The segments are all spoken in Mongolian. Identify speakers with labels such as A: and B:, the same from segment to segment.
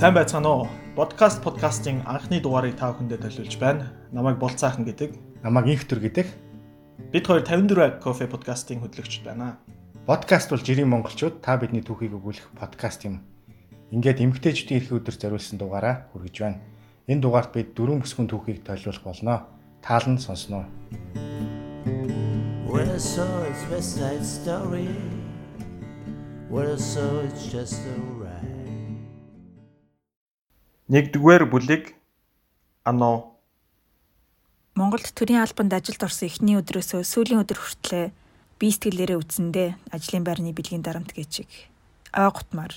A: Сайн байцгаана уу? Podcast подкастын анхны дугаарыг та бүхэндээ төлөвлөж байна. Намайг Болцаахан гэдэг.
B: Намайг Инхтүр гэдэг.
A: Бид хоёр 54 кофе подкастын хөтлөгчд байна.
B: Подкаст бол жирийн монголчууд та бидний түүхийг өгүүлэх подкаст юм. Ингээд эмгтээчдийн эрх өдөр зориулсан дугаараа хүргэж байна. Энэ дугаарт бид дөрвөн бүсгүн түүхийг төлөвлөх болно. Таалан сонсноо. When I saw its West Side Story When I saw it's just a
A: Нэгдүгээр бүлэг ано
C: Монголд төрийн албанд ажилд орсон эхний өдрөөсөө сүүлийн өдөр хүртлээр бие сэтгэлээрээ үдсэндээ ажлын байрны бэлгийн дарамт гэжиг. Ой гутмаар.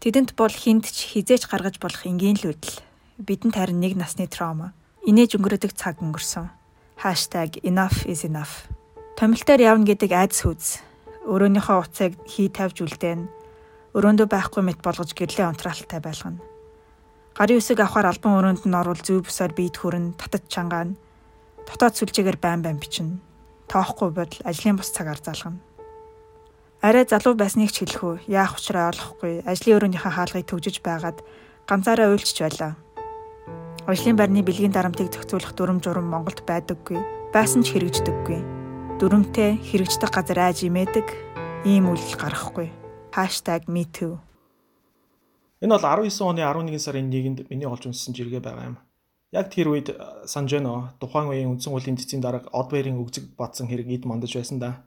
C: Тэдэнд бол хинт ч хизээж гаргаж болох энгийн л үдэл. Бидэнд харин нэг насны травма. Инээж өнгөрөөдөг цаг өнгөрсөн. #enough is enough. Томилтоор явна гэдэг айдас хүз. Өрөөнийхөө уцыг хий тавьж үлдээн. Өрөөндөө байхгүй мэт болгож гэрлээ унтраалтай байлгана Гарын үсэг авахар албан өрөөнд нь орвол зүй бусаар бийд хүрэн татад чангаана. Дотоод сүлжээгээр байн байн бичнэ. Тоохгүй бодол ажлын бус цагаар залгана. Арай залуу байсныг ч хэлэх үү? Яах учраа олохгүй. Ажлын өрөөнийхөө хаалгыг төгжиж байгаад ганцаараа уйлчиж байлаа. Ажлын байрны бэлгийн дарамтыг зохицуулах дүрм журам Монголд байдаггүй. Байсан ч хэрэгждэггүй. Дүрмтэй хэрэгждэг газар айж имээдэг ийм үйл гарахгүй. #metoo
A: Энэ бол 19 оны 11 сарын 1-нд миний олж унссан жиргээ байгаа юм. Яг тэр үед э, санаж байна. Тухайн үеийн үндсэн хуулийн цэцгийн дарга Одберийн өгзөг бадсан хэрэг эд мандаж байсан да.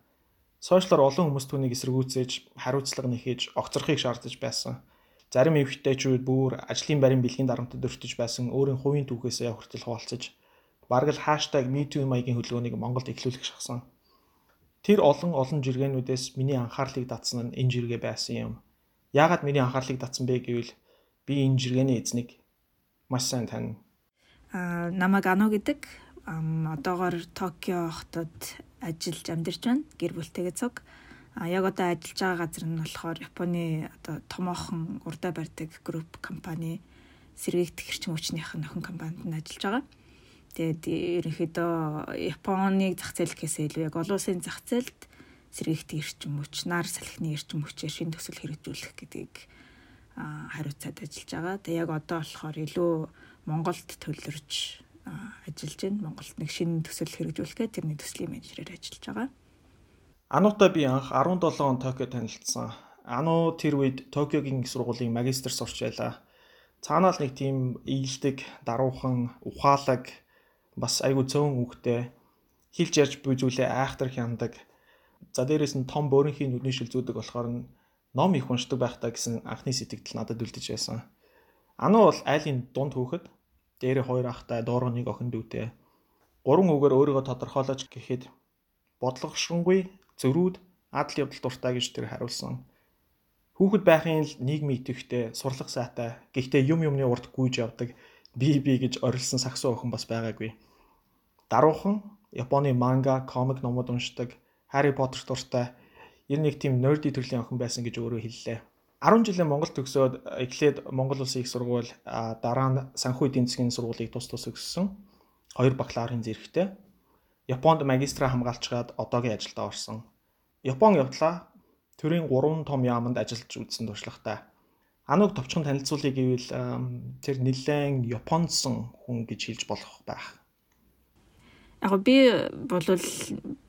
A: Сошиалор олон хүмүүс түүнийг эсэргүүцээж, хариуцлага нэхэж, огцрохыг шаардаж байсан. Зарим эмэгтэйчүүд бүр ажлын байрын бэлгийн дарамтад өртөж байсан өөрийн хувийн түүхээсээ хүртэл хуваалцаж бараг л #metoo маягийн хөдөлгөөнийг Монголд эхлүүлэх шахсан. Тэр олон олон жиргэнүүдээс миний анхаарлыг татсан нь энэ жиргээ байсан юм. Яагаад миний анхаарлыг татсан бэ гэвэл би энэ жиргэний эзнийг маш сайн таньна.
C: Аа намайг Ано гэдэг одоогоор Токио хотод ажиллаж амьдарч байна. Гэр бүлтэйгээ цуг. А яг одоо ажиллаж байгаа газар нь болохоор Японы одоо томоохон урдаа барьдаг групп компани сэргээгдэх хэрчим хүчнийх нь охин компанид нь ажиллаж байгаа. Тэгээд ерөнхийдөө Японыг зах зээл гэхээсээ илүү яг олон улсын зах зээлд сэргийгтийн эрчим хүч, нар салхины эрчим хүчээр шин төсөл хэрэгжүүлэх гэдгийг хариуцаад ажиллаж байгаа. Тэгээ яг одоо болохоор илүү Монголд төлөрж ажиллаж байна. Монголд нэг шинэ төсөл хэрэгжүүлэхэд тэрний төслийн менежерээр ажиллаж байгаа.
A: Ануутай би анх 17 он Токио танилцсан. Ануу тэр үед Токиогийн сургуулийн магистр сурч байлаа. Цаанаал нэг тийм ийдэг, даруухан, ухаалаг бас айгүй цөөн үгтэй хилж ярьж буй зүйлээ айхтар хяндаг За дээрэс нь том бөөрийнхний нүдний шилзүүдэг болохоор нь ном их уншдаг байхдаа гэсэн анхны сэтгэл надад үлдэж байсан. Ану бол айлын дунд хүүхэд дээрээ хоёр ахтай доороо нэг охин дүүтэй. Гурван үгээр өөрийгөө тодорхойлож гэхэд бодлогошронгүй зөрүүд адал явдал дуртай гэж тэр хариулсан. Хүүхэд байхын л нийгмийн идэвхтэй сурлах сайтай гэхдээ юм юмны урд гүйж явдаг би би гэж орилсон сагсуу охин бас байгаагүй. Даруухан Японы манга, комик номууд уншдаг Harry Potter дуртай ер нь нэг тийм nerdy төрлийн охин байсан гэж өөрөө хэллээ. 10 жилийн Монгол төгсөөд эхлээд Монгол Улсын их сургууль дараа нь санхүү эдийн засгийн сургуулийг тус тус өгсөн. Хоёр бакалаврын зэрэгтэй. Японд магистра хамгаалчгаад одоогийн ажилдаа орсон. Япон явдлаа төрийн 3 том яамд ажиллаж үзсэн туршлагатай. Ануг товчхон танилцуулъя гэвэл тэр нэлээд Японсон хүн гэж хэлж болох байх.
C: Яг би болвол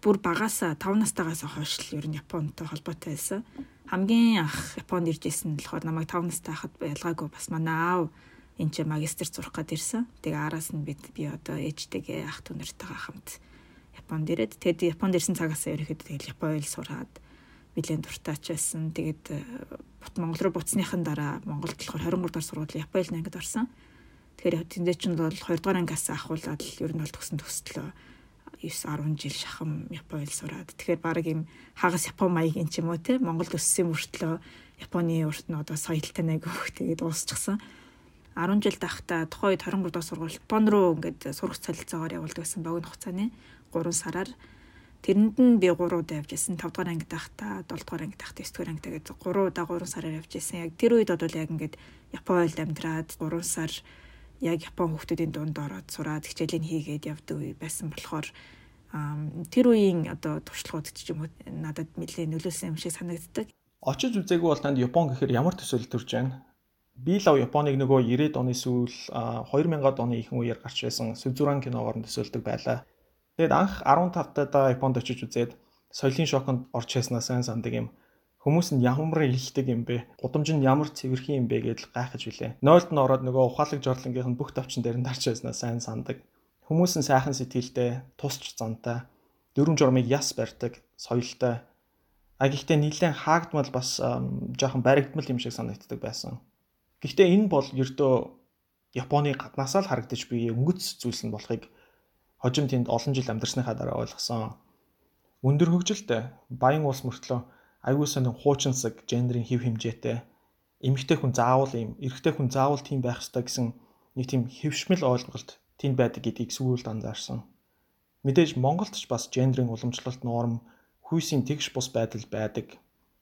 C: бүр багасаа 5 настайгаас хойш л ер нь Японтой холбоотой байсан. Хамгийн анх Японд ирж исэн нь болохоор намайг 5 настай хахад ялгаагүй бас манай аав энэ ч магистр сурах гээд ирсэн. Тэгээ араас нь бид би одоо ээжтэйгээ ах дүү нартайгаа хамт Японд ирээд тэгээд Японд ирсэн цагаас ерөөхдөө тэгэл Япон хэл сураад нэлээд дуртайч байсан. Тэгээд э, Монгол руу буцсныхан дараа Монголд болохоор 23 дахь сургууль Япон хэл ангид орсон. Тэгэхээр тэндээ чинь бол 2 дугаар ангиас ахуулаад л ер нь бол төгсөн төслөө 9 10 жил шахам Японд сураад тэгэхээр баг юм хагас Япон маягийн ч юм уу те Монголд өссөн мөртлөө Японы урт нь одоо соёлтой нэг өөх тэгээд уусчихсан. 10 жил дахта тухайн үед 23 дахь сургууль Япон руу ингээд сурах солилцоогоор явуулдаг гэсэн богино хугацааны 3 сараар тэрэнд нь би 3 удаа явж исэн 5 дугаар анги дахта 7 дугаар анги дахта 9 дугаар анги тэгээд 3 удаа 3 сараар явж исэн. Яг тэр үед бол яг ингээд Японд амьдраад 3 сар яг Япон хүүхдүүдийн дунд ороод сураад хичээлийг хийгээд явдаг үе байсан болохоор тэр үеийн одоо туршлагууд ч юм уу надад нэлээд нөлөөсөн юм шиг санагддаг.
A: Очиж үзээгүй бол танд Япон гэхээр ямар төсөөлөл төрж байна? Би лав Японыг нөгөө 90-ад оны сүүл 2000-ад оны ихэнх үеэр гарч байсан Сүзүран киногоор төсөөлдөг байлаа. Тэгэд анх 15 таа Японд очиж үзээд соёлын шоконд орж часнаа сайн сандаг юм. Хүмүүс нь ямар ихтэй юм бэ? Гудамж нь ямар цэвэрхэн юм бэ гэдэл гайхаж билээ. Нойлд нь ороод нөгөө ухаалаг жорлонгийнх нь бүх тавчин дээр нь дарч байснаа сайн сандаг. Хүмүүс нь сайхан сэтгэлтэй, тусч зантай, дөрвөн журмыг яс барьдаг, соёлтой. А гэхдээ нэлээд хаагдмал бас жоохон баригдмал юм шиг санагддаг байсан. Гэхдээ энэ бол ердөө Японы гаднаасаа л харагдаж буй өнгөц зүйлс нь болохыг хожим тэнд олон жил амьдарсныхаа дараа ойлгосон. Өндөр хөгжилтэй баян улс мөртлөө аюул сонин хуучинсаг гендрийн хэв хэмжээтэй эмэгтэй хүн заавал юм эрэгтэй хүн заавал тийм байх ёстой гэсэн нэг тийм хэвшмэл ойлголт тэнд байдаг гэдгийг сүүлд анзаарсан. Мэдээж Монголд ч бас гендрийн уламжлалт норм хүйсийн тэгш бус байдал байдаг.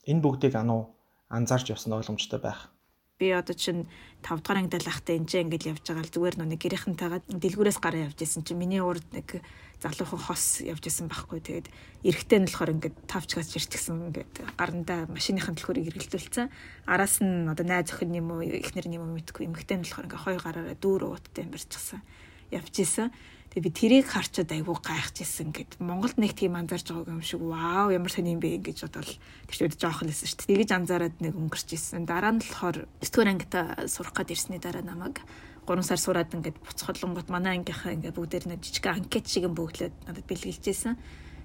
A: Энэ бүгдийг ануу анзаарч явсан ойлгомжтой байх
C: би одоо чинь 5 дугаар ангид лахтай энэ ингээд явж байгаа л зүгээр нүг гэрийнхэнтэйгээ дэлгүүрээс гараа явж исэн чинь миний урд нэг залуухан хос явж исэн байхгүй. Тэгээд эрэхтэй нь болохоор ингээд тавчгаас ирчихсэн ингээд гарандаа машиныхын төлхөрийг эргэлдүүлсэн. Араас нь одоо найз охин юм уу эхнэр юм уу мэдгүй. Эмэгтэй нь болохоор ингээд хоёр гараараа дүүр ууттай юм барьчихсан явж исэн Тэгээ би тэрийг харчаад айгүй гайхажсэн гэд Монголд нэг тийм анзаарч байгааг юм шиг вау ямар сони юм бэ гэж бодвол тэр чинь жоохон лсэн шүү дээ. Тэгэж анзаараад нэг өнгөрч ирсэн. Дараа нь болохоор 9-р ангита сурах гад ирсний дараа намайг 3 сар сураад ингээд буцхолонгот манай ангийнхаа ингээд бүгдээр нэг жижиг анкет шиг юм бөглөөд надад бэлгэлжсэн.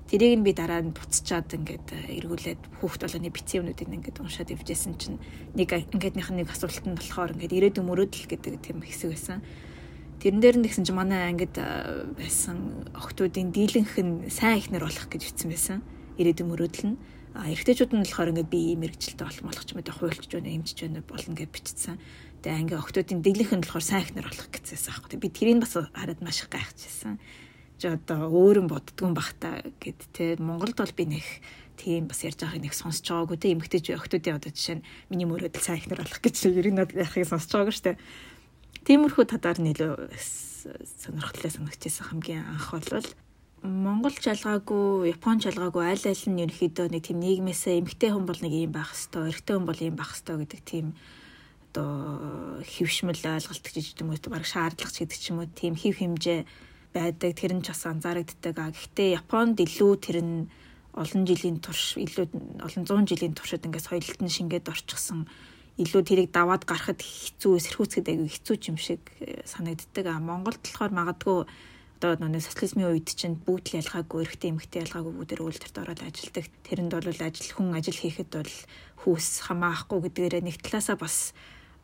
C: Тэрийг нь би дараа нь буцчаад ингээд эргүүлээд хүүхд болгоны бицээвнүүдийг ингээд уншаад ивжсэн чинь нэг ангидных нь нэг асуулт нь болохоор ингээд ирээдүйн мөрөөдөл гэдэг тийм хэсэг байсан. Тэрэн дээр нь тэгсэн чинь манай ангид байсан охтуудын дийлэнх нь сайн ихнэр болох гэж бичсэн байсан. Ирээдүйн мөрөөдөл нь. А эрэгтэйчүүд нь болохоор ингээд би ийм мэрэгчлээ болох болох ч юм уу хуульч байна, эмчж байна болно гэж бичсэн. Тэгээ анги охтуудын дийлэнх нь болохоор сайн ихнэр болох гэжсэн аахгүй. Би тэрийг бас хараад маш их гайхажсэн. Жи одоо өөрөн боддгон бахта гэд те Монголд бол би нэг тийм бас ярьж байгааг нэг сонсож байгаагүй те эмгтэж охтуудын одоо жишээ нь миний мөрөөдөл сайн ихнэр болох гэж ер нь яхахыг сонсож байгаагүй шүү дээ Тиймэрхүү татаар нэлээ сонирхолтой санагдчихсан хамгийн анх бол Монгол жалгаагүй, Япон жалгаагүй аль аль нь ерөөхдөө нэг тийм нийгмээсээ эмгтэй хүн бол нэг юм байх хэвээр, эрэгтэй хүн бол юм байх хэвээр гэдэг тийм одоо хөвшмөл ойлголт гэж юм уу баг шаардлага ч гэдэг ч юм уу тийм хев хэмжээ байдаг тэр нь ч бас анзаарэгддэг. А гэхдээ Японд илүү тэр нь олон жилийн турш илүү олон зуун жилийн туршид ингээд соёлт нь шингээд орчихсон илүү тэрийг даваад гарахад хэцүү сэрхүүцгээд айгүй хэцүү юм шиг э, санагддаг. А Монголд болохоор магадгүй одоо нэг социализмын үед чинь бүгд л ялгаагүй эрэгтэй эмэгтэй ялгаагүй бүгдээр үйлдвэрт ороод ажилладаг. Тэрэнд бол ажил хүн ажил хийхэд бол хүүс хамаахгүй гэдгээрээ нэг талаасаа бас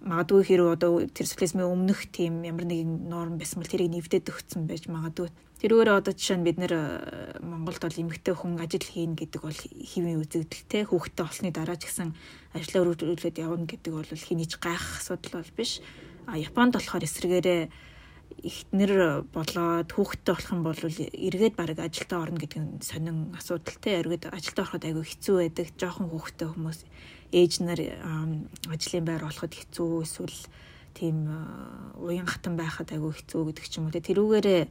C: магадгүй хэрэг одоо тэр социализмын өмнөх тийм ямар нэгэн норм байсан бол тэрийг нэвдээд өгсөн байж магадгүй Тэрүүгээр одоо жишээ нь бид нэр э, Монголд бол эмэгтэй хүн ажил хийн гэдэг бол хэвийн үзэгдэлтэй хүүхдтэй болсны дараа ч гэсэн ажлаа өргөжлөд явна гэдэг бол хэний ч гайх асуудал бол биш. А Японд болохоор эсрэгээрээ ихтнэр болоод хүүхдтэй болох юм бол эргээд баг ажилдаа орно гэдэг нь сонин асуудалтай. Эргээд ажилдаа ороход айгүй хэцүү байдаг. Жохон хүүхдтэй хүмүүс ээж нар ажлын байр олоход хэцүү эсвэл тийм э, уян хатан байхад айгүй хэцүү гэдэг ч юм уу. Тэрүүгээрээ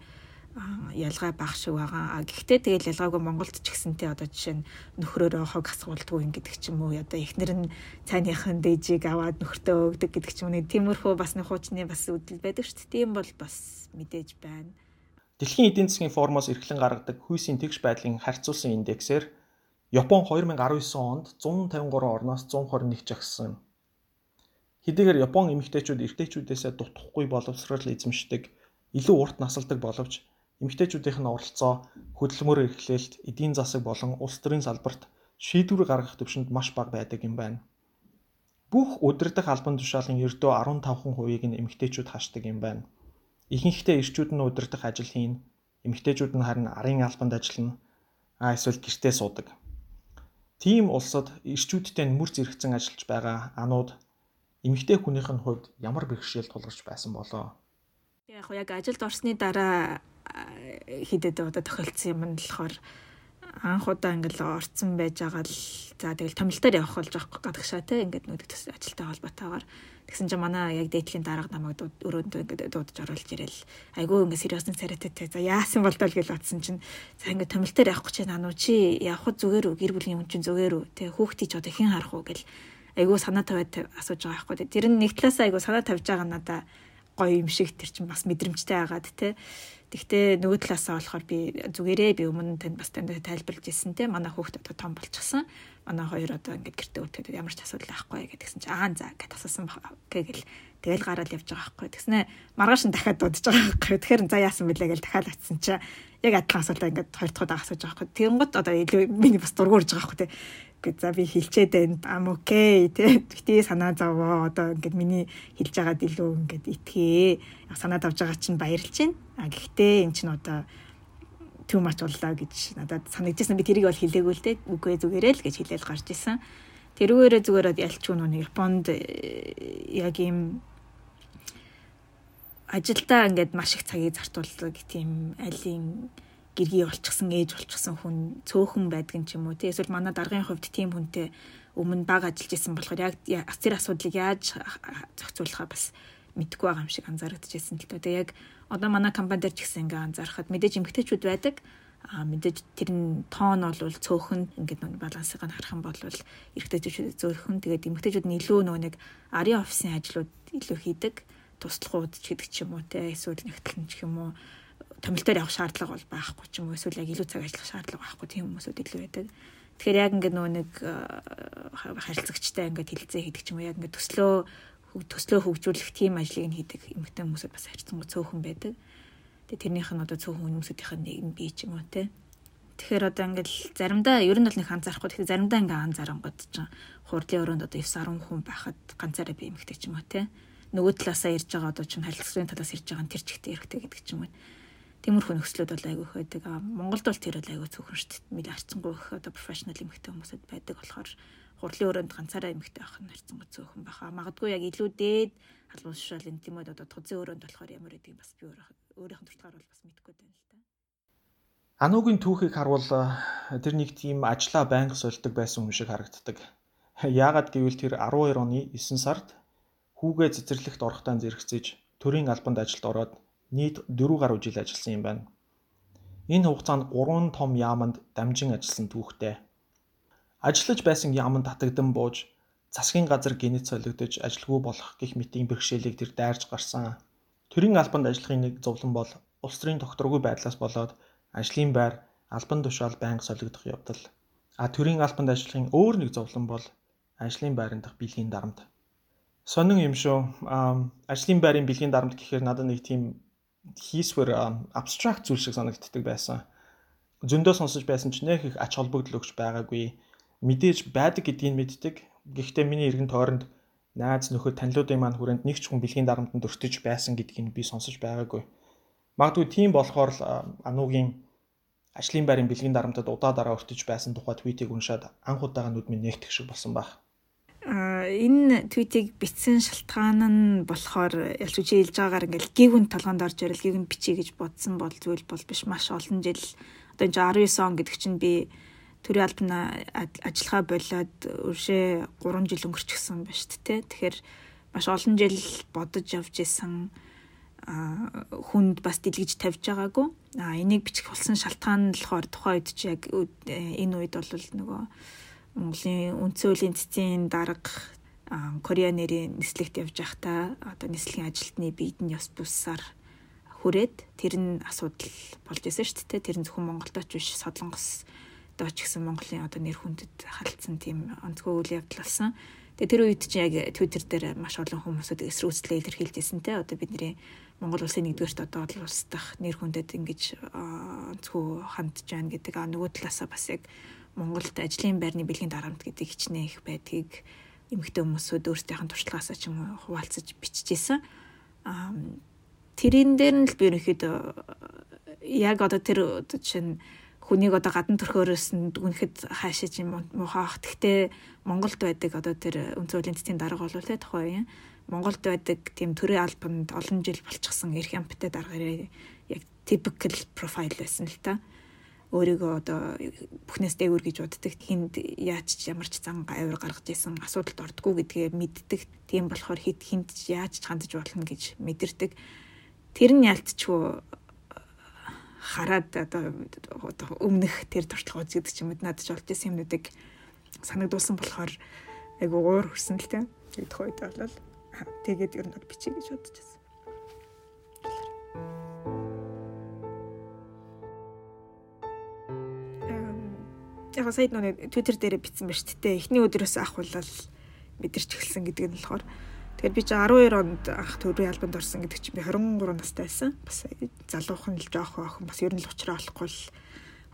C: ялгаа бах шиг байгаа. Гэхдээ тэгэл ялгаагүй Монголд ч гэсэнтэй одоо жишээ нь нөхрөөрөө хог асуултгүй гэдэг ч юм уу. Одоо эхнэр нь цайныхын дээжийг аваад нөхртөө өгдөг гэдэг ч юм уу. Тиймэрхүү бас нэг хуучны бас үдэл байдаг шүү дээ. Тийм бол бас мэдээж байна.
A: Дэлхийн эдийн засгийн форумоос эрхлэн гаргадаг хүйсийн тэгш байдлын харьцуулсан индексээр Япон 2019 онд 153 орноос 121 жагсан. Хэдийгээр Япон эмэгтэйчүүд эрэгтэйчүүдээсээ дутхгүй боловсрал эзэмшдэг, илүү урт насалдаг боловч эмэгтэйчүүдийнх нь оролцоо хөдөлмөр эрхлэлт, эдийн засаг болон улс төрийн салбарт шийдвэр гаргах төвшөнд маш бага байдаг юм байна. Бүх удирдах албан тушаалын ердөө 15%-ийг нь эмэгтэйчүүд хашдаг юм байна. Ихэнхдээ эрчүүд нь удирдах ажил хийн, эмэгтэйчүүд нь харин арын албанд ажиллана, а эсвэл гэртээ суудаг. Тийм улсад эрчүүдтэй нэмэр зэрэгцэн ажиллаж байгаа анууд эмэгтэй хүнийх нь хувьд ямар бэрхшээл тулгарч байсан болоо.
C: Яг яг ажилд орсны дараа хидэд одоо тохиолдсон юм нь болохоор анх удаа ингээл орцсон байж байгаа л за тэгэл томилтоор явах болж байгаа гадагшаа те ингээд нүд төс ажилтай холбоотойгоор тэгсэн чинь манай яг дээдлийн дарга намайг өрөөндөө ингээд дуудаж оруулж ирэл айгүй ингээд сериосны царайтай за яасан бол тол гэж бодсон чинь за ингээд томилтоор явах гэж байна уу чи явах зүгээр үү гэр бүлийн хүн чинь зүгээр үү те хүүхдий ч одоо хэн харах уу гэл айгүй санаа тавиад асууж байгаа байхгүй. Тэр нь нэг талаас айгүй санаа тавьж байгаа надаа гоё юм шиг тэр чинь бас мэдрэмжтэй байгаад те. Тэгтээ нөгөө талаасаа болохоор би зүгээрээ би өмнө танд бас танд тайлбарлаж ирсэн те. Манай хүүхд одоо том болчихсон. Манай хоёр одоо ингээд гэртээ үлдээд ямар ч асуудал байхгүй гэдгсэн чи аа за гэд асуусан гэгэл тэгэл гараад явж байгаа байхгүй. Тэгснэ маргааш нь дахиад дуудаж байгаа байхгүй. Тэгэхээр за яасан бэлээ гэл дахиад очсон чи яг адилхан асуултаа ингээд хоёр дахь удаа асууж байгаа байхгүй. Тэнгот одоо илүү миний бас дургуурж байгаа байхгүй те гэж за би хэлчээд байна. Ам окей тий. Гэтэ санаа зовоо. Одоо ингээд миний хэлж байгаад илүү ингээд итгээ. Санаа давж байгаа чинь баярлж байна. А гэхдээ эн чинь одоо too much боллоо гэж надад санагдчихсан. Би тэрийг бол хэлээгүй л дээ. Үгүй зүгээрээ л гэж хэлээл гарч исэн. Тэрүүгээрээ зүгээр ялч хүн нэг Японд э, яг ийм ажилдаа ингээд маш их цагийг зартуулдаг тийм алийн гэргий болчихсон ээж болчихсон хүн цөөхөн байдгийн ч юм уу тий эсвэл манай даргын хувьд тийм хүнтэй өмнө баг ажиллаж исэн болохоор яг тэр асуудлыг яаж зохицуулахаа бас мэдгүй байгаа юм шиг анзаарэгдэжсэн л дээ. Яг одоо манай компани дээр ч гэсэн ингээ анзаархад мэдээж эмгтээчүүд байдаг. А мэдээж тэр нь тоон бол цөөхөн ингээд балансыг нь харах юм бол эрэгтэйчүүд зөөхөн тэгээд эмгтээчүүд нь илүү нөгөө нэг арын офисын ажлууд илүү хийдэг. Туслахууд ч гэдэг ч юм уу те эсвэл нэгтлэн ч юм уу томилтоор явах шаардлага бол байхгүй ч юм уу эсвэл яг илүү цаг ажиллах шаардлага байхгүй тийм хүмүүсүүд илүү байдаг. Тэгэхээр яг ингээд нөгөө нэг э, харилцагчтай ингээд хилцээ хийдэг ч юм уу яг ингээд төслөө төслөө хөгжүүлэх тийм ажлыг нь хийдэг эмэгтэй хүмүүсүүд бас харьцангуй цөөхөн байдаг. Тэгээ тэрнийх нь одоо цөөхөн хүмүүсийнхээ нэг нь бий ч юм уу те. Тэгэхээр одоо ингээд заримдаа ер нь бол нэг анзаарахгүй. Тэгэхээр заримдаа ингээд анзаарангууд чинь хурдлын өрөөнд одоо 9 10 хүн байхад ганцаараа би эмэгтэй ч юм уу те. Нөгөө талаасаа ирж байгаа одоо чинь харилцагын талаас ирж байгаа нь тэр чигтээ эрэгтэй гэдэг ч юм уу Тиймэрхүү нөхцлүүд бол айгүй их байдаг. Монголд бол тэр бол айгүй цөөхөн шүү дээ. Миний харцсангүй их одоо профешнл эмэгтэй хүмүүсэд байдаг болохоор хурлын өрөөнд ганцаараа эмэгтэй авах нь харцсангүй цөөхөн баха. Магадгүй яг илүү дээд албан тушаал энэ тийм одоо тузын өрөөнд болохоор ямар гэдэг бас би өөрийнх нь туртгаар бол бас мэдэхгүй байна л да.
A: Ануугийн түүхийг харвал тэр нэг тийм ажлаа байнга сольдог байсан хүн шиг харагддаг. Яагаад гэвэл тэр 12 оны 9 сард хүүгээ цэцэрлэгт орохтаа зэрэгцэж төрийн албанд ажилд ороод нийт 4 гаруй жил ажилласан юм байна. Энэ хугацаанд 3 том яаманд дамжин ажилласан түүхтэй. Ажиллаж байсан яаманд татагдан бууж засгийн газар генет солигдож ажилгүй болох гих мэтийн бэрхшээлийг тэр дайрж гарсан. Төрийн албанд ажиллахын нэг зовлон бол улс төрийн тогтворгүй байдлаас болоод ажлын байр албан тушаал байнга солигдох явдал. А төрийн албанд ажиллахын өөр нэг зовлон бол ажлын байран дахь бэлгийн дарамт. Сонин юм шүү. Ажлын байрын бэлгийн дарамт гэхээр надад нэг тийм хийсвэр абстракт зүйл шиг санагддаг байсан. Зөндөө сонсож байсан ч нэх их ач холбогдол өгч байгаагүй. Мэдээж байдаг гэдгийг мэддэг. Гэхдээ миний эргэн тойронд найз нөхөд танилуудын маань хүрээнд нэг ч хүн бэлгийн дарамтанд өртөж байсан гэдгийг би сонсож байгаагүй. Магадгүй тийм болохоор л ануугийн ажлын байрын бэлгийн дарамтад удаа дараа өртөж байсан тухай твитийг уншаад анх удаага нүд минь нэгтгэх шиг болсон баг
C: энэ твитийг бичсэн шалтгаан нь болохоор ялч чи хэлж байгаагаар ингээл гигүн толгоонд орж ирэл гигүн бичиж гэж бодсон бол зүйл бол биш маш олон жил одоо энэ 19 он гэдэг чинь би төрийн албан ажиллагаа болоод өршөө 3 жил өнгөрчихсөн ба шүү дээ. Тэгэхээр маш олон жил бодож явж исэн хүнд бас дэлгэж тавьж байгаагүй. А энийг бичих болсон шалтгаан нь болохоор тухайн үед чи яг энэ үед бол нөгөө Монголын үндсэн хуулийн цэцгийн дарга Кореа нэрийн нислэгт явж байхдаа одоо нислэгийн ажилтны биедэн ёс буссаар хүрээд тэр нь асуудал болж исэн шүү дээ. Тэр нь зөвхөн Монголдоч биш Солонгос дооч гэсэн Монголын одоо нэр хүндэд халдсан тийм онцгой үйл явдал болсон. Тэгээ тэр үед чинь яг Twitter дээр маш олон хүмүүсүүд эсрүүцлээ илэрхийлжсэн те одоо бидний Монгол улсын нэгдүгээрт одоо улс дах нэр хүндэд ингэж онцгой хандж байна гэдэг а нөгөө талаасаа бас яг Монголд ажлын байрны бэлгийн дарамт гэдэг хичнээн их байдгийг эмэгтэй хүмүүсүүд өөрсдийнх нь туршлагаасаа ч юм уу хуваалцаж бичижсэн. Аа тэрэн дээр нь л би ерөнхийдөө яг одоо тэр чинь хүнийг одоо гадна төрхөөрөөс нь дүнхэд хаашиж юм муухайх. Гэхдээ Монголд байдаг одоо тэр хуулийн цэцгийн дарга болов те тухай юм. Монголд байдаг тийм төрийн албанд олон жил болчихсон эрх амттай даргаараа яг typical profile байсан л та. Өөрийгөө одоо бүхнээс дээгүүр гэж боддог хинд яаж ч ямар ч зан авир гаргаж исэн асуудалд ордгоо гэдгээ мэддэг. Тийм болохоор хит хинд яаж ч хандаж болно гэж мэдэрдэг. Тэр нь ялцчгүй хараад одоо өмнөх тэр туршлага үзэгдэж юм надад ч болж исэн юмнуудыг санагдуулсан болохоор айгу уур хүрсэн л тийм. Тэгээд тохойд болол тэгээд ер нь бичиж гэж бодож байсан. Яг сая нүг Twitter дээр бичсэн ба шүү дээ. Эхний өдрөөс ахвалал мэдэрч эхэлсэн гэдэг нь болохоор Тэгэхээр би чи 12 онд анх төрийн албанд орсон гэдэг чинь би 23 настай байсан. Бас залуухан л жоох охин бас ер нь л уучраа олохгүй л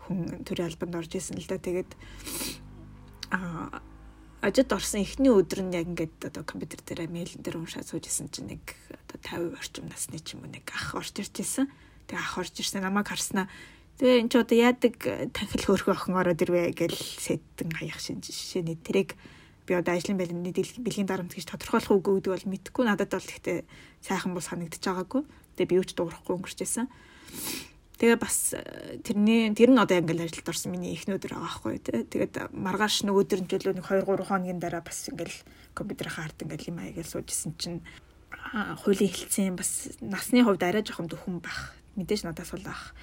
C: хүн төрийн албанд орж исэн л да. Тэгээд а ажид орсон эхний өдөр нь яг ингээд одоо компьютер дээр мэйл дээр уншаад суужсэн чинь нэг одоо 50 орчим насны ч юм уу нэг ах орж ирж исэн. Тэгээ ах орж ирсэн намайг харснаа Тэгээ эн чи одоо яадаг танхил хөөрхөн охин ороод ирвэ гэж сэтэн хаях шинжишээний тэрийг би одоо ажлын байлны бэлгийн дарамт гэж тодорхойлох үгүй гэдэг бол мэдэхгүй надад бол гэхдээ сайхан бол санагдчих байгаагүй. Тэгээ би юу ч дуурахгүй өнгөрч байсан. Тэгээ бас тэрний тэр нь одоо ингээл ажилд орсон миний эхний өдөр байгаа байхгүй тий. Тэгээд маргааш нэг өдөр нь төлөө нэг 2 3 хоногийн дараа бас ингээл компьютер хаард ингээл юм аягаар суужсэн чинь хуулийн хилцэн бас насны хувьд арай жоохон дөхөн бах. Мэдээж надаас бол ах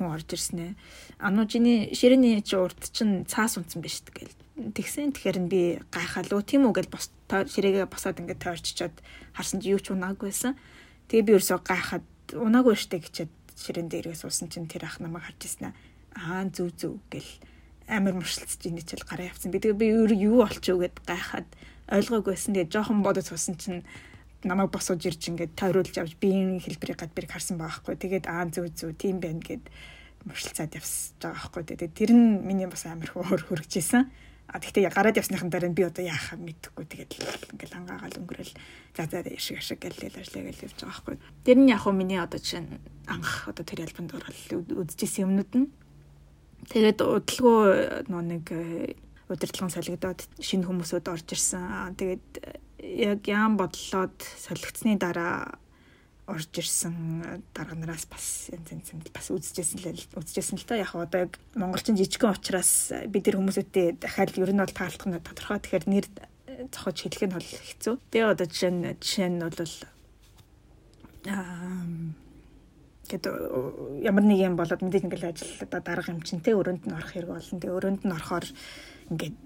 C: хүн орж ирсэн ээ. Ану жиний ширээний чи урд чин цаас унтсан биш тэгэл. Тэгсэн тэгэхээр нь би гайхалуу тийм үү гэж бос ширээгээ босоод ингээд тойрччоод харсан чи юу ч унаагүй байсан. Тэгээ би ерөөсөө гайхаад унаагүй штэ гэчихэд ширээн дээрээ суусан чинь тэр ах намайг харж ирсэн аа зүв зүв гэл амар муршилцж ийн чил гараа явцсан. Би тэгээ би юу болчихоо гэд гайхаад ойлгоогүйсэн. Тэгээ жоохон бодож суусан чинь намайг босож ирж ингээд тойруулж авч биеийн хэлбэрийг гадбэрийг харсан байгаа хгүй. Тэгээд аа зүв зүв тийм байна гэд муршилцаад явсаж байгаа хгүй. Тэгээд тэр нь миний бас амар хөөр хөргөж исэн. А тэгтээ гараад явсныхан дараа би одоо яахаа мэдэхгүй тэгээд ингээл хангаагаал өнгөрөөл за за яшиг яшиг гэлэл ажиллаа гэл явж байгаа хгүй. Тэр нь яг хөө миний одоо жишээ нь анх одоо тэр альбомд орол үзчихсэн юмнууд нь. Тэгээд удалгүй нөө нэг удирдлагын солигдоод шинэ хүмүүсүүд орж ирсэн. Тэгээд яг яам бодлоод солигдсны дараа орж ирсэн дарга нараас бас янз янз бас үзэжсэн л үзэжсэн л та яг одоо яг монголчин жижигхэн учраас бид нар хүмүүсүүдтэй дахиад ер нь бол таалдах нь тодорхой тэгэхээр нэр зохиж хэлэх нь бол хэцүү. Тэгээ одоо жишээ нь жишээ нь бол аа гэд ямар нэг юм болоод мэдээж ингээл ажил одоо дарга юм чинь те өрөөнд нь орох хэрэг болно. Тэгээ өрөөнд нь орохоор ингээд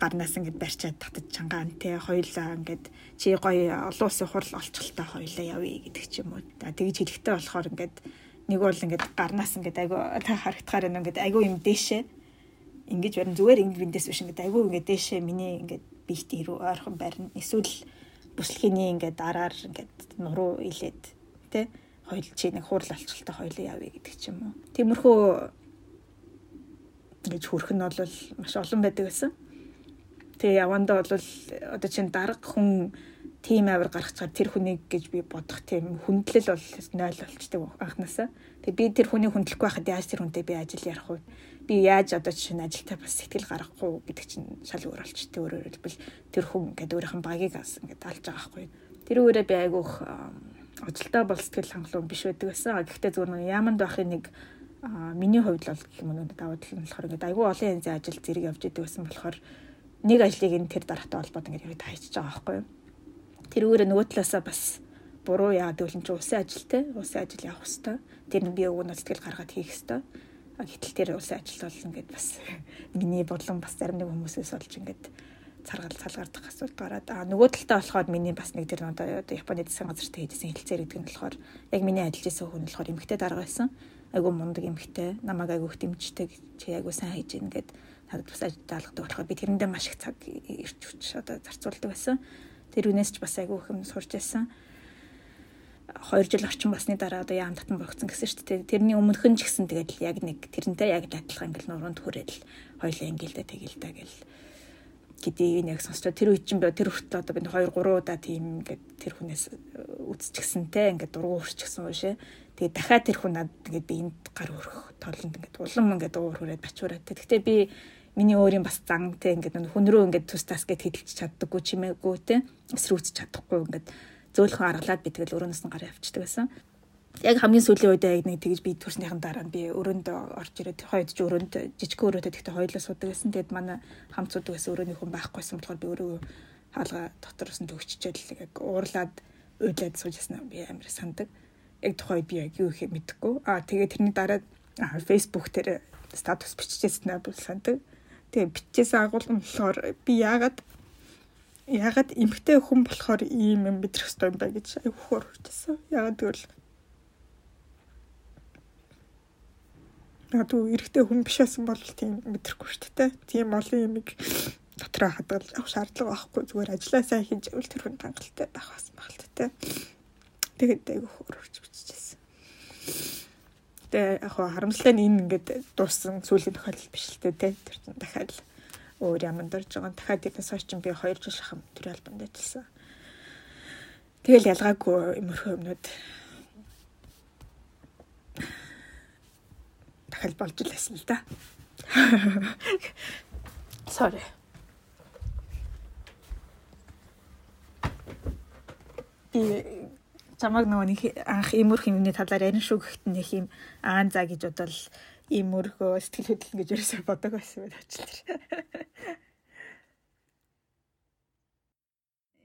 C: гарнаас ингээд барьчаад татаж чангаан те хоёлаа ингээд чи гоё олон улсын хурал олчлолтой хоёлаа явъя гэдэг ч юм уу. Тэгж хэлэхтэй болохоор ингээд нэг бол ингээд гарнаас ингээд айгу та харагдахаар ингээд айгу юм дээшээ ингэж барин зүгээр ингэ биндээс биш ингээд айгу ингээд дээшээ миний ингээд биет ирүү ойрхон барина. Эсвэл бүслэхний ингээд дараар ингээд нуруу илээд те хоёул чи нэг хурал олчлолтой хоёлаа явъя гэдэг ч юм уу. Тиймэрхүү ингэж хөрх нь бол маш олон байдаг гэсэн. Тэгээ явандаа бол одоо чинь дарга хүн тийм авир гаргацгаар тэр хүнийг гэж би бодох тийм хүндлэл бол 0 болчдөг анханасаа. Тэгээ би тэр хүнийг хүндлэхгүй байхад яаж тэр хүнтэй би ажил ярих вэ? Би яаж одоо чинь ажилтаа бас сэтгэл гаргахгүй гэдэг чинь шал өөр болчтой өөрөөр хэлбэл тэр хүн ингээд өөрийнх нь багийг ас ингээд алж байгаа байхгүй. Тэр үүрээ би айгүйх ажилтаа бол сэтгэл хангалуун биш байдаг байсан. Гэхдээ зүгээр нэг яаманд байхын нэг миний хувьд бол гэх юм уу давуу тал нь болохоор ингээд айгүй олон янзын ажил зэрэг явж идэг байсан болохоор нэг ажлыг энэ тэр дараатай холбоод ингээд яваад хайчиж байгаа байхгүй юу. Тэрүүгээр нөгөө талаасаа бас буруу яагаад гэвэл чи улсын ажилтай улсын ажил явах хэвээр тэр нь би өгөө сэтгэл гаргаад хийх хэвээр гэтэл тэр улсын ажил бол ингээд бас миний бодлон бас зарим нэг хүмүүсээс болж ингээд царгал цалгаардах асуудал гараад а нөгөө талтай болохоор миний бас нэг тэр одоо Японы засгийн газартай хийжсэн хэлэлцээр гэдэг нь болохоор яг миний ажиллаж байсан хүн болохоор эмгтэй дарга байсан. Айгу мундаг эмгтэй намайг айгу их дэмждэг чи айгу сайн хийж ийн гэд надад бас ажил даалгадаг болохоор би тэрэндээ маш их цаг ирч хүч одоо зарцуулдаг байсан. Тэр үнээс ч бас айгүй их юм сурч байсан. 2 жил орчим басны дараа одоо яам татан богцсон гэсэн шүү дээ. Тэрний өмнөх нь ч гэсэн тэгэл яг нэг тэрнтэй яг адилхан ингээл нуруунд хүрээл хоёлаа ингээл тэгэл да гэл гэдгийг яг сонсчоо тэр үед чинь тэр хүртэл одоо би 2 3 удаа тийм ингээд тэр хүнээс үзчихсэнтэй ингээд дургу хүрчихсэн үшээ. Тэгээ дахиад тэр хүн надад ингээд би энд гар өрөх толонд ингээд улам ингээд уур хүрээд бачуураад. Тэгтээ би миний өөрийн бас зан те ингээд хүн рүү ингээд тустаас гэд хидэлж чаддаггүй чимээгүй те эсрүүцэж чадахгүй ингээд зөөлхөн аргалаад би тэгэл өрөөнөөс нь гараа явчихдаг байсан. Яг хамгийн сүүлийн үед яг нэг тэгж би төрснийхэн дараа би өрөөнд орж ирээд хойд ч өрөөнд жижиг өрөөтэй тэгтээ хоёлоо суудаг байсан. Тэгэд манай хамт суудаг байсан өрөөний хүн байхгүйсэн болохоор би өөрөө хаалга дотороос нь төгччээл яг уурлаад уйлаад суужсэн би амар сандаг. Яг тухайд би яг юу ихе мэдэхгүй. Аа тэгээ тэрний дараа Facebook дээр статус биччихсэн аа бол сандаг. Тэгээ бичээсээ агуулсан болохоор би яагаад ягаад эмгтэй хүн болохоор ийм юм мэдрэх ёстой юм бэ гэж айвхөр хүрчээсэн. Ягаад гэвэл надад эрэгтэй хүн биш байсан бол тийм мэдрэхгүй шүү дээ. Тийм олон юмыг дотроо хадгалж авах шаардлага байхгүй зүгээр ажиллаа сайн хийж явал тэр хүн хангалттай байх бас багталтай. Тэгээд айгүй биччихсэн. Тэгээ яг харамсалтай нь энэ ингээд дууссан сүүлийн тохиолдол биш л дээ тэр чинь дахиад өөр яманд орж байгаа. Дахиад тэрнээс хойш чинь би 2 жил шахам төр албанд ажилласан. Тэгэл ялгаагүй имөрхөө юмнууд дахиад болж л байсан л да. Sorry. Би чамаг нөгөө нэг анх имөрх юмны талаар ярин шүү гэхэд нэг юм аан заа гэж бодвол имөрхөө сэтгэл хөдлөн гэж ерөөсөй бодог байсан байх ажил тэр.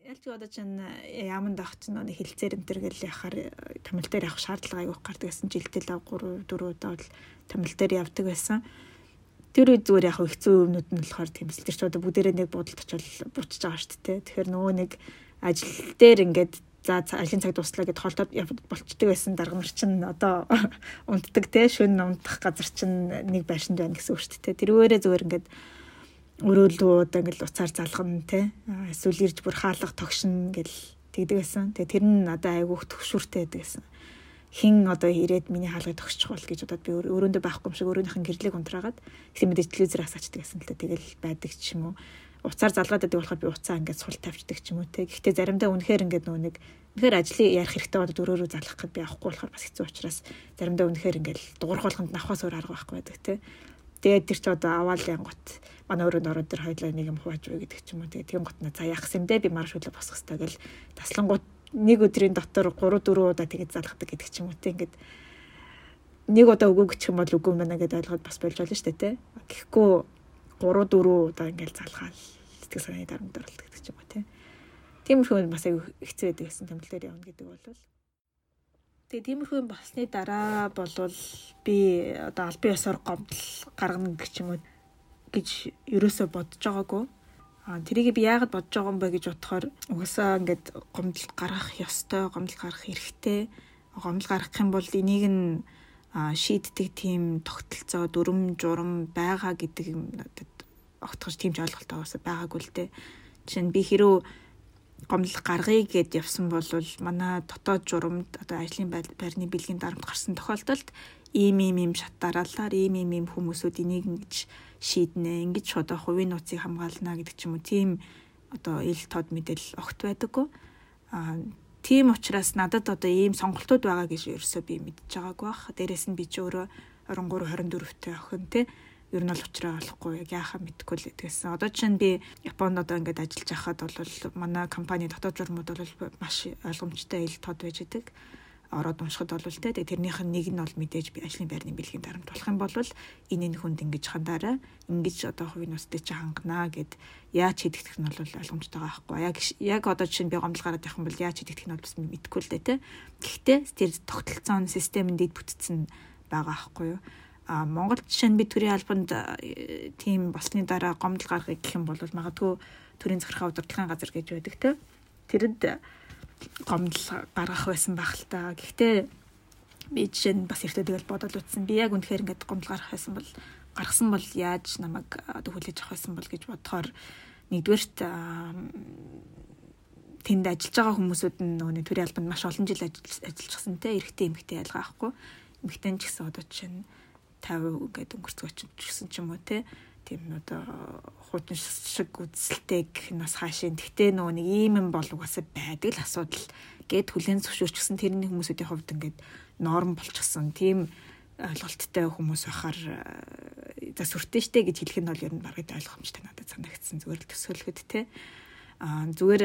C: Ялч одоо чинь яманд авах чинь нэг хилцээр энэ төр гэл яхаар томил дээр явах шаардлага аяг гардаг гэсэн жилдэл 3 4 удаа бол томил дээр явдаг байсан. Тэр үед зүгээр яг хэцүү өмнөд нь болохоор тэмцэл тэр ч одоо бүгдээрээ нэг буудалд очил буучж байгаа шүү дээ. Тэгэхээр нөгөө нэг ажил дээр ингээд за ажлын цаг дуслаа гэд холдоод болчдөг байсан дарга нар чинь одоо унтдаг те шөнө унтах газар чинь нэг байшинд байна гэсэн үг шүү дээ. Тэрүүгээрээ зүгээр ингээд өрөөлөө одоо ингээл уцаар залгана те эсвэл ирж бүр хаалга тогшин гэл тэгдэг байсан. Тэгээ тэр нь надад айгүйх төгшүүртэй байдаг гэсэн. Хин одоо ирээд миний хаалгыг тогсчих бол гэж бодоод би өрөөндөө байхгүй юм шиг нь гэрлийг унтраагаад тийм мэдээ телевизээр асаачдаг гэсэн л тэгэл байдаг ч юм уу. Уцаар залгаад байдаг болохоор би уцаа ингээд сул тавьчихдаг ч юм уу те. Гэхдээ заримдаа үнэхээр ингээд нөө нэг үнэхээр ажлыг ярих хэрэгтэй бодод өрөөрөө залах гэд би авахгүй болохоор бас хэцүү учраас заримдаа үнэхээр ингээд дуурах болгонд навхаас өөр арга байхгүй байдаг те. Тэгээд тэр ч одоо аваал янгот манай өрөөнд ороод тэр хоёлаа нэг юм хувааж өгье гэдэг ч юм уу. Тэгээд тийм гот на за яах юм бэ? Би марш хөлөө босох хэрэгтэй гэл таслангууд нэг өдрийн дотор 3 4 удаа тэгээд залгадаг гэдэг ч юм уу. Ингээд нэг удаа өгөө гэх юм бол үгүй мэнэ гэдээ ойлгоод бас болж болно шүү дээ тий. Гэхдээ 3 4 удаа ингээд залгаал сэтгэл санааны дарамт оролт гэдэг ч юм уу тий. Тиймэрхүү бас аяг хэцүү байдаг гэсэн томил дээр явна гэдэг бол Тэгээ тиймэрхүү болсны дараа болвол би одоо албан ёсоор гомдол гаргана гэх юм уу гэж ерөөсөө бодож байгаагүй. А тэрийг би яагаад бодож байгаа юм бэ гэж бодохоор угаасаа ингээд гомдол гаргах ёстой, гомдол гаргах хэрэгтэй. Гомдол гаргах юм бол энийг нь шийддэг тийм тогтолцоо, дүрм, журам байгаа гэдэг юм надад огтхож тийм ч ойлголт байгаагүй л дээ. Жишээ нь би хэрүү гомдол гаргая гэд явсан бол манай дотоод журамд одоо ажлын байрны бэлгийн дарамт гарсан тохиолдолд ийм ийм ийм шат дараалаар ийм ийм ийм хүмүүсүүд энийг ингэж шийднэ ингэж одоо хувийн нууцыг хамгаална гэдэг ч юм уу. Тийм одоо ил тод мэдээлэл огт байдаггүй. А тийм учраас надад одоо ийм сонголтууд байгаа гэж ерөөсөө би мэдж байгаагүй бах. Дээрэс нь би ч өөрөө 23 24 тэ охин те ер нь бол уучраа олохгүй яг яахаа мэдэхгүй л гэдгээс. Одоо чинь би Японд одоо ингээд ажиллаж байхад бол манай компани дотоод журмууд бол маш ойлгомжтой ил тод байж идэг. Ороод уншихад бол те тэрнийх нь нэг нь бол мэдээж би ажлын байрны бэлгийн дарамт болох юм бол энэ энэ хүнд ингэж хандаарай. Ингэж одоо хувийн нустай чи хангана гэд яаж хийдэгдэх нь бол ойлгомжтой байгаа байхгүй яг яг одоо чинь би гомдол гараад байх юм бол яаж хийдэгдэх нь бол бас мэдэхгүй л дээ те. Гэхдээ тэр тогтолцоон системэнд дэд бүтцэн байгаа байхгүй юу Монгол жишээ нь би төрийн албанд тийм болсны дараа гомдол гаргахыг гэх юм бол магадгүй төрийн захиргаа удирдлагын газар гэж байдаг те тэрэнд гомдол гаргах байсан байх л та. Гэхдээ би жишээ нь бас эртөө тэгэл бодоод утсан. Би яг үнэхээр ингээд гомдол гаргах байсан бол гаргасан бол яаж намайг одоо хүлээж авах байсан бол гэж бодохоор нэгдүгээрт тэнд ажиллаж байгаа хүмүүсүүд нь нөгөө төрийн албанд маш олон жил ажиллажсэн те эрэгтэй эмэгтэй ялгаа ахгүй. Эмэгтэй ч гэсэн одоо жишээ нь 50 ингээд өнгөрцгөөч гэсэн ч юм уу те. Тийм одоо хуучин шиг үзэлтэй гэх нас хаашийн. Тэгтээ нөгөө нэг ийм юм бол угаасаа байдаг л асуудал. Гэд хүлэн зөвшөөрчихсөн тэрний хүмүүсүүдийн хувьд ингээд норм болчихсон. Тийм ойлголттой хүмүүс байхаар за сүртэй штэ гэж хэлэх нь бол ер нь бараг ойлгомжтой надад санагдсан. Зүгээр л төсөөлөхөд те. А зүгээр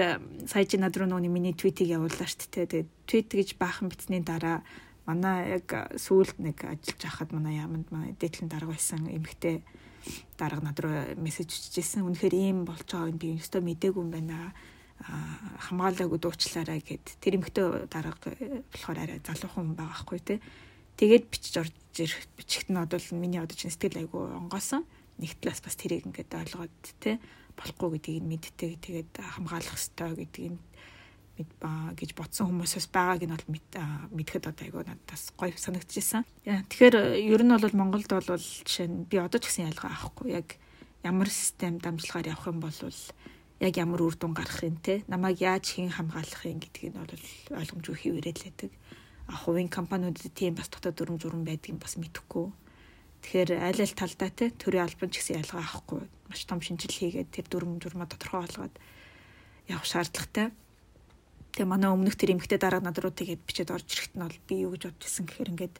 C: сая чи над руу нөгөө миний твитийг явууллаа штэ тэгээд твит гэж баахан битсний дараа манай яг сүүлд нэг ажиллаж байхад манай яамд манай дээдлэн дарга байсан. Эмэгтэй дарга над руу мессеж өччихсэн. Үнэхээр ийм болж байгааг би өстөө мдээгүй юм байна. Хамгаалаагүй дуучлаарай гэд. Тэр эмхтөө дарга болохоор арай залуухан хүн байгаа хгүй те. Тэгээд бичиж орж ирэх бичигт нь одоо миний одоо чинь сэтгэл айгу онгоосон нэг талаас бас тэрийг ингээд ойлгоод те. Болохгүй гэдгийг мэддэг. Тэгээд хамгаалах ёстой гэдгийг гэж бодсон хүмүүсээс байгааг нь бол мэдхэд одоо айгүй надаас гоё санагдчихсан. Тэгэхээр ер нь бол Монголд бол жишээ нь би одоо ч гэсэн ялгаа авахгүй яг ямар систем дамжлагаар явах юм бол яг ямар үр дүн гарах юм те намайг яаж хэн хамгаалах юм гэдгийг нь бол ойлгомжгүй хийвэрэл байдаг. А хувийн компаниудад тийм бас дотоод дүрм журм байдгийг бас мэдэхгүй. Тэгэхээр аль аль талдаа те төрийн албан ч гэсэн ялгаа авахгүй маш том шинжил хийгээд тэр дүрм журмаа тодорхой болгоод явах шаардлагатай. Тэгээ манай өмнөх тэр эмгтээ дараа над руу тэгээд бичээд орж ирэхэд нь бол би юу гэж бодож исэн гэхээр ингээд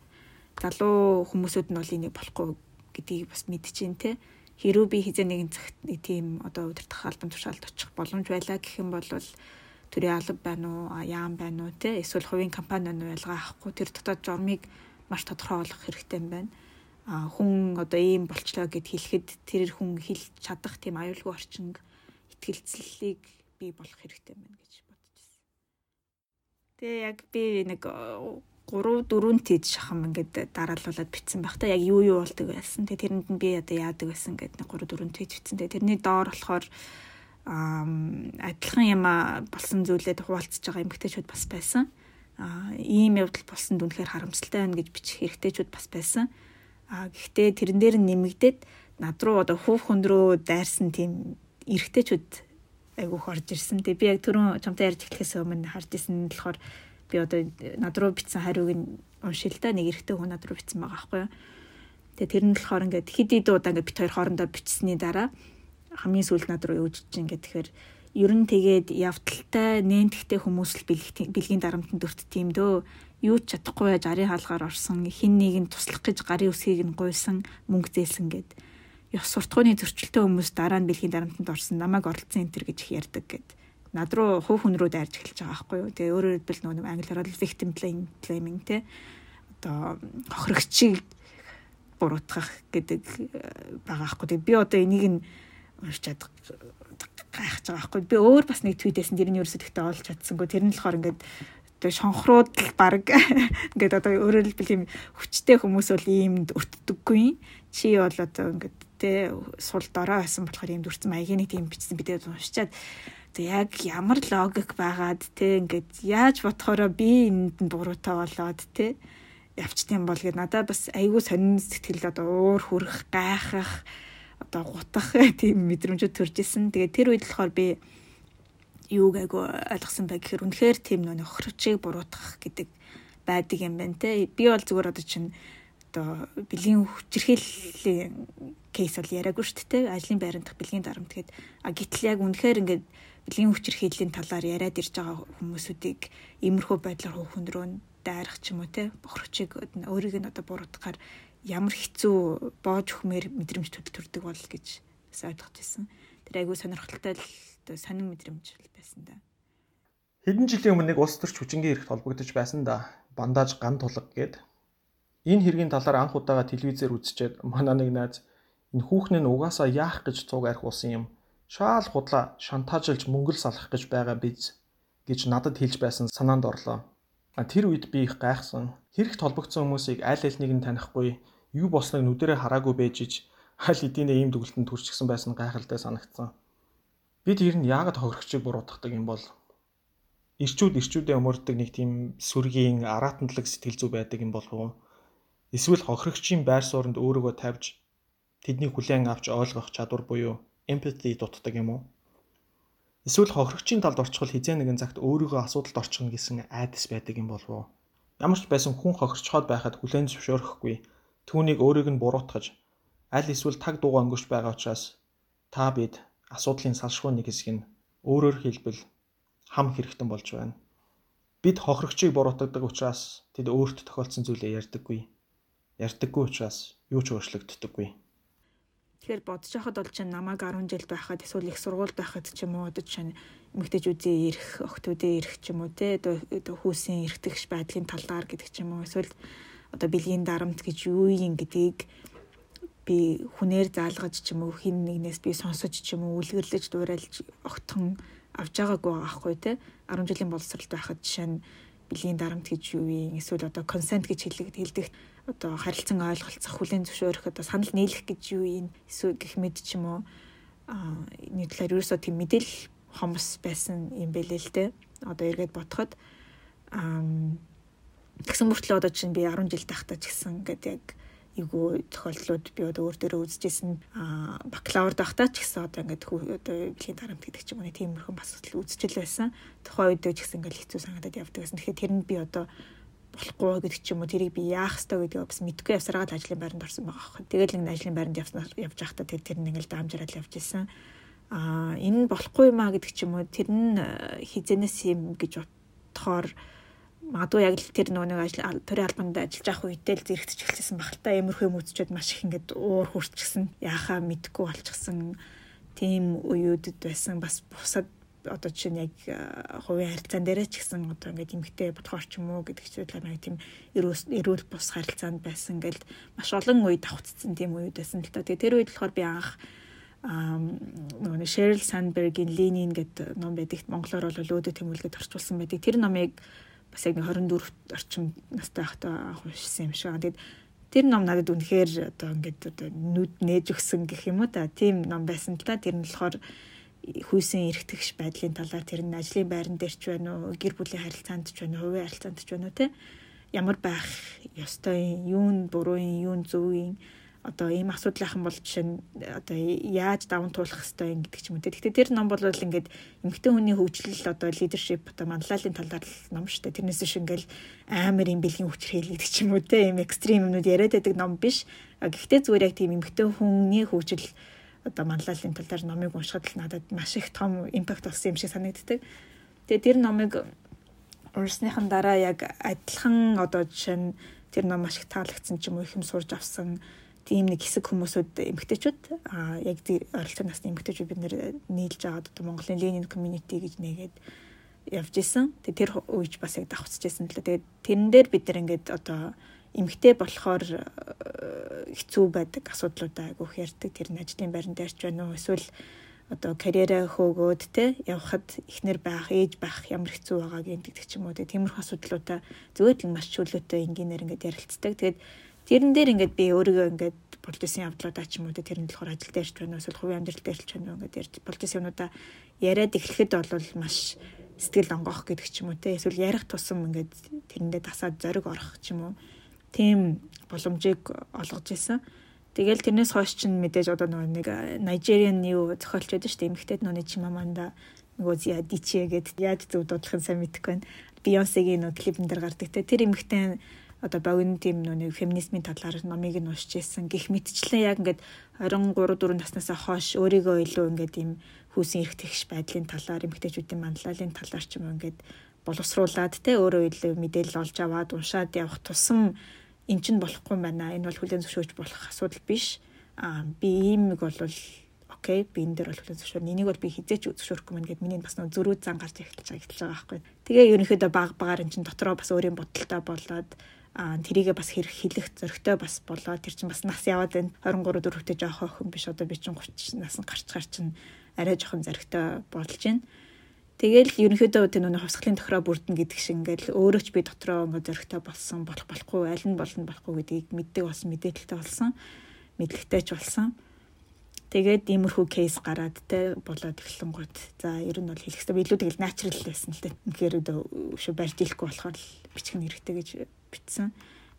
C: залуу хүмүүсүүд нь бол энийг болохгүй гэдгийг бас мэдчихээн те. Хэрүү би хизээ нэгэн цагт нэг тийм одоо удирдах албан тушаалд очих боломж байлаа гэх юм бол төрийн алба байна уу, яам байна уу те эсвэл хувийн компани нь ялгаа авахгүй тэр дотоод журмыг маш тодорхой болгох хэрэгтэй юм байна. А хүн одоо ийм болчлоо гэд хэлэхэд тэр хүн хэлж чадах тийм аюулгүй орчин ихтгэлцлийг бий болох хэрэгтэй байна гэж Тэгээ яг би нэг 3 4 тэд шахам ингээд дараалуулад битсэн байх та яг юу юу болдог байсан. Тэгээ тэрэнд нь би одоо яадаг байсан гэдэг нэг 3 4 тэд битсэн. Тэгээ тэрний доор болохоор адилхан юм болсон зүйлээд хуваалцж байгаа эмгтээчүүд бас байсан. А ийм явдал болсон дүнхээр харамсалтай байна гэж бичих хэрэгтэйчүүд бас байсан. А гэхдээ тэрэн дээр нь нэмэгдээд над руу одоо хүүх хөндрөө дайрсан тийм эргэтэйчүүд айгүйх орж ирсэн. Тэгээ би яг түрүүн чамтай ярьж эхлэхээс өмнө харж исэн болохоор би одоо над руу бичсэн хариуг нь уншил та нэг эрэгтэй хүн над руу бичсэн байгаа байхгүй юу. Тэгээ тэр нь болохоор ингээд хэд хэд удаа ингээд бит хоёр хоорондоо бичсэний дараа хамгийн сүүлд над руу юуж чинь ингээд тэгэхээр ер нь тэгээд явталтай нээнтгтэй хүмүүс л бэлгийн дарамтанд өрт тийм дөө юу ч чадахгүй яаж арын хаалгаар орсон хин нэг нь туслах гэж гарын үсгийг нь гуйсан мөнгө зээлсэн гэдэг ёс суртахууны зөрчилтэй хүмүүс дараа нь бэлгийн дарамтанд орсон намайг оролцсон энэ төр гэж их ярьдаг гэд над руу хөв хүн рүү дайрж эхэлж байгаа байхгүй юу. Тэгээ өөрөөр хэлбэл нөгөө англиар бол victim blaming те одоо хохирогчийг буруутгах гэдэг э, байгаа байхгүй. Тэгээ би одоо энийг нь уншчаад гайхаж байгаа байхгүй. Би өөр бас нэг твитээсэн тэрний ерөөсөө тэгтээ олж чадсангүй. Тэр нь болохоор ингээд тэгээ шонхрууд л баг ингээд одоо өөрөөр хэлбэл юм хүчтэй хүмүүс бол иймд өртдөггүй. Чи бол одоо ингээд те сул дорой байсан болохоор юм дүрцэн маягийн нэг тийм бичсэн бидээ уншичаад яг ямар логик байгаад те ингээд яаж бодохороо би энд нь буруутай болоод те явчтiin бол гээд надад бас айгүй сонин сэтгэл одоо уур хүрэх гайхах одоо гутах тийм мэдрэмжүүд төрж исэн. Тэгээ тэр үед болохоор би юуг айгүй ойлгосон бай гэхээр үнэхээр тийм нөх хөрчийг буруутгах гэдэг байдаг юм байна те. Би бол зүгээр одоо чинь одоо бэлгийн хүчирхийллийн кейс бол яриаггүй шүү дээ. Ажлын байрандах бэлгийн дарамт гэд а гítэл яг үнэхээр ингээд бэлгийн хүчирхийллийн талаар яриад ирж байгаа хүмүүсүүдийг иймэрхүү байдлаар хүүхэн рүү дайрах ч юм уу те бохирчиг өөрийг нь одоо буруутгахаар ямар хэцүү боож өхмээр мэдрэмж төрдөг бол гэж бас ойлгож ирсэн. Тэр айгүй сонирхолтой л сонин мэдрэмж байсан да.
A: Хэдэн жилийн өмнө нэг улс төрч хүчингийн хэрэгт холбогдож байсан да. Бандаж ган тулга гээд Энэ хэргийн талаар анх удаага телевизээр үзчихэд манай нэг найз энэ хүүхэн нь угаасаа яах гэж цуг арх уусан юм. Шаал худлаа шантаажлж мөнгөл салах гэж байгаа биз гэж надад хэлж байсан санаанд орлоо. Тэр үед би их гайхсан. Хэрэгт холбогдсон хүмүүсийг аль аль нэг нь танихгүй, юу босныг нүдэрээ хараагүй байж ич аль хэдийнэ ийм дүгэлтэнд төрчихсөн байсан гайхалтай санагдсан. Бид ер нь яагаад хохирогчийг буруутгадаг юм бол ирчүүд ирчүүдээ өмөрдөг нэг тийм сүргийн араатантлаг сэтгэл зүй байдаг юм болов уу? Эсвэл хохирогчийн байр сууринд өөрийгөө тавьж тэдний хүлээн авч ойлгох чадвар буюу empathy дутдаг юм уу? Эсвэл хохирогчийн талд орчихвол хизээ нэгэн цагт өөрийгөө асуудалд орчихно гэсэн айдас байдаг юм болов уу? Ямар ч байсан хүн хохирчхоод байхад хүлээн зөвшөөрөхгүй түүнийг өөрийг нь буруутгаж аль эсвэл таг дууга өнгөрч байгаа учраас та бид асуудлын салшгүй нэг хэсэг нь өөрөөр хэлбэл хам хэрэгтэн болж байна. Бид хохирогчийг буруутгадаг учраас тэд өөрт тохиолдсон зүйлээ ярьдаггүй ярьдаггүй учраас юу ч өөрчлөгддөггүй.
C: Тэгэхээр бодож байхад бол чинь намайг 10 жил байхад эсвэл их сургуульд байхад ч юм уу одоо чинь эмэгтэйчүүдийн эрх, охтуудын эрх ч юм уу те одоо хүүсийн эрхтгш байдлын талаар гэдэг ч юм уу эсвэл одоо бэлгийн дарамт гэж юу юм гэдгийг би хүнээр заалгаж ч юм уу хин нэгнээс би сонсож ч юм уу үлгэрлэж дуурайлж огтхон авч байгаагүй байгаа хгүй те. 10 жилийн боловсролд байхад жишээ нь бэлгийн дарамт гэж юу юм эсвэл одоо consent гэж хэлдэг хэлдэг одоо харилцан ойлголцох хүлэн зөвшөөрөх одоо санал нийлэх гэж юу юм эсвэл гэх мэт ч юм уу а энэ талаар ерөөсөө тийм мэдээлэл хомс байсан юм бэлээ л дээ. Одоо эргээд бодоход аа тэгсэн мөртлөө одоо чинь би 10 жил тахтаа ч гэсэн ингээд яг эйгүү тохиолдлууд би одоо өөр дээрээ үзэжсэн а бакалавр дахтаа ч гэсэн одоо ингээд одоо бэлгийн дарамт гэдэг ч юм уу тиймэрхэн бас үзчихэл байсан. Тухайн үед ч гэсэн ингээд хэцүү санагдаад явдаг байсан. Тэгэхээр тэрэнд би одоо болохгүй гэдэг ч юм уу тэрийг би яах ёстой гэдгийг бас мэдгүй явсараад ажлын байранд орсон байгаа хэрэг. Тэгэл нэг ажлын байранд явснаар явж байхдаа тэр тэр нэг л даамжраад явж исэн. А энэ болохгүй юм а гэдэг ч юм уу тэр нь хизэнээс юм гэж бодохоор магадгүй яг л тэр нөгөө нэг ажил төрийн албанд ажиллаж авах үедээ л зэрэгтж эхэлсэн баг л та иймэрхүү юм үзчихэд маш их ингээд уур хүрчсэн яхаа мэдгүй болчихсон тийм үеүүдэд байсан бас бусад одоо чинь яг хувийн харилцаан дээрээ ч гэсэн одоо ингээд эмгтэй бодохоор ч юм уу гэдэг чиглэл нэг тийм эрүүл бус харилцаанд байсан ингээд маш олон үе давхцсан тийм үед байсан л та. Тэгээ тэр үед болохоор би анх нөгөө Sheryl Sandberg-ийн Lenin гэдэг ном байдаг. Монголоор бол өөдөө тэмүүлгээд орчуулсан байдаг. Тэр номыг бас яг 24 орчим настай байхдаа уншсан юм шиг. Тэгээд тэр ном надад үнэхээр одоо ингээд одоо нүд нээж өгсөн гэх юм уу та. Тийм ном байсан л та. Тэр нь болохоор хүйсийн эргэтгэж байдлын талаар тэр нь ажлын байран дээр ч байна уу, гэр бүлийн харилцаанд ч байна уу, хувийн харилцаанд ч байна уу те. Ямар байх ёстой юм, юу нь буруу юм, юу нь зөв юм одоо ийм асуудлынхан бол жишээ нь одоо яаж даван туулах хэвтэй юм гэдэг ч юм уу. Тэгэхдээ тэр ном бол ингээд эмгтэн хүний хөгжил одоо leadership одоо манлайлалын талаар ном шүү дээ. Тэрнээс биш ингээл амар юм бэлгийн хүчрхийл гэдэг ч юм уу те ийм экстрим юмнууд яриад байдаг ном биш. Гэхдээ зүгээр яг тийм эмгтэн хүний хөгжил одоо манлайлалын талаар номыг уншихад л надад маш их том импакт болсон юм шиг санагддаг. Тэгээ тэр номыг уншсныхан дараа яг адилхан одоо жишээ нь тэр ном маш их таалагдсан ч юм уу их юм сурж авсан тийм нэг хэсэг хүмүүсүүд эмгтээчүүд а яг оролцоо насны эмгтээчүүд бид нэр нийлж агаад одоо Монголын Ленин community гэж нэгээд явж исэн. Тэгээ тэр үеч бас яг давхцаж исэн л дээ. Тэрэн дээр бид нар ингээд одоо эмгтээ болохоор э, хэцүү байдаг асуудлуудаа айгүйх ярьдаг. Тэр нь ажлын байран дээрч байна уу эсвэл одоо карьераа хөөгөөд те явхад ихнэр байх, ээж байх ямар хэцүү байгааг гэдэг ч юм уу. Тиймэрхүү асуудлуудаа зөвөөд л маш чөлөөтэй энгийнээр ингээд ярилцдаг. Тэгээд Тэрэн дээр ингээд би өөрийгөө ингээд болж исэн явдлуудаа ч юм уу тэр нь болохоор ажил дээр ч байна эсвэл хувийн амьдрал дээр ч байна ингээд ярьж болж исэн юмудаа яриад эхлэхэд бол маш сэтгэл онгоох гэдэг ч юм уу те эсвэл ярих тусам ингээд тэрэндээ тасаад зориг орох ч юм уу тийм боломжийг олгож исэн. Тэгэл тэрнээс хойш чинь мэдээж одоо нөгөө нэг Nigerian юу зохиолч байдаг шүү дээ. Эмэгтэйд нөгөө Чимаманда нөгөө Зя Дичи гэдэг яаж зөв дуудлахын сайн мэдэхгүй байна. Бейонсегийн нөгөө клипэн дээр гардаг те. Тэр эмэгтэй одоо богино тийм нэг феминизмын талаар номыг нь уншиж ирсэн. Гэх мэтчлэн яг ингээд 23 4 наснасаа хойш өөрийгөө илүү ингээд ийм хүүсийн эрх тэгш байдлын талаар эмгтээчүүдийн манлайлалын талаар ч юм ингээд боловсруулад те өөрөө илүү мэдээлэл олж аваад уншаад явах тусам эн чинь болохгүй байна. Энэ бол хүлэн зөвшөөрч болох асуудал биш. Аа би ийм нэг бол окей би энэ дээр бол хүлэн зөвшөөрнө. Энийг бол би хизээч зөвшөөрөхгүй мэн гэд миний бас нэг зөрүү зан гарч эхэлж байгаа эхэлж байгаа байхгүй. Тэгээ ерөнхийдөө баг багаар эн чинь дотроо бас өөрийн бодолтой болоод а тэрийгээ бас хэрэг хэлэх зөрөгтэй бас болоо тэр чинь бас нас яваад байна 23 дөрөвтэй жоох охин биш одоо би чинь 30 нас гарч гар чинь арай жоохон зөрөгтэй болж байна Тэгэл ерөнхийдөө тэр нүг хувьсгалын тохироо бүрдэн гэдэг шиг ингээл өөрөө ч би дотроо ингээ зөрөгтэй болсон болох болохгүй аль нь болно болохгүй гэдгийг мэддэг болсон мэдээлэлтэй болсон мэдлэгтэй ч болсон Тэгээд иймэрхүү кейс гараад те болоод эхлэн гот. За ер нь бол хэлэхдээ илүү тэгэл natural байсан л те. Үнэхээр өшөө барьж ирэхгүй болохоор бичих нь хэрэгтэй гэж битсэн.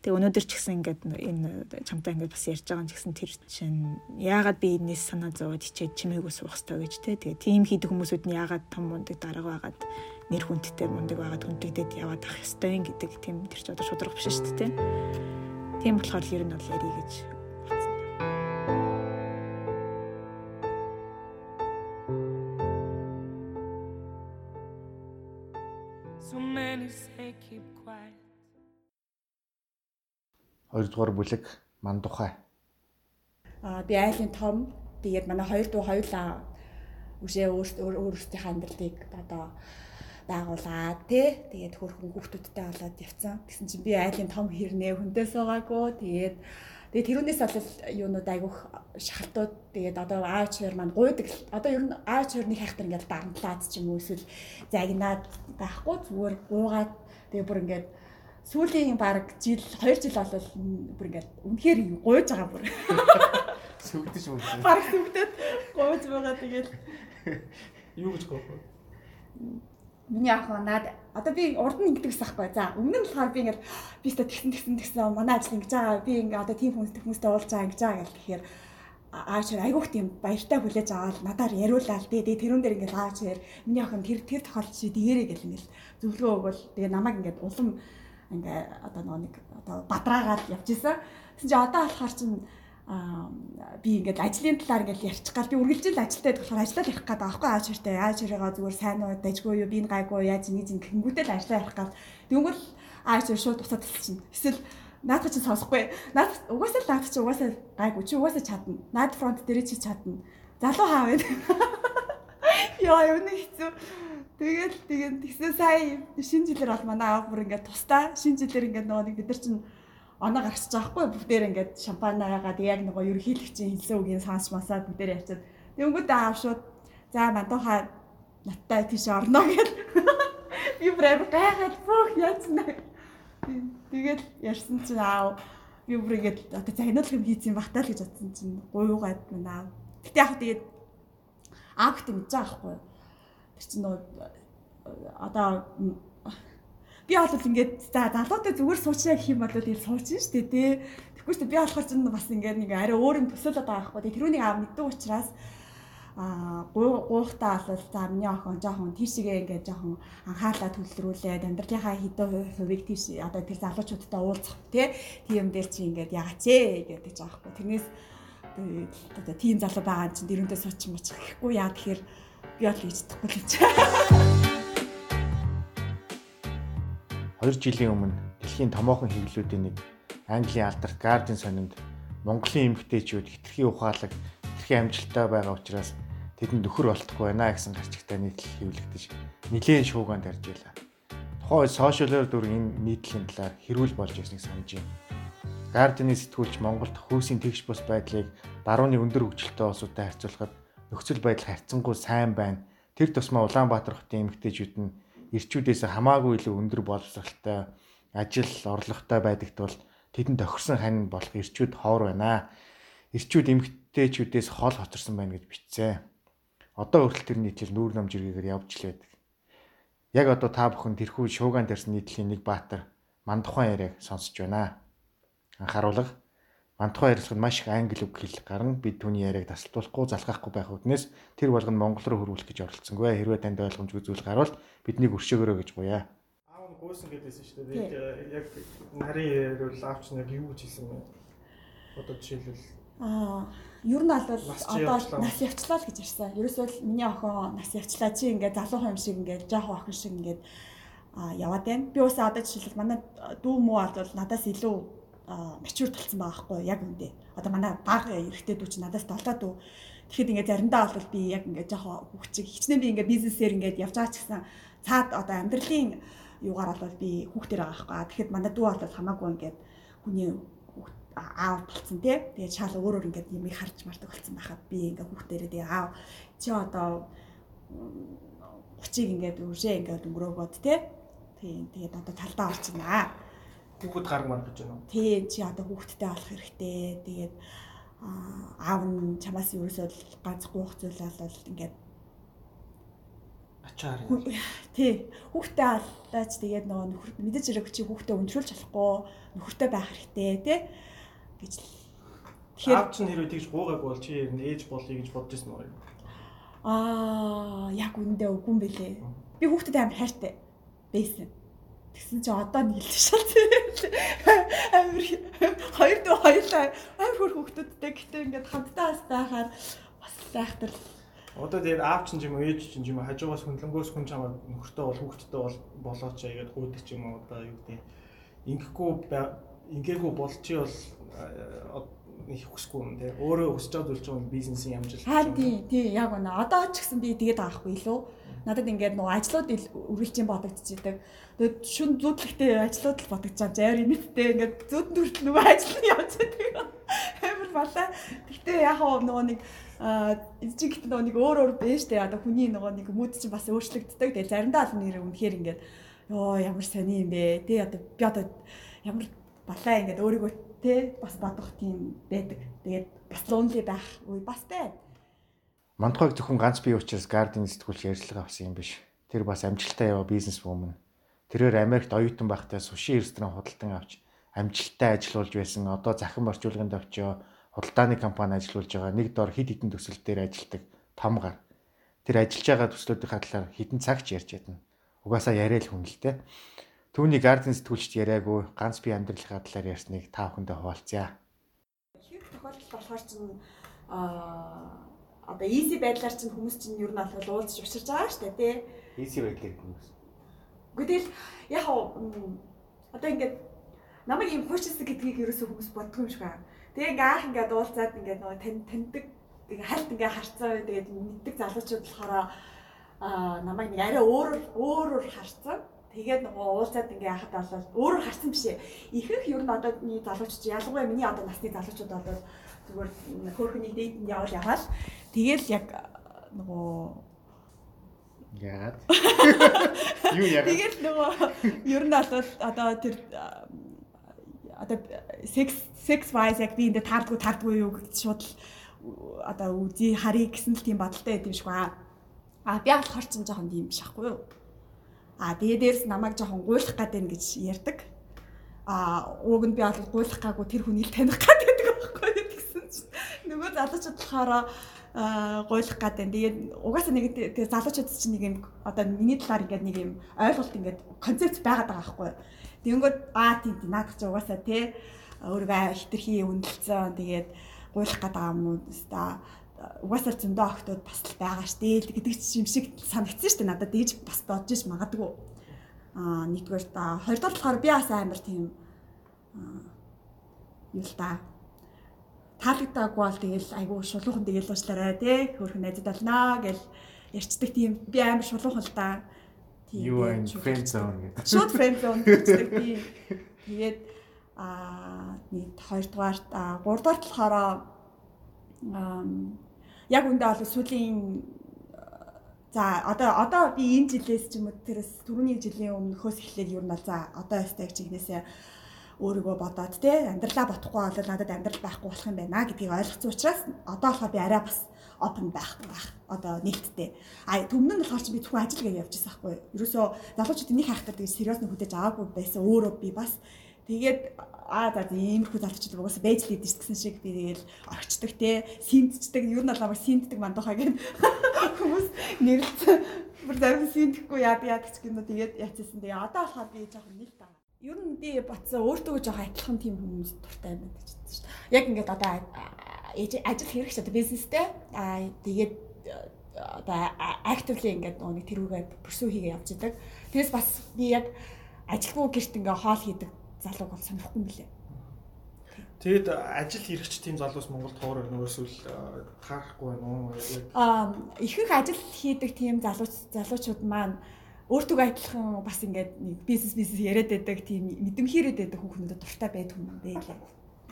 C: Тэгээ өнөөдөр ч гэсэн ингээд энэ чамтай ингээд бас ярьж байгаа юм ч гэсэн тэр чинь яагаад би энэс санаа зовоод хичээд чимээгүй суух хэрэгтэй гэж те. Тэгээ тийм хийдэг хүмүүсүүд нь яагаад том мундаг дарга байгаад нэр хүндтэй мундаг байгаад хүндэгдээд яваад ах ёстой юм гэдэг тийм тэр ч одоо шудраг биш шүү дээ те. Тийм болохоор ер нь бол ярий гэж
B: Хоёрдугаар бүлэг мандухай.
D: Аа би айлын том. Тэгээд манай хоёр дуу хоёулаа үшээ өөрсдийнхээ амьдралыг одоо байгуулад тий тэгээд хөрхөн хүүхдүүдтэй болоод явцсан. Тэгсэн чинь би айлын том хэрнээ хүнтэй суугаагүй. Тэгээд Тэгээд тэрүүнээс бол юунууд айгүйх шахалтууд тэгээд одоо аав хоёр маань гуйдаг. Одоо ер нь аав хоёр нэг хайхтар ингээд дарамтлаад ч юм уу эсвэл загнаад байхгүй зүгээр гуугаад тэгээд бүр ингээд сүүлийн баг жил 2 жил болол бүр ингээд үнэхээр гуйж байгаа бүр.
B: Сүгдэж мөн.
D: Баг сүгдэд гуйж байгаа тэгээд
A: юу гэж гоох вэ?
D: Миний ах наад одоо би урд нь ингэдэг гэсэн байхгүй. За өмнө нь болохоор би ингээд би өөртөө тэгсэн тэгсэн тэгсэн манай ажил ингэж байгаа. Би ингээд одоо тийм хүнстэй хүмүүстэй уулзж байгаа ингэж байгаа гэх тэгэхээр ааш айгуух тийм баяртай хүлээж аваад надаар яриулаад тэгээ тэрүүн дээр ингээд ааш яар миний охин тэр тэр тохиолдол чи дээрээ гэл ингээд зөвлөгөө өгвөл тэгээ намайг ингээд улам ингээ одоо нэг одоо бадраагаад явж исэн. Тэгсэн чи одоо болохоор чинь би ингээд ажлын талаар ингээд ярьчих гал би үргэлжил ажилтаа байх болохоор ажиллаад явах гэдэг аахгүй ааж хэртэй ааж хэрэгаа зүгээр сайн уу дайггүй юу би гайгүй яаж нэг зин гингүүтэл ажиллаа явах гал. Ааж хэр шууд туцаад талчихна эсвэл наадах чинь сонсохгүй. Наад угаасаа л наадах чинь угаасаа гайгүй чи угаасаа чадна. Наад фронт дээр чи чадна. Залуу хаа вэ яа юу нэг хэцүү тэгэл тэгээд тэгсэн сая шинэ жилээр бол манай аав бүр ингээд тусдаа шинэ жилээр ингээд нөгөө нэг бид нар чинь оноо гаргаж байгаа хгүй. Бүгдээр ингээд шампанаагаад яг нөгөө ерөнхийлөгчийн хэлсэн үгийг сонсч масаад бүгдээр явчихад тэнгүүд аав шууд за мантуха наттай тийш орно гэд. Би брэв гайхаад бүх яцна тэгээд ярьсан чинь аав би бүр ингээд одоо загнуулах юм хийцэн багтаа л гэж бодсон чинь гуйгаад байна гэтээ яг тэгээд аав гэдэг мэдэж байгаа хгүй тэр чинь нөгөө одоо би бол ингээд за залуутай зүгээр суучаа гэх юм бол ийм суучин шүү дээ тий. Тэгэхгүй шүү дээ би болохоор ч бас ингээд нэг арай өөр юм төсөөлөд байгаа байхгүй. Тэрүүнийг аав мэддэг учраас а гуйхтаа бол за миний охин жоохон тийшээ ингээд жоохон анхаалаа төвлөрүүлээд амьдралынхаа хэдэн хувийг тийш одоо тэр залуучуудтай уулзах тий тийм дээр чи ингээд ягач ээ гэдэг жаа байхгүй тэрнээс одоо тийм залуу байгаа чинь дэрүндээ сууч мууч гэхгүй яа тэгэхээр хийж чадахгүй л гэж
B: 2 жилийн өмнө дэлхийн томоохон хэвлэлүүдийн нэг Английн алдарт Guardian сонинд Монголын эмэгтэйчүүд хитрхи ухаалаг, хитрхи амжилттай байгаа учраас тэдэнд нөхөр болтохгүй байна гэсэн гарчигтай нийтлэл хэвлэгдэж нэлээд шуугаан тарж байлаа. Тухайн сошиалор дүр энэ нийтлэлийн талаар хэрүүл болж ирснийг санаж байна. Guardian-ы сэтгүүлч Монголд хөөсийн тэгш бус байдлыг барууны өндөр хөгжилтэй улсуудтай харьцуулахад нөхцөл байдал харьцангуй сайн байна. Тэр тусмаа Улаанбаатар хотын эмэгтэйчүүд нь ирчүүдээс хамаагүй илүү өндөр боловсралтай ажил орлоготой байдагт бол тэдэнд тохирсон хань болох ирчүүд ховор байна. Ирчүүд эмгтээчүүдээс хол хоцорсон байна гэж бичсэн. Одоо хүртэл тэр нийтлэл нүүр нам жиргээгээр явж л байдаг. Яг одоо та бүхэн тэрхүү шуугаан тарьсан нийтлийн нэг баатар мандухайн яриаг сонсож байна. Анхааруулга Мантухай ярилцлагад маш их англи үг хэл гарна. Бид түүний яриаг тасалдуулахгүй, залхахгүй байх үднээс тэр болгоно монгол руу хөрвүүлэх гэж оролцсонгүй. Хэрвээ танд ойлгомжгүй зүйл гарвал биднийг өршөөгөрөө гэж буяа.
A: Аав нь гуйсан гэдээсэн шүү дээ. Яг нарийн ярил аавч нэг юу гэж хэлсэн бэ? Одоо жишээлбэл
D: Аа, ер нь бол одоо нас явчлаа л гэж ирсэн. Ерөөсөө миний охин нас явчлаа чи ингээд залуухан юм шиг ингээд жоох охин шиг ингээд яваад байна. Би уусаа одоо жишээлбэл манай дүү муу бол надаас илүү мачур талсан байгаа хгүй яг үндэ. Одоо манай баг эрэгтэй дүү чи надаас долоод дүү. Тэгэхэд ингээд заримдаа бол би яг ингээд жоохон хүүхчиг хичнээн би ингээд бизнесээр ингээд явж байгаа ч гэсэн цаад одоо амьдралын юугаар бол би хүүхдэр байгаа хгүй. Тэгэхэд манай дүү бол хамаагүй ингээд хүний аав болцсон тий. Тэгээд шал өөрөөр ингээд юм их харж мардаг болсон байхад би ингээд хүүхдэрээ тэгээ аав чи одоо 30-ыг ингээд үржээ ингээд өнгөрөөгөөд тий. Тийм тэгээд одоо талдаа орчихнаа
A: хүүхэд гарг мар гэж байна уу?
D: Тийм чи одоо хүүхэдтэй болох хэрэгтэй. Тэгээд аав нь чамаас ерөөсөө ганц гуйх зүйл бол ингээд
A: ачаар.
D: Тий. Хүүхдээ аллаач тэгээд нөгөө нөхөр мэдээж хэрэг чи хүүхдээ өндрүүлж болохгүй нөхөртэй байх хэрэгтэй тий гэж
A: Тэгэхээр аав чинь хэрвээ тэгж гуугаагүй бол чи ер нь ээж болъё гэж бодож байсан уу?
D: Аа яг үндэ үгүй юм бэлээ. Би хүүхдэд амар хайртай байсан. Тэгсэн чи одоо нийлж шат. Амир хоёр дөө хоёлаа амир хөр хүүхдүүдтэй гэтээ ингээд хамтдаа бас байхаар бас сайхтар.
A: Одоо тэгээд аав чинь юм ээж чинь юм хажуугаас хүнлэнгөөс хүн чамаа нөхөртөө бол хүүхдтэй бол болооч яагаад гүйдэг ч юм уу одоо юу гэдэг ингэхгүй ингээгүй болчи бол их хүсэхгүй юм те өөрөө өсөж чад үлж байгаа бизнесийн амжилт.
D: Аа тий тий яг үнэ одоо ч гэсэн би тэгээд байгаа хгүй илүү надад ингээд нөгөө ажлууд үргэлж юм бодогдчихдаг. Тэгээд шүн зүудлэгтэй ажлууд л бодогдож байгаа. Зайр инэттэй ингээд зүуд нүрт нөгөө ажил нь явж байдаг. Амар балаа. Гэхдээ яг нөгөө нэг эцэг ихтэй нөгөө нэг өөр өөр бэ штэ. Одоо хүний нөгөө нэг мөд чинь бас өөрчлөгддөг. Тэгээд заримдаа л нэр үнэхээр ингээд ёо ямар сони юм бэ. Тэ одоо би одоо ямар балаа ингээд өөрийгөө тэ бас бодох тийм байдаг. Тэгээд бас lonely байх үе бас байна.
B: Мантхойг зөвхөн ганц бие учраас Guardian сэтгүүлч ярьцлага авсан юм биш. Тэр бас амжилттай яваа бизнес вумен. Тэрээр Америкт оюутан байхдаа суши ресторан худалдан авч амжилттай ажиллаулж байсан. Одоо захин орчуулганд очио худалдааны компани ажиллаулж байгаа. Нэг дор хид хідэн төсөл дээр ажилладаг том гар. Тэр ажиллаж байгаа төслүүдийн хадлаар хідэн цагч ярьж ядна. Угаасаа яриа л хүн л те. Түүний Guardian сэтгүүлчд яриаггүй ганц бие амьдралын хадлаар ярьсныг та бүхэндээ хуваалцъя.
D: Их тохиолдол болохоор чинь аа одоо easy байдлаар чинь хүмүүс чинь ер нь бол уулзч учирч байгаа шүү дээ тий.
B: Easy байдлаар хүмүүс.
D: Гэтэл яг одоо ингээд намайг юм хуучилсан гэдгийг ерөөсөө хүмүүс боддгүй юм шиг байна. Тэгээ ингээ анх ингээд уулзаад ингээд нөгөө тань таньдаг тэгээ хальт ингээ харцаа тэгээд мэддэг залуучууд болохоор аа намайг нэг арай өөр өөрөөр харцсан. Тэгээд нөгөө уулзаад ингээ яхад болол өөрөөр харсан биш ээ. Ихэнх ер нь одооний залуучууд ялангуяа миний одоо насны залуучууд болоод зүгээр хөөхний дээдэнд явал яваал тэгэл яг нөгөө
B: яагаад юу яагаад
D: тэгэл нөгөө ер нь бол одоо тэр одоо sex sex wise яг би энэ таардгүй таардгүй юу гэж шууд одоо үзий харъя гэсэн л тийм бодолтой байд юм шиг ба. А би болохоор ч жоохон тийм биш аахгүй юу. А тэгээ дээрс намайг жоохон гуйлах гад байна гэж ярьдаг. А ууг нь би бол гуйлах гаагүй тэр хүнийг таних гад гэдэг байхгүй юу Нөгөө залуучууд болохоор гуйлах гад байна. Тэгээд угаасаа нэг тэгээд залуучууд чинь нэг юм одоо миний талаар ингээд нэг юм ойлголт ингээд концепт байгаад байгаа байхгүй. Тэгэнгүүт аа тийм тийм наадах чи угаасаа тий өөрийгөө хитрхи үнэлцэн тэгээд гуйлах гад байгаа юм уу угаасаа зөндөө охтууд бас л байгаа штэ гэдэг юм шиг санагдсан штэ надад дээж бас бодож иж магадгүй. Аа нэгдүгээр та хоёрдугаар болохоор би бас амар тийм юу л та таалагдаагүй бол тэгэл айгүй шулуухан тэгэл уучлаарай тий хөөрхөн найзад болноо гэл ярьцдаг тийм би амар шулуухан л да.
B: Тийм. Юу энэ friend zone гэдэг.
D: Шууд friend zone гэдэг би. Тэгээд аа нийт 2 дугаарт 3 дугаарт болохоор аа яг үндэ бол сүүлийн За одоо одоо би энэ жилээс ч юм уу тэрс түрүүний жилийн өмнөхөөс эхлээд юу нь бол за одоо ястай чигнээсээ өөрийгөө бодоод те амьдралаа бодохгүй бол надад амьдрал байхгүй болох юм байна гэдгийг ойлгосон учраас одоо болохоор би арай бас open байх байх. Одоо нээлттэй. А түмэн нь болохоор чи би зөвхөн ажил гэж явж байсан байхгүй. Ерөөсөө залуучууд нэг хайхтар тэгээд сериус нь хөтэж аваагүй байсан. Өөрөө би бас тэгээд аа за иймэрхүү залуучууд угаасаа байж л идэв гэсэн шиг би тэгэл орчдөг те синтчдэг ер нь бол намайг синтдэг мандахаа гэд хүмүүс нэрлэлсэн. Бүр зарим синтэхгүй яа яа гэж гинэ тэгээд яцсан. Тэгээ одоо болохоор би жоохон нэлт байгаа ер нь би батсан өөртөө жоох адилхан тийм хүмүүс дуртай байна гэж бодсон шүү дээ. Яг ингээд одоо ажил хэрэгч одоо бизнестэй аа тэгээд одоо actively ингээд нэг тэрүүгээ pursue хийгээ явж идэг. Тэгээс бас би яг ажилгүй гэрт ингээ хоол хийдэг залууг бол сонирхгүй юм билээ.
A: Тэгэд ажил хэрэгч тийм залуус Монголд хоор нөгөөсөл таарахгүй байна уу?
D: Аа ихэнх ажил хийдэг тийм залууч залуучууд маань өөртөө адилхан бас ингээд нэг бизнес бизнес яриад байдаг тийм мэдэмхийрээд байдаг хүүхнүүдэд дуртай байдаг юм байлаа.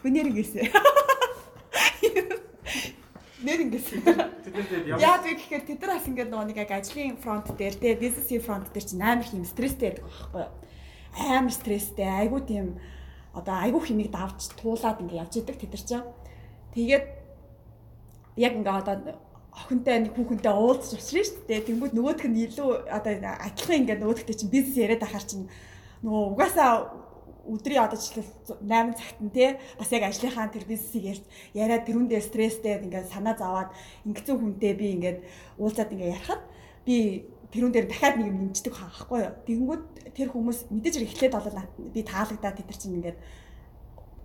D: Гүнээр ингэсэн. Нэр ингэсэн. Яа тэг гэхээр тэд нар бас ингээд нөгөө нэг яг ажлын фронт дээр те бизнесийн фронт дээр чинь амар хэм стресстэй байдаг байхгүй юу? Амар стресстэй, айгуу тийм одоо айгуу хэмиг давж туулаад ингээд явж идэг тэд нар чинь. Тэгээд яг ингээд одоо охинтой нэг хүүхэнтэй уулзч очрно шүү дээ. Тэнгүүд нөгөөх нь илүү одоо адилхан ингээд нөгөөдөгтэй чинь бизнес яриад ахаар чинь нөгөө угаасаа өдрийн одоо жишээл 8 цагт нь тий бас яг ажлынхаа тэр бизнесийг яриад тэрүүн дээр стресстэй ингээд санаа зовоод ингэсэн хүнтэй би ингээд уулзаад ингээд ярахад би тэрүүн дээр дахиад нэг юм нэмждэг хаахгүй юу. Тэгэнгүүт тэр хүмүүс мэдээж эхлээд болол би таалагдаад тэр чинь ингээд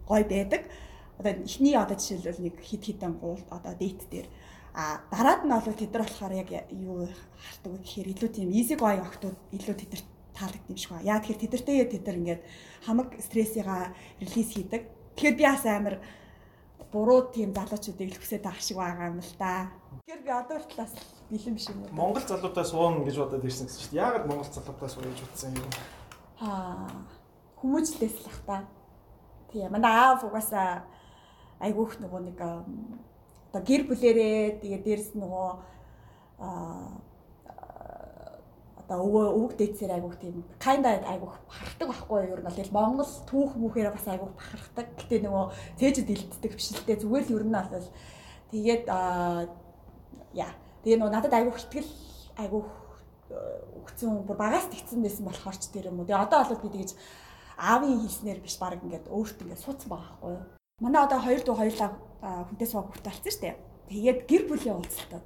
D: гой байдаг. Одоо эхний одоо жишээлбэл нэг хит хитэн гуул одоо дейт дээр А дараад нь бол тэд нар болохоор яг юу хардаг вэ гэхээр илүү тийм easy going охтууд илүү тэд нар таалагдсан юм шиг ба. Яа тэгэхээр тэдэртэй тэд нар ингээд хамаг стрессийгаа релиз хийдэг. Тэгэхээр би бас амар буруу тийм залуучуудыг илүүсээд байгаа шиг байгаа юм л да. Тэгэхээр би одоо талаас бэлэн биш юм уу?
A: Монгол залуутай суун гэж бодоод ирсэн гэсэн чинь яагаад монгол залуутай сууя гэж утсан юм?
D: Аа хүмүүжлээс л ах та. Тийм манай аав угаасаа айгүйх нөгөө нэг одоо гэр бүлэрээ тэгээ дээрэс нөгөө аа одоо өвөө өвөг дээдсээр айгүйх тийм kinda айгүйх бахархдаг байхгүй юу? Ер нь бол Монгол түүх мүхээр бас айгүйх бахархдаг. Гэтэ нөгөө цээжэд илтдэг биш л дээ. Зүгээр л ер нь бол тэгээд аа яа. Тэгээ нөгөө надад айгүйх ихтгэл айгүйх өгцөн бүр багаас тэгсэн байсан болохоор ч тэр юм уу. Тэгээ одоо бол би тэгэж аавын хэлснээр биш баг ингээд өөртөө ингээд суудсан байгаа байхгүй юу. Манай одоо хоёр дүү хоёулаа хүнтэй сууг хүртэл алцсан шүү дээ. Тэгээд гэр бүлийн уулзалтад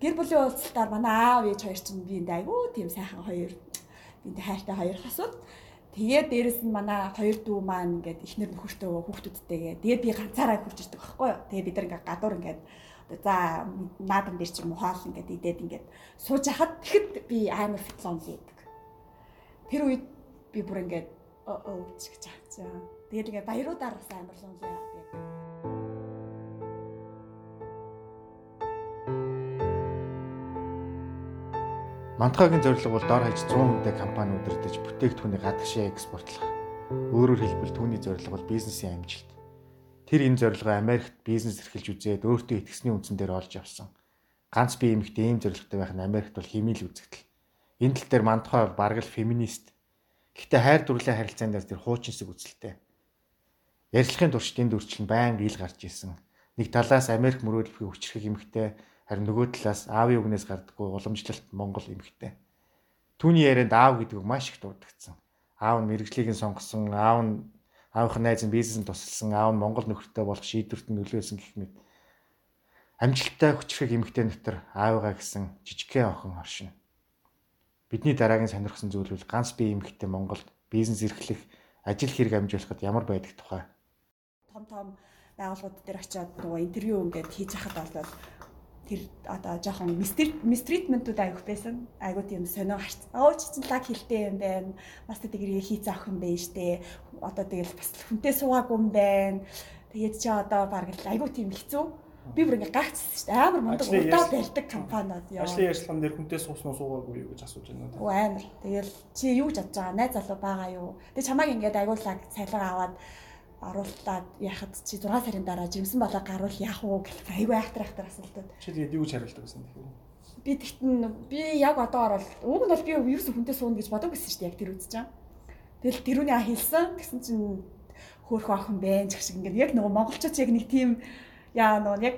D: гэр бүлийн уулзалтаар манай аав ээж хоёр чинь би энд айгүй тийм сайхан хоёр энд хайртай хоёр хасууд тэгээд дээрэс нь манай хоёр дүү маань ингээд ихнэр нөхөртөө хүүхдүүдтэйгээ тэгээд би ганцаараа хурж ирдэг байхгүй юу тэгээд бид нар ингээд гадуур ингээд за наадам дээр чи мухаал ингээд идээд ингээд сууж хахад тэгэхэд би амар фитлон хийдэг тэр үед би бүр ингээд өөч гэж хацаа тэгээд ингээд баяруудаар бас амар лон яа
B: Мантгагийн зорилго бол дор хаяж 100 хүнтэй компани удирдах, бүтээгдэхүүний гадагшаа экспортлох. Өөрөөр хэлбэл түүний зорилго бол бизнесийн амжилт. Тэр энэ зорилгоо Америкт бизнес эрхэлж үзээд өөртөө итгэсний үндсэн дээр олж авсан. Ганц би эмэгтэй ийм зорилготой байх нь Америкт бол химийл үзэгдэл. Энэ тал дээр Мантгай бол бараг л феминист. Гэхдээ хайр дурлалын харилцаанд тэр хуучинсэг үзэлтэй. Ярилцлагын туршид энд үрчлэн байнга ил гарч исэн. Нэг талаас Америк мөрөөдөлгүй хүчрэх эмэгтэй Харин нөгөө талаас аавын үгнээс гардаггүй уламжлалт Монгол эмэгтэй. Түүний ярианд аав гэдэг үг маш их дурддагдсан. Аав нь мэрэгжлийг нь сонгосон, аав нь аавынх найз нь бизнесэнд тусалсан, аав нь Монгол нөхөртэй болох шийдвэрт нөлөөлсөн гэх мэт. Амжилттай хүчрэх эмэгтэй дотор аавыгаа гэсэн жижигхэн охин оршино. Бидний дараагийн сонирхсан зүйл бол ганц бие эмэгтэй Монголд бизнес эрхлэх, ажил хэрэг амжуулахад ямар байдаг тухай.
D: Том том байгууллагууд дээр очиод нөгөө интервью ингээд хийж хахад бол тэр одоо жоохон мистритментүүд аявих байсан. Айгуу тийм сонио гарч. Оо чи чинь лаг хилтэй юм байна. Бас тэгэрээ хийц авах юм байна штэ. Одоо тэгэл бас хүнтэй суугаагүй юм байна. Тэгээд чи одоо баг л айгуу тийм хэцүү. Би бүр ингээ гагцсан дээ. Амар мундаг удаа барьдаг компаниуд
A: яа. Ажлын ярьцлаган дээр хүнтэй сууснаа суугаагүй юу гэж асууж байна.
D: Оо амар. Тэгэл чи юу гэж бодож байгаа? Найз залуу байгаа юу? Тэг чамааг ингээд айгуулаг цайлга аваад оруулаад яхад чи 6 сарын дараа жимсэн болоо гарвал яах вэ гэх айгүй айхтар айхтар асуултууд.
A: Чи тэгээд юу гэж хариулдаг гэсэн тэгэхээр?
D: Би тэгтэн би яг одоо орол уг нь бол би юу ч хүнтэй сууна гэж бодож байсан шүү дээ яг тэр үед чинь. Тэгэл тэрүүний хэлсэн гэсэн чинь хөөх охин ч гэх шиг ингээд яг нөгөө монголчууд яг нэг тийм яа нөгөө яг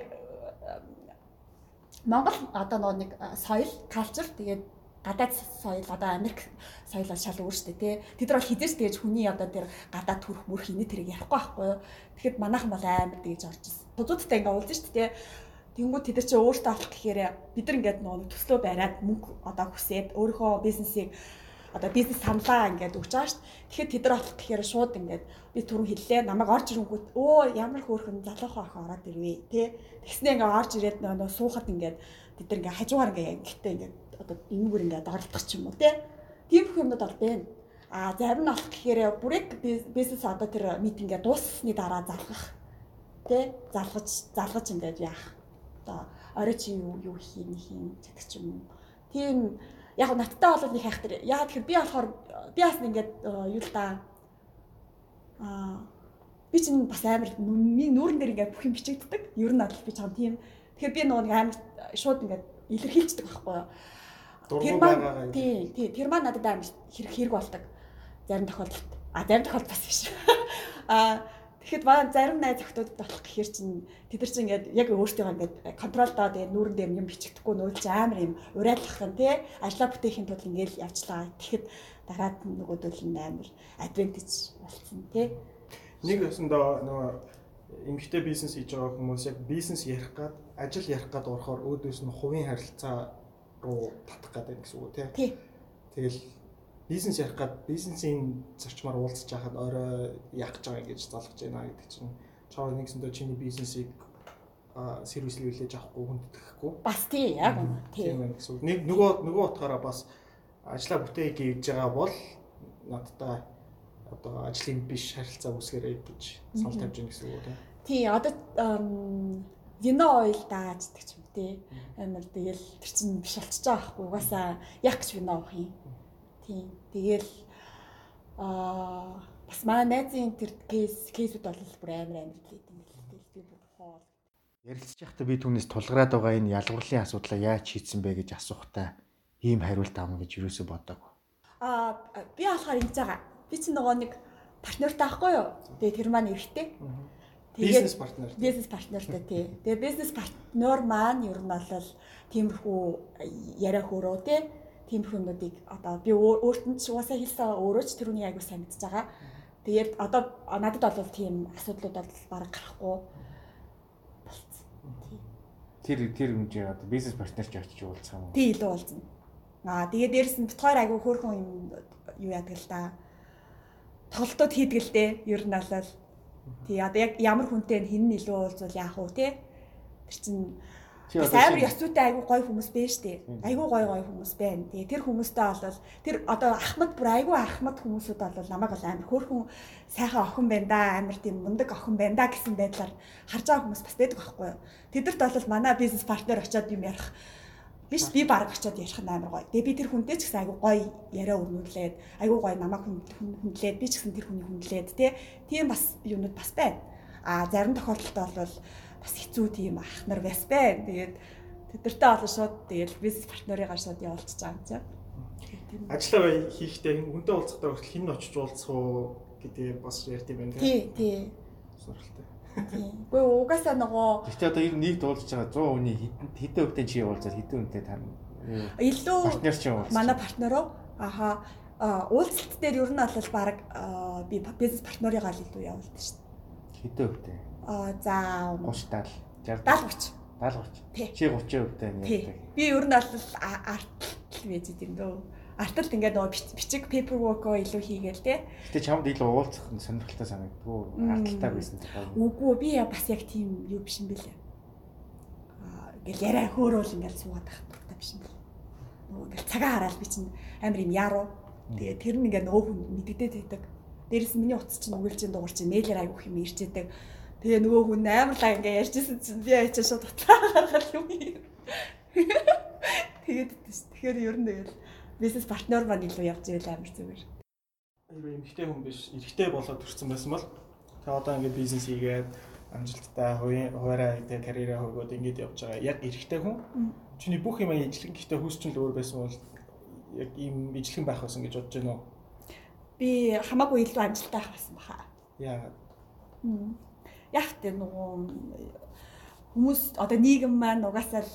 D: Монгол одоо нөгөө нэг соёл, culture тэгээд гадаад соёл одоо Америк соёлоо шал өөр штэ тий. Тэд нар бол хизээч тэгэж хүний одоо тэр гадаад төрх мөрх инээ тэрийг ярихгүй байхгүй юу. Тэгэхэд манайхан бол амар тэгэж орж ирсэн. Тузуудтай ингээ уулзсан штэ тий. Тэнгүүд тэд нар чи өөртөө авах гэхээр бид нар ингээд нөгөө төслөө бариад мөнгө одоо хүсээд өөрийнхөө бизнесийг одоо бизнес самлаа ингээд өгч байгаа шүү дээ. Тэгэхээр тэд нар авах гэхээр шууд ингээд би түрүүн хэллээ. Намайг орж ирэнгүүт өө ямар хөөрхөн залуухан охин ороод ирвэ тий. Тэгснээ ингээд орж ирээд нөгөө суухад ингээд тэд нар ингээд хажуугаар ингээд ангиттай ингээд одоо энэгээр ингээд оролдох ч юм уу тий. Тийм бүх юмнууд бол байна. А зарим нь болох гэхээр бүрэг бизнес одоо тэр митингээ дууссаны дараа залгах тий залгаж залгаж ингээд яах одоо орой чи юу юу хийн хийн гэдэг ч юм уу. Тийм яг надтай бол нэг хайхтар. Яа тэгэхээр би болохоор би бас ингээд юу л да аа би чинь бас амар нүүрэн дээр ингээд бүх юм бичигддэг. Ер нь бол би чам тийм. Тэгэхээр би нөгөө нэг амар шууд ингээд илэрхийлждэг байхгүй юу. Тэр маань тий, тий, тэр маань надад амар хэрэг хэрэг болдог. Зарим тохиолдолд. А зарим тохиолдолд бас биш. А Тэгэхэд маань зарим найз охтуудад болох гэхэр чинь тэд нар чинь ингээд яг өөртөө ингээд контролдоо тэгээ нүүрэн дээр юм бичигдэхгүй нүүлж амар юм урайлах юм тий ажлаа бүтээхийн тулд ингээд явчлаа. Тэгэхэд дараад нөгөөдөл нь амар адвентиж болсон тий.
A: Нэг өсөндөө нөгөө эмгтэй бизнес хийж байгаа хүмүүс яг бизнес ярих гад ажил ярих гад орохоор өөдөөс нь хувийн харилцаа руу татах гэдэг гэсэн үг тий. Тэгэл бизнес ярих гад бизнесийн зарчмаар уулзч байхад орой яах гэж байгаа гэж залгаж байна гэдэг чинь чаа нэгсэндээ чиний бизнесийг сервислүүлж авахгүй хүндэтгэхгүй.
D: Бас тий яг
A: тийм байна гэсэн үг. Нэг нөгөө нөгөө утгаараа бас ажлаа бүтээг хийж байгаа бол надтай одоо ажлын биш харилцаа үүсгээрэй гэж санал тавьж гин гэсэн үг тийм.
D: Тий, одоо вино ойл дааждаг ч юм тий. Амар тэгэл тэр чинь биш болчихж байгаа байхгүй угаасаа яг гэж вино авах юм. Тий. Тэгэл аа бас манай найзын тэр кейс кейсүүд бол бүр амар амар хэлээд юм л тэгэл би бүр хоол.
B: Ярилцж байхдаа би түүнээс тулгараад байгаа энэ ялгуурлын асуудлаа яаж шийдсэн бэ гэж асуухтаа ийм хариулт авна гэж юусоо бодоагүй.
D: Аа би болохоор ингэж байгаа. Би чинь нөгөө нэг партнертай байхгүй юу? Тэгээ тэр маань эрэгтэй.
A: Бизнес партнер.
D: Бизнес партнертай тий. Тэгээ бизнес партнер маань ер нь бол тиймэрхүү яриа хөрөө тий. Тиймэрхүүнүүдийг одоо би өөрт нь ч угаасаа хэлсэн өөрөө ч тэрүүний сайн мэдж байгаа. Тэгээд одоо надад бол тийм асуудлууд бол бараг гарахгүй болцсон. Тий.
B: Тэр тэр хэмжээ одоо бизнес партнерч очиж уулзсан юм уу?
D: Тий илүү уулзна. Аа тэгээд дээрэс нь битгаар аягүй хөөрхөн юм юу яадаг л да тоглолтууд хийдэг л дээ. Ер нь бол тий одоо яг ямар хүнтэй хин нь илүү уулзвал яах вэ те. Тэр чинь амар ясуутай айгу гой хүмүүс байна штэ. Айгу гой гой хүмүүс байна. Тэгээ тэр хүмүүстэй бол тэр одоо ахмад бүр айгу ахмад хүмүүсүүд бол намайг бол амар хөөрхөн сайхан охин байна да, амар тийм мундаг охин байна да гэсэн байдлаар харж байгаа хүмүүс бас байдаг байхгүй юу. Тэдэрт бол манай бизнес партнер очиод юм ярих Биш би баг очиод ярих нь амар гоё. Тэгээ би тэр хүнтэй ч гэсэн айгу гоё яриа өрнүүлээд айгу гоё намайг хүндлээд би ч гэсэн тэр хүний хүндлээд тий. Тийм бас юмуд бас байна. А зарим тохиолдолд бол бас хэцүү тийм ах нар бас байна. Тэгээд тэдэртэй олон шууд тэгээд бизнес партнерыгаа шууд явуулчихж байгаа юм чинь.
A: Ажлаа хийхдээ хүнтэй уулзахдаа хүртэл хин очиж уулзах уу гэдэг бас ярьд юм байна
D: тий. Тий, тий. Тийм. Гэхдээ угаасаа нөгөө
B: Гэхдээ одоо ер нь нийт уулзж байгаа 100 хүний хэдэн хүнтэй чи уулзаад хэдэн хүнтэй тань
D: илүү
B: партнер чи уулзсан.
D: Манай партнероо аха уулзалт дээр ер нь бол баг би бизнес партнерыгаа л илүү явуулдаг шүү дээ.
B: Хэдэн хүнтэй?
D: Аа за
B: 30 70 60 70 30. Чи 30 хүнтэй
D: ярьдаг. Би ер нь бол арт л байж идэм дөө арталт ингээд нөгөө бичиг paperwork-оо илүү хийгээл те.
B: Гэтэ чамд илүү уулзах нь сонирхолтой санагддгүй. Арталтаа байсан
D: тохиол. Үгүй би бас яг тийм юу биш юм бэлээ. Аа ингээл яриа хөөрөөл ингээл суугаад байх дуртай биш юм бэл. Нөгөө ингээл цагаа хараад би чинь амар юм яруу. Тэгээ тэр нь ингээд нөгөө хүн мэддэгдээд байдаг. Дээрээс миний утас чинь үгэлжийн дугаар чинь мэйлэр айгуух юм ирж идэг. Тэгээ нөгөө хүн амарлаа ингээ ярьжсэн чинь би ачаа шууд утлаа гаргал юм. Тэгээд тэгэхээр ер нь тэгэл бизнес партнер маань илүү явж ивэл амар зүгээр.
A: Айгүй эмгтэй хүн биш, эрэгтэй болоод төрсэн байсан бол та одоо ингээд бизнес хийгээд амжилттай хуваараа гэдэг карьераа хөгөөд ингээд явж байгаа. Яг эрэгтэй хүн чиний бүх юм ижлэг гэхдээ хүсч л өөр байсан бол яг ийм ижлэгэн байх байсан гэж бодож байна уу?
D: Би хамаагүй илүү амжилттай байх байсан баха.
A: Яагаад?
D: Яг тэр нөгөө хүмүүс одоо нийгэм маань угаасаа л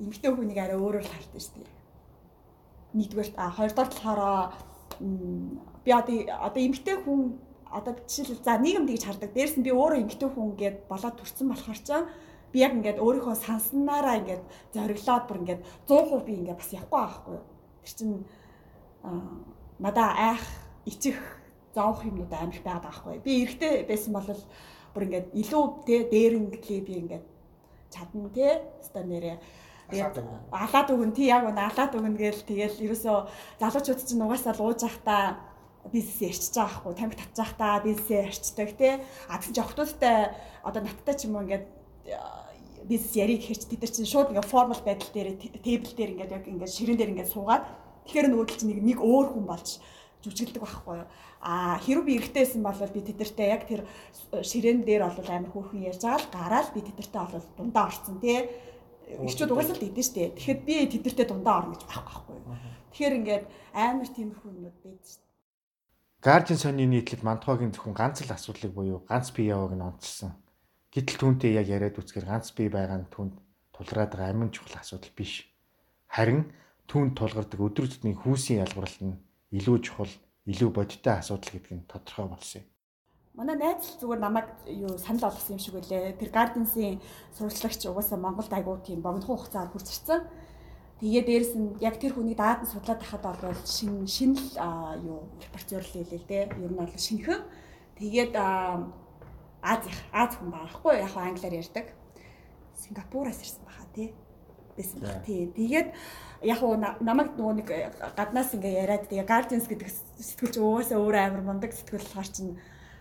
D: эмгтэй хүнийг арай өөрөөр л хардаг шүү дээ нэгдүгээр а хоёрдугаар болохоор би одоо эмгтэй хүн одоо жишээл за нийгэм тэгж хардаг. Дээрс нь би өөрөө эмгтэй хүн гээд болоод төрсэн болохоор ч би яг ингээд өөрийнхөө санснараа ингээд зориглоод бүр ингээд 100% би ингээд бас явахгүй байхгүй. Тэр чинь надаа айх ичих зоох юмнууд амар байгаад байгаа байхгүй. Би эрэгтэй байсан бол бүр ингээд илүү те дээрэнглээ би ингээд чадна те ста нэрээ Тэгээд алаад өгөн тий яг үнэ алаад өгнө гээл тэгэл ерөөсөө залуучууд чинь угаасаа л ууж явахдаа бизнес ярьчихж байгаа хгүй тамхи татж байхдаа бизнесээ ярьцдаг тий. А тэгсэн чинь охтуудтай одоо надтай ч юм уу ингээд бизнес ярих гэхэр чи тэд нар чинь шууд ингээд формал байдал дээр тейбл дээр ингээд яг ингээд ширэн дээр ингээд суугаад тэгэхээр нөгөө чинь нэг өөр хүн болж жүжиглдэг байхгүй юу? А хэрвээ би эргэжтэйсэн бол би тэдэртэй яг тэр ширээн дээр бол амар хөөрхөн ярьж байгаа л гараад би тэдэртэй бол дундаа орцсон тий Игчүүд угаасаа л дийдэн штэ. Тэгэхэд би тэднэртэй дундаа орно гэж байхгүй байхгүй. Тэгэхээр ингээд амар тиймэрхүү юмуд байдаг штэ.
B: Guardian Sony нийтлэл Мантхогийн зөвхөн ганц л асуудлыг буюу ганц бие явааг нь онцлсан. Гэтэл түүнтэй яг яриад үзэхээр ганц бие байгаа нь түүнд тулгараад байгаа амин чухал асуудал биш. Харин түүнд тулгардаг өдөр тутмын хүүсийн ялгарлал нь илүү чухал, илүү бодиттой асуудал гэдэг нь тодорхой болсон юм.
D: Манай найз л зүгээр намайг юу санал болгосон юм шиг үлээ. Тэр Gardens-ийн сурвалжлагч угаасаа Монголд айгуу тийм богино хугацаар хурц ирсэн. Тэгээ дээрэс нь яг тэр хүнийг даад нь судлаад тахад бол шин шинэл юу репортер л хэлээ л дээ. Ер нь бол шинхэн. Тэгээд Аз Аз хүн байхгүй яг англиар ярьдаг. Сингапураас ирсэн баха тий. Байсан баг тий. Тэгээд яг уу намайг нөгөө нэг гаднаас ингээ яриад тэгээ Guardians гэдэг сэтгүүлч угаасаа өөр амар мундаг сэтгүүл болохоор чинь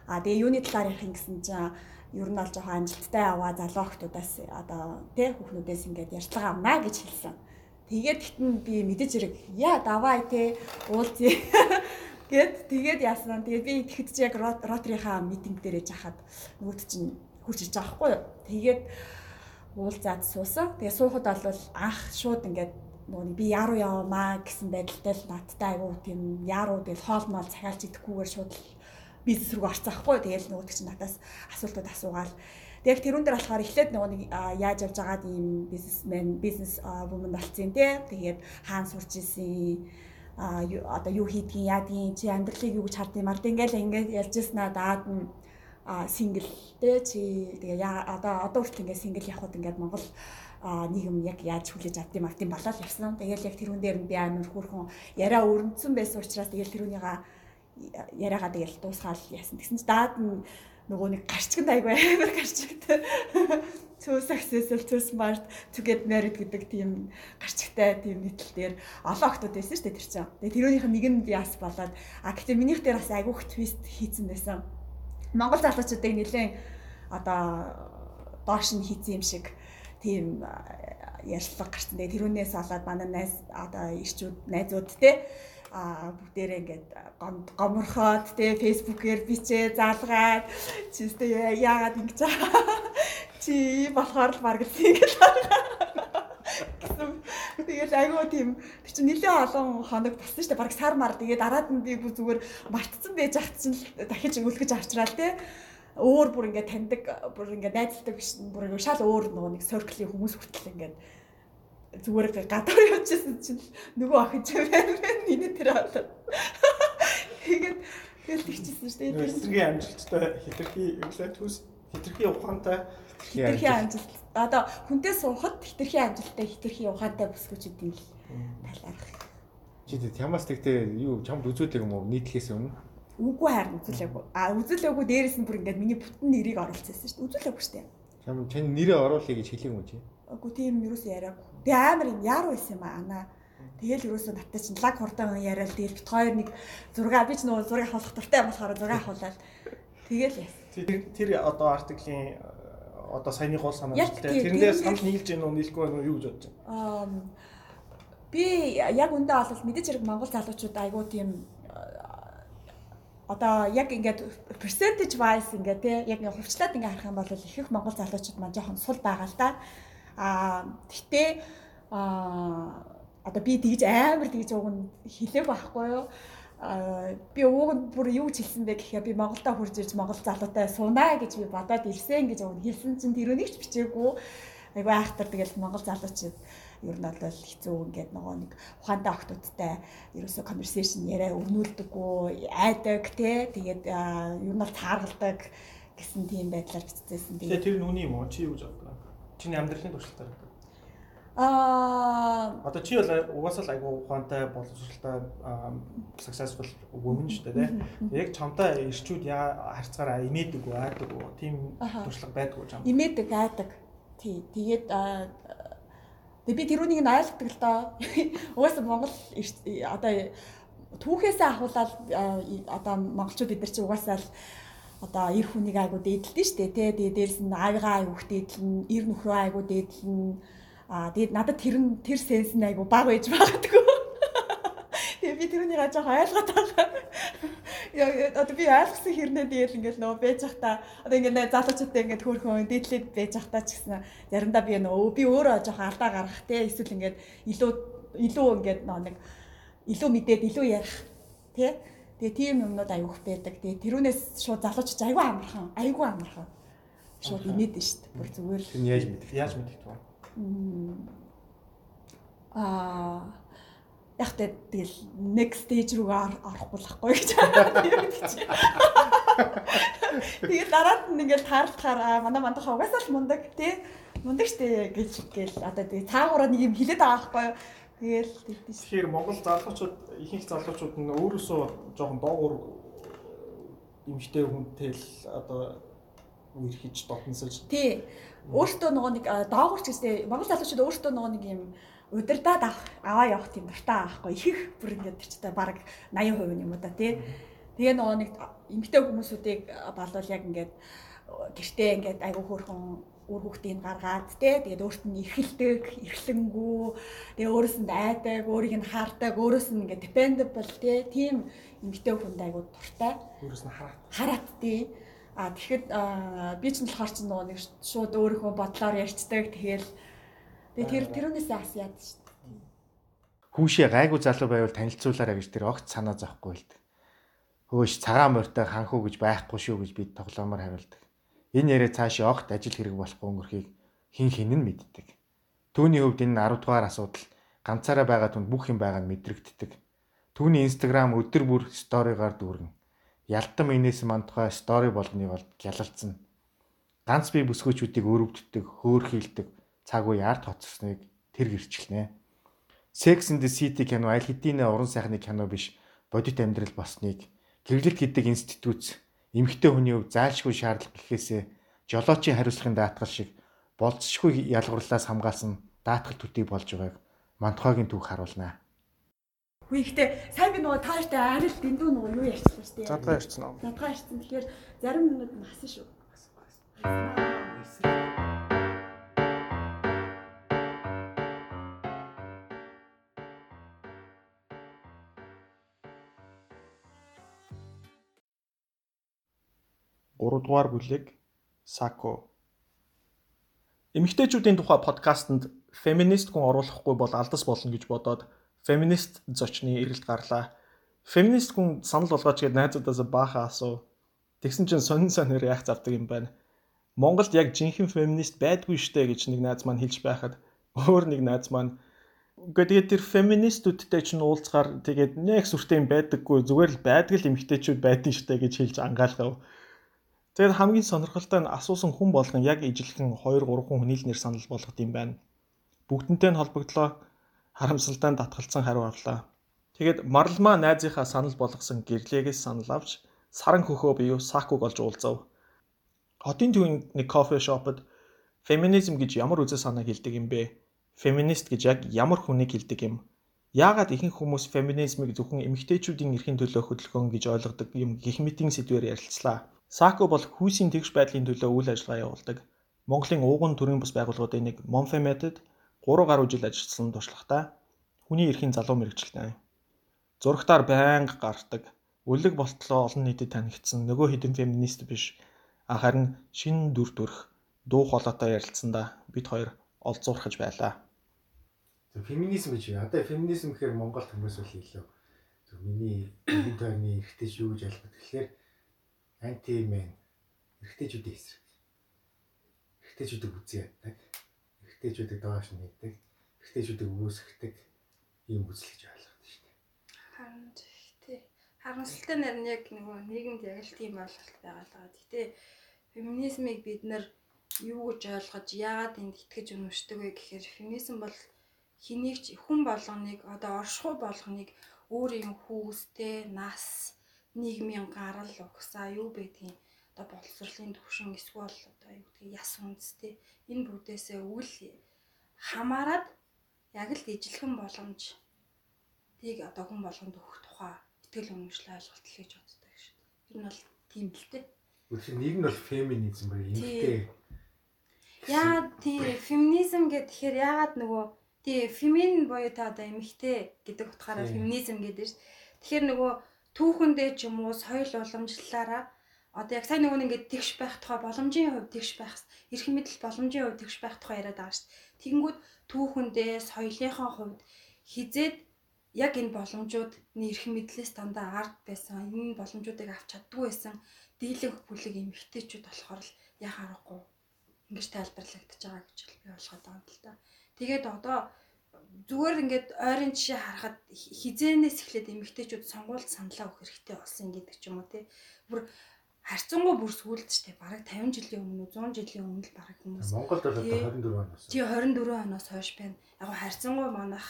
D: А тэгээ юуны талаар ярих юм гэсэн чинь ер нь бол жоохон амжилттай яваа залуу охтуудаас одоо тий хүүхнүүдээс ингээд ярьцлага авна гэж хэлсэн. Тэгээд гэтэн би мэдэж ирэг яа давай тий уулзъя гэд тэгээд яасан. Тэгээд би чи яг ротрийнхаа митинг дээр яж хахад нөгөөд чинь хурж иж байгаа хгүй юу. Тэгээд уулзаад суусан. Тэгээ суухад бол анх шууд ингээд нөгөө би яруу явамаа гэсэн байдалтай л надтай айгу тийм яруу тэгэл хоол мал цахиалж идэхгүйгээр шууд бизнес рүү орцсон ахгүй. Тэгэл нөгөө чинь надаас асуултууд асуугаал. Тэг тэрүүн дээр болохоор эхлээд нөгөө нэг яаж явж байгаад ийм бизнесмен бизнес вумен болцсон тий. Тэгээд хаан сурч исэн а одоо юу хийдгийг яадгийн чи амьдралыг юу гэж хардыг мард ингээл ингээд ялж яснаа даад нь сингл те чи тэгээ одоо одоо хүртэл ингээд сингл явхад ингээд Монгол нийгэм яг яаж хүлээж авдсан мартын болоод явсан. Тэгээл яг тэрүүн дээр нь би амар хөөрхөн яриа өрнөцсөн байсан учраас тэгээл тэрүүнийга яриагаа тэгээл дуусгаал яасан. Тэгсэн чи даад нь нөгөө нэг гарчганд айгүй амар гарчгад цөө successful цөө smart to get married гэдэг тийм гарчгтай тийм нийтлэл дээр олон охтууд байсан шүү дээ тэр чинь. Тэгээ тэрүүнийх нь нэг нь бас болоод а гэхдээ минийх дээр бас айгүйх твист хийцэн байсан. Монгол залуучуудыг нэлээд одоо доош нь хийцэн юм шиг тийм ярилцлага гарсан. Тэгээ тэрүүнээс болоод манай найз одоо ирчүүд найзууд те бүгдээрээ ингээд гоморхоод те фейсбүүкээр бичээ залгаад чи өстө яагаад ингэж чи болохоор л баг гэсэн ингэж Тэгээд айгүй тийм тэр чинь нэлээд олон хоног болсон шүү дээ. Бараг сар мар. Тэгээд дараад нь би зүгээр мартцсан байж ах чинь дахиж үлгэж авчраа л те өөр бүр ингээд таньдаг бүр ингээд найзалдаг биш бүр шал өөр нөгөө нэг circle-ийн хүмүүс хүртэл ингээд зүгээр гадар явчихсан чинь нөгөө охин ч байна миний тэр болоод тэгээд тэгэл тэгчихсэн шүү дээ.
A: Эсрэгийн амжилттай хитрхи өглөө төс хитрхи ухаантай
D: хитрхи амжилт. Одоо хүнтэй суухад хитрхи амжилттай хитрхи ухаантай бүсгүүчүүдийн талаарх.
B: Чи тэг ямаас тэгтээ юу чамд үзүүлдэг юм уу нийтлэхээс өмнө?
D: Үгүй харин үзүүлээгүй. А үзүүлээгүй дээрэс нь бүр ингээд миний бүтэн нэрийг оруулчихсан шүү дээ. Үзүүлээгүй шүү дээ.
B: Чам тань нэрээ оруулъя гэж хэлээг юм чи?
D: Үгүй тийм юу ч яриагүй. Тэгээ амар юм яруу байсан юм аа. Тэгэл юусоо наттай чинь лаг хурдан яриад тэгэл бит хоёр нэг зураг би ч нөгөө зураг авах дуртай болохоор зураг авахлаа. Тэгэл.
A: Тэр одоо артиклийн одоо саяны гол санаа шүү дээ. Тэрнээс санал нийлж гэнэ үү нийлэхгүй байна уу юу гэж бодож байна?
D: Би яг үндэ бол мэдээж хэрэг Монгол залуучууд айгуу тийм одоо яг ингээд percentage wise ингээд тий яг хувьчлаад ингээд харах юм бол их их монгол залуучууд маань жоохон сул байгаа л да. Аа гэтээ аа одоо би тэгж амар тэгж уг нь хэлээг байхгүй юу? Би нь бүр юу ч хэлсэн бэ гэхээр би Монголдо хурж ирж Монгол залуутай сунаа гэж би бодоод ирсэн гэж нь хэлсэн чинь тэр үнийг ч бичээгүй. Айгу айхтар тэгэл Монгол залуучууд ер нь бол хэцүү ингээд нөгөө нэг ухаантай охтуудтай ерөөсө conversation яриа өрнүүлдэггүй айдаг те тэгээд ер нь бол тааргалдаг гэсэн тийм байдлаар бичсэн.
A: Тэгээд тэр нүуний юм уу чи юу гэж боддог? Чиний амьдралын туршилтаар.
D: Аа
A: одоо чи бол угаасаа л айгу ухаантай боловсралтай successful woman шүү дээ тийм. Яг чамтай ирчүүд яа харцгаараа имээдэг үү айдаг уу? Тийм туршлага байдаг уу чам?
D: Имээдэг айдаг. Тий. Тэгээд Тэгээ би тэрүүнийг нь ойлгодог л доо. Угаасаа Монгол одоо түүхээсээ ахуулаад одоо монголчууд бид нар чи угаасаа л одоо эр хүнийг айгу дээдэлдэн штэ тий. Тэгээ дээрс нь аавыгаа айгу дээдлэн, эр нөхрөө айгу дээдлэн. Аа тэгээд надад тэр нь тэр сенс нь айгу баг байж байгаадаг. Тэгээ би тэрнийг ажиж ойлгоод байгаа. Яа одоо би ойлгосон хэрнээ тэгэл ингээл нөгөө байж захта одоо ингээд залуучуудтай ингээд хөөрхөн дээдлээд байж захта ч гэсэн заримдаа би нөгөө би өөрөө жоохон алдаа гаргах те эсвэл ингээд илүү илүү ингээд нэг илүү мэдээд илүү ярих те тэгээ тийм юмнууд аюух байдаг. Тэгээ тэрүүнээс шууд залуучч аюу амархан аюу амархан шууд инээд нь шүү дээ. Бүр зүгээр.
B: Тэр яаж мэдэх?
A: Яаж мэдэх вэ?
D: Аа яг тэ тэгэл next stage руугаа орохгүй л ахгүй гэж. Тэгээд дараад нь ингээл таарлахаар манай мандахаа угаасаа л мундаг тий мундаг штэ гэж гээл одоо тэгээ цаагаараа нэг юм хилээд байгаа байхгүй юу. Тэгээл
A: тэгдэж. Тэгэхээр Монгол залуучууд ихэнх залуучууд нь өөрөөсөө жоохон доогуур эмгтэй хүнтэй л одоо үерхэж дотносож.
D: Тий. Өөртөө нөгөө нэг доогуур ч гэсэн Монгол залуучууд өөртөө нөгөө нэг юм удирдаад аваа явах тийм дуртай байхгүй их бүр ингээд тэр чинь баг 80% юм уу да тий. Тэгээ нөгөө нэг эмгтэй хүмүүсүүдийг болвол яг ингээд гэртээ ингээд айгүй хөөрхөн үр хүүхдийг гаргаад те тэгээд өөрт нь эрхэлдэг, эрхлэнгүү, тэгээд өөрөөс нь айдаг, өөрийг нь хардаг, өөрөөс нь ингээд dependable те тийм эмгтэй хүнд айгүй дуртай.
A: Өөрөөс нь хараат.
D: Хараат тий. А тэгэхэд би ч болохоор ч нөгөө нэг шууд өөрийнхөө бодлоор ярьцдаг. Тэгэл тэгээд тэр тэрүүнээс асяад шүү дээ.
B: Хүүшээ гайгүй залуу байвал танилцуулаарай гэж тэр огт санаа зовхгүй л дээ. Хөөш цагаан морьтой ханхуу гэж байхгүй шүү гэж бид тоглоомоор хариулдаг. Энэ яриа цаашаа огт ажил хэрэг болохгүй өнгөрхийг хин хин нь мэддэг. Түүний хувьд энэ 10 дугаар асуудал ганцаараа байгаа түнд бүх юм байгаа нь мэдрэгддэг. Түүний Instagram өдөр бүр сторигаар дүүргэн. Ялтан минээс ман тухай стори болгоныг бол гялалцсан. Ганц бие бүсгүүчүүдийг өрөвддөг, хөөрхийлдэг цаг үе арт хоцорсныг тэр гэрчлэнэ. Sex and the City кино аль хэдийн уран сайхны кино биш бодит амьдрал босныг гэрлэлт гэдэг институт эмэгтэй хүний хувь зайлшгүй шаардлага гэхээсээ жолоочийн хариуцлагын даатгал шиг болцсошгүй ялгуурлаас хамгаалсан даатгал төдий болж байгааг Мантхагийн түүх харуулна.
D: Хүй ихтэй сайн би нөгөө тааштай арил дэндүү нөгөө юу ярьчихсан шүү дээ.
A: Задгаа ярьсан уу?
D: Задгаа ярьсан. Тэгэхээр зарим минут насан шүү.
A: Дугаар бүлэг Сако. Эмэгтэйчүүдийн тухай подкастэнд феминист хүн оруулахгүй бол алдас болно гэж бодоод феминист зочны эрэлт гарлаа. Феминист хүн санал болгооч гээд найзуудаасаа баахан асуу. Тэгсэн чинь сонин сонир реакц авдаг юм байна. Монголд яг жинхэнэ феминист байдгүй штэ гэж нэг найз маань хэлж байхад өөр нэг найз маань Гэхдээ тэр феминистүүдтэй ч уулзгаар тэгээд нэг сүртэй юм байдаггүй зүгээр л байдаг л эмгтээчүүд байдэн штэ гэж хэлж ангаалгав. Тэгээд хамгийн сонирхолтой нь асуусан хүн болгон яг ижилхэн 2 3 хүн хүнийлнэр санал болгох юм байна. Бүгдэнтэй нь холбогдлоо харамсалтай татгалцсан хариу авлаа. Тэгээд марлмаа найзынхаа санал болгосон гэрлээгээс санал авч саран хөхөө бие сакуг олж уулзав. Хотын төвийн нэг кофе шопод феминизм гэж ямар үзэл санааг хэлдэг юм бэ? Феминист гэж яг ямар хүнийг хэлдэг юм? Яагаад ихэнх хүмүүс феминизмыг зөвхөн эмэгтэйчүүдийн эрхийн төлөө хөдөлгөөн гэж ойлгодог юм гих мэтийн сэдвээр ярилцлаа. Сако бол хүйсийн тэгш байдлын төлөө үйл ажиллагаа явуулдаг. Монголын ууган төрийн бус байгууллагуудын нэг Монфемедэд 3 гаруй жил ажилласан туршлагатай хүний эрхийн залуу мэрэгчлээ. Зурагтаар байнга гардаг. Үлэг болтлоо олон нийтэд танигдсан нөгөө хідэн феминист биш. Харин шин дүр төрх дуу хоолойтой ярилцсандаа бид хоёр олзуурхаж байлаа.
B: Феминизм гэж одоо феминизм гэхээр Монгол хүмүүс үл илүү. Зөв миний энэ тойрны эрхтэй юу гэж ойлгох тэгэхээр антимен эрэгтэйчүүдийн эсрэг. Эрэгтэйчүүдийг үзий яддаг. Эрэгтэйчүүдийг доош нь хийдэг. Эрэгтэйчүүдийг үүсгдэг ийм гэж ойлгоод шүү дээ.
E: Харин тий. Харамсалтай нь яг нөгөө нийгэмд яг л тийм ойлголт байгаа л байгаа. Гэтэ феминизмыг бид нар юу гэж ойлгож яагаад энд итгэж үнэмшдэг вэ гэхээр феминизм бол хэнийг ч хүн болгоныг одоо оршихуй болгоныг өөрийн хүүстэй нас нийгмийн гарал угсаа юу байдгийг одоо боловсролын төвшин эсвэл одоо юу гэдгийг яс үндэстэй энэ бүдээсээ үл хамаарад яг л ижилхэн боломж тийг одоо хүн болгонд өгөх тухай итгэл үнэмшил ойлголт л гэж боддог шүү дээ. Тэр нь бол тийм л дээ.
B: Тэгэхээр нэг нь бол феминизм бай эмгтэй.
E: Яа тий феминизм гэдэг тэгэхээр яагаад нөгөө тий фемин буюу та одоо эмгтэй гэдэг утгаараа феминизм гэдэг шүү. Тэгэхээр нөгөө түүхэндээ ч юм уу соёл уламжлалаараа одоо яг сайн нөгөө ингээд тэгш байх тухай боломжийн хувь тэгш байх эрх мэдэл боломжийн хувь тэгш байх тухай яриад байгаа шүү дээ. Тэгэнгүүт түүхэндээ соёлынхаа хувьд хизээд яг энэ боломжууд эрх мэдлээс дандаа ард байсан. Энэ боломжуудыг авч чаддгүй байсан. Дийлэнх бүлэг эмэгтэйчүүд болохоор л яхаа аргагүй ингэж тайлбарлагдаж байгаа гэж би ойлгоод байгаа юм л да. Тэгээд одоо зүгээр ингээд ойрын жишээ харахад хизээнээс эхлээд эмэгтэйчүүд сонгуульд саналаа өгөх хэрэгтэй болсон гэдэг ч юм уу тий. Бүр харьцангуй бүр сүулт штэ бараг 50 жилийн өмнө 100 жилийн өмнө л бараг хүмүүс
B: Монголд бол одоо 24 оноос.
E: Тий 24 оноос хойш байна. Яг харьцангуй манах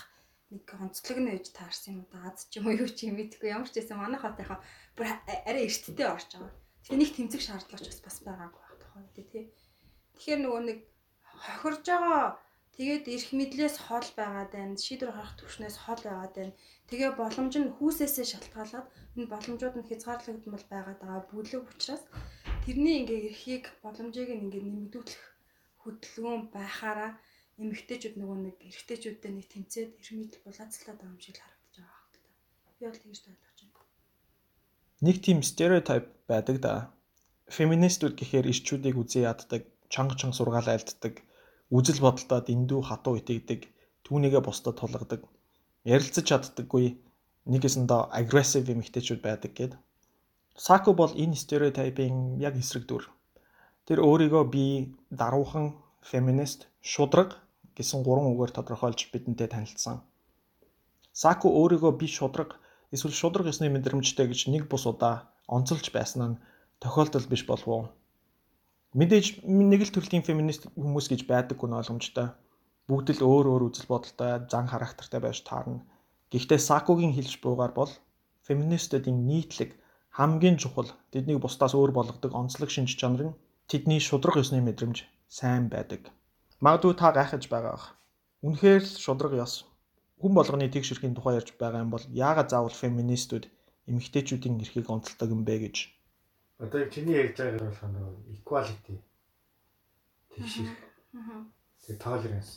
E: нэг онцлог нь ээж таарсан юм да аз ч юм уу юу ч юм мэдгүй ямар ч байсан манах хотынхаа бүр арай эрттэй орж байгаа. Тэгээ нэг тэмцэх шаардлагач бас бас байгаагүй байх тохиол тий. Тэгэхээр нөгөө нэг хохирж байгаа Тэгээд эрх мэдлээс хол байгаад байна. Шийдвэр гаргах төвшнөөс хол байгаад байна. Тэгээ боломж нь хүүсээсээ шалтгаалаад энэ боломжууд нь хязгаарлагдмал байгаад байгаа бүлэг учраас тэрний ингээ эрхийг боломжийг ингээ нэмэгдүүлэх хөдөлгөөн байхаараа эмэгтэйчүүд нөгөө нэг эрэгтэйчүүдтэй нэг тэмцээд эрмэдэл булаацлаад байгаа юм шиг харагдаж байгаа хэрэг та. Би бол тэгж ойлгож байна.
A: Нэг тийм стереотип байдаг да. Феминистүүд гэхээр ирчүүдийг үзий яддаг, чанга чанга сургаал айлддаг, үжил бодолдоо дэндүү хатуу итгэдэг, түүнийгээ бусдад тулгадаг, ярилцаж чаддаггүй, нэгэсэндээ агрессив эмэгтэйчүүд байдаг гэд. Саку бол энэ стереотипийн яг эсрэг дүр. Тэр өөрийгөө би даруухан, феминист, шудраг гэсэн гурван үгээр тодорхойлж бидэнтэй танилцсан. Саку өөрийгөө би шудраг эсвэл шудраг ёсны мэдрэмжтэй гэж нэг бус удаа онцолж байсан нь тохиолдол биш болов уу? Мэдээж нэг л төрлийн феминист хүмүүс гэж байдаггүй нь ойлгомжтой. Бүгд л өөр өөр үзэл бодолтой, зан характертай байж таарна. Гэхдээ Сакугийн хэлж буйгаар бол феминистуудын нийтлэг хамгийн чухал тэднийг бусдаас өөр болгодог онцлог шинж чанар нь тэдний шудраг ёсны мэдрэмж сайн байдаг. Магадгүй та гайхаж байгаа бах. Үнэхээр л шудраг ёс. Хүн болгоны тэгш эрхийн тухай ярьж байгаа юм бол яагаад заавал феминистүүд эмэгтэйчүүдийн эрхийг онцолдог юм бэ гэж.
B: Одоо чиний ярьж байгаагаар болох нөгөө equality тэгш эрх. Тэгээ tolerance.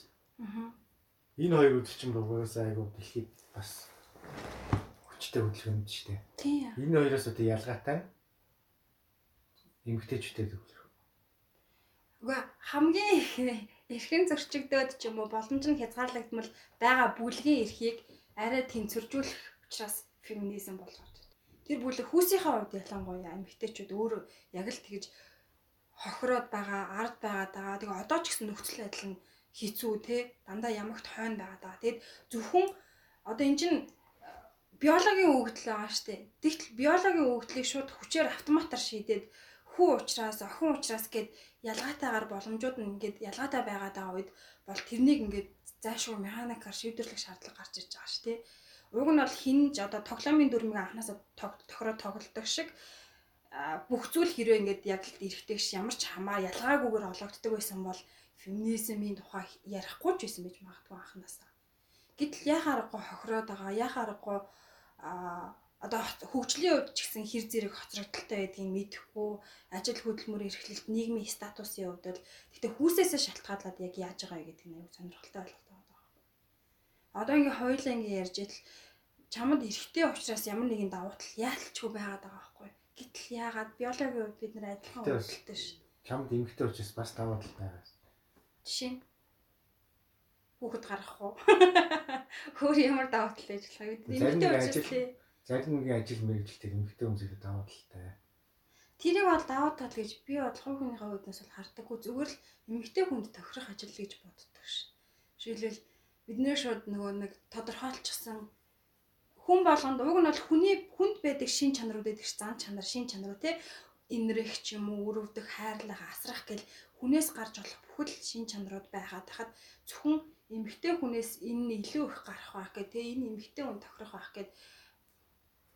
B: Энэ хоёр үдчичин угаасаа айгуу дэлхийд бас хүчтэй хөдөлгөөн шүү дээ.
E: Тийм.
B: Энэ хоёроос одоо ялгаатай эмэгтэйчүүдэд төгөлөх.
E: Уга хамгийн их эрхэн зөрчигдөөд ч юм уу боломж нь хязгаарлагдмал байгаа бүлгийн эрхийг арай тэнцвэржүүлэх учраас феминизм байна. Тэр бүлэг хүүсийнхээ хувьд ялангуяа эмэгтэйчүүд өөрөө яг л тэгж хохироод байгаа, ард байгаад байгаа. Тэгээ одоо ч гэсэн нөхцөл байдал нь хэцүү те дандаа ямагт хойно байгаа даа. Тэгэд зөвхөн одоо эн чинь биологийн өгдөл байгаа штэ. Тэгтэл биологийн өгдлийг шууд хүчээр автоматар шийдээд хүү ухраас охин ухраас гэд ялгаатайгаар боломжууд нь ингээд ялгаатай байгаад байгаа үед бол тэрнийг ингээд заашгүй механикаар шийдвэрлэх шаардлага гарч ирж байгаа ш тий. Уг нь бол хинж одоо тоглоомын дүрмийг анханасаа тохироо тоглодог шиг бүх зүйл хэрвээ ингээд яг л эрэхтэйгш ямар ч хамаа ялгаагүйгээр олгогддог байсан бол феминизмын тухай ярихгүй ч байсан байж магадгүй анханасаа. Гэтэл яхаа аргагүй хохироод байгаа, яхаа аргагүй а одоо хөгжлийн хувьд ч гэсэн хэр зэрэг хоцрогдолтой байдгийг мэдэхгүй ажил хөдөлмөр эрхлэлт нийгмийн статусын хувьд бол гэхдээ хүүсээсээ шалтгаалаад яг яаж байгаа гэдэг нь аюу сонирхолтой байна. Одоо ингээ хоёулаа ингээ ярьж идэл чамд эргэтэй учраас ямар нэгэн давуу тал яалтчгүй байгаад байгаа байхгүй. Гэтэл яагаад биологийн хувьд бид нэр адилхан үйлдэлтэй ш.
B: Чамд эмгтэй учраас бас давуу тал байгаа.
E: Жишээ нь хүүхэд гаргах уу? Хөөр ямар давуу тал байж болох вэ? Эмгтэй учраас тий
B: Залмигийн ажил мэргэжилтэд эмгтэй хүмүүсээ даваа талтай.
E: Тэрийг бол даваа тал гэж би бол хувь хүнийхээ үднээс бол хардаггүй зүгээр л эмгтэй хүнд тохирох ажил гэж боддог ш. Жишээлбэл бид нэр шууд нөгөө нэг тодорхойлчихсан хүн болгонд уг нь бол хүний хүнд байдаг шин чанарууд байдаг ш. Зан чанар, шин чанарууд те инрэх ч юм уу, өрөвдөх, хайрлах, асрах гэл хүнээс гарч болох бүхэл шин чанарууд байгаад тахад зөвхөн эмгтэй хүнээс энэ илүү их гарах байх гэх те энэ эмгтэй хүн тохирох байх гэд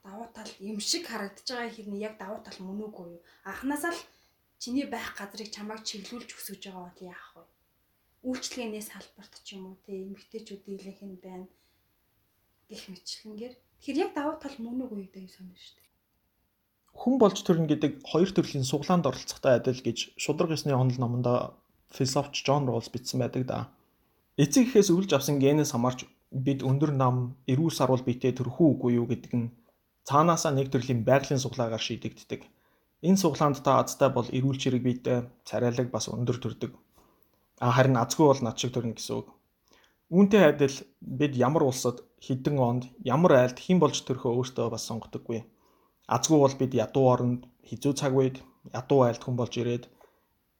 E: давуу тал юм шиг харагдаж байгаа хэрний яг давуу тал мөн үгүй юу? Анханасаа л чиний байх газрыг чамайг чиглүүлж өсгөж байгаа бол яах вэ? Үйлчлэгээнээс салбарт ч юм уу те эмгтээчүүд дийлэнх нь байна гэх мэтлэнгээр тэгэхээр яг давуу тал мөн үгүй гэдэг юм шүү дээ.
A: Хүн болж төрнө гэдэг хоёр төрлийн суглаанд оролцохтой адил гэж шудраг ёсны онол номонд философч Джон Ролс бичсэн байдаг да. Эцэг ихээс өвлж авсан генээс хамаарч бид өндөр нам, эрүүл сарвал биетэ төрхүү үгүй юу гэдэг нь цаанаасаа нэг төрлийн байгалийн суглаагаар шийдэгддэг. Энэ суглаанд та азтай бол эрүүл чирэг биетэй царайлаг бас өндөр төрдөг. Харин азгүй бол над шиг төрнө гэсэн үг. Үүнтэй адил бид ямар улсад хэдэн онд ямар айлд хэн болж төрхөө өөртөө бас сонгодоггүй. Азгүй бол бид ядуу оронд хизүү цаг үед ядуу айлд хүн болж ирээд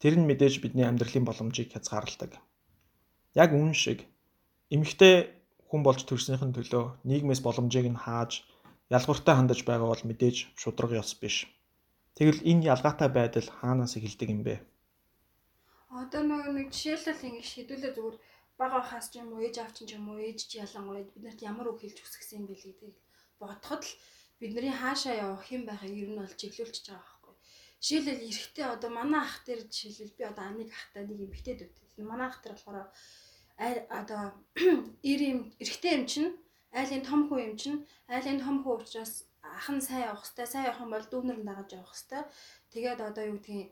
A: тэр нь мэдээж бидний амьдралын боломжийг хязгаарладаг. Яг үүн шиг эмэгтэй хүн болж төрснийхэн төлөө нийгмээс боломжийг нь хааж ялгууртай хандаж байгаа бол мэдээж шудраг ёс биш. Тэгвэл энэ ялгаатай байдал хаанаас эхэлдэг юм бэ?
E: Одоо нөгөө нэг жишээлбэл ингэ шийдүүлээ зүгээр бага хаас ч юм уу ээж авчин ч юм уу ээж ч ялангуяа биднэрт ямар үг хэлж хүсгэсэн юм бэ гэдгийг бодоход л бидний хаашаа явах юм байхыг ер нь бол чиглүүлчихэж байгаа байхгүй. Жишээлбэл эрэгтэй одоо манай ах дээр жишээлбэл би одоо аныг ахтай нэг эмэгтэй дүүтэй. Манай ах дээр болохоор одоо эр юм эрэгтэй юм чинь айлын том хүн юм чинь айлын том хүн учраас ах нь сайн явах хэвээр сайн явах юм бол дүүнэр нь дагаж явах хэвээр тэгээд одоо юу гэдгийг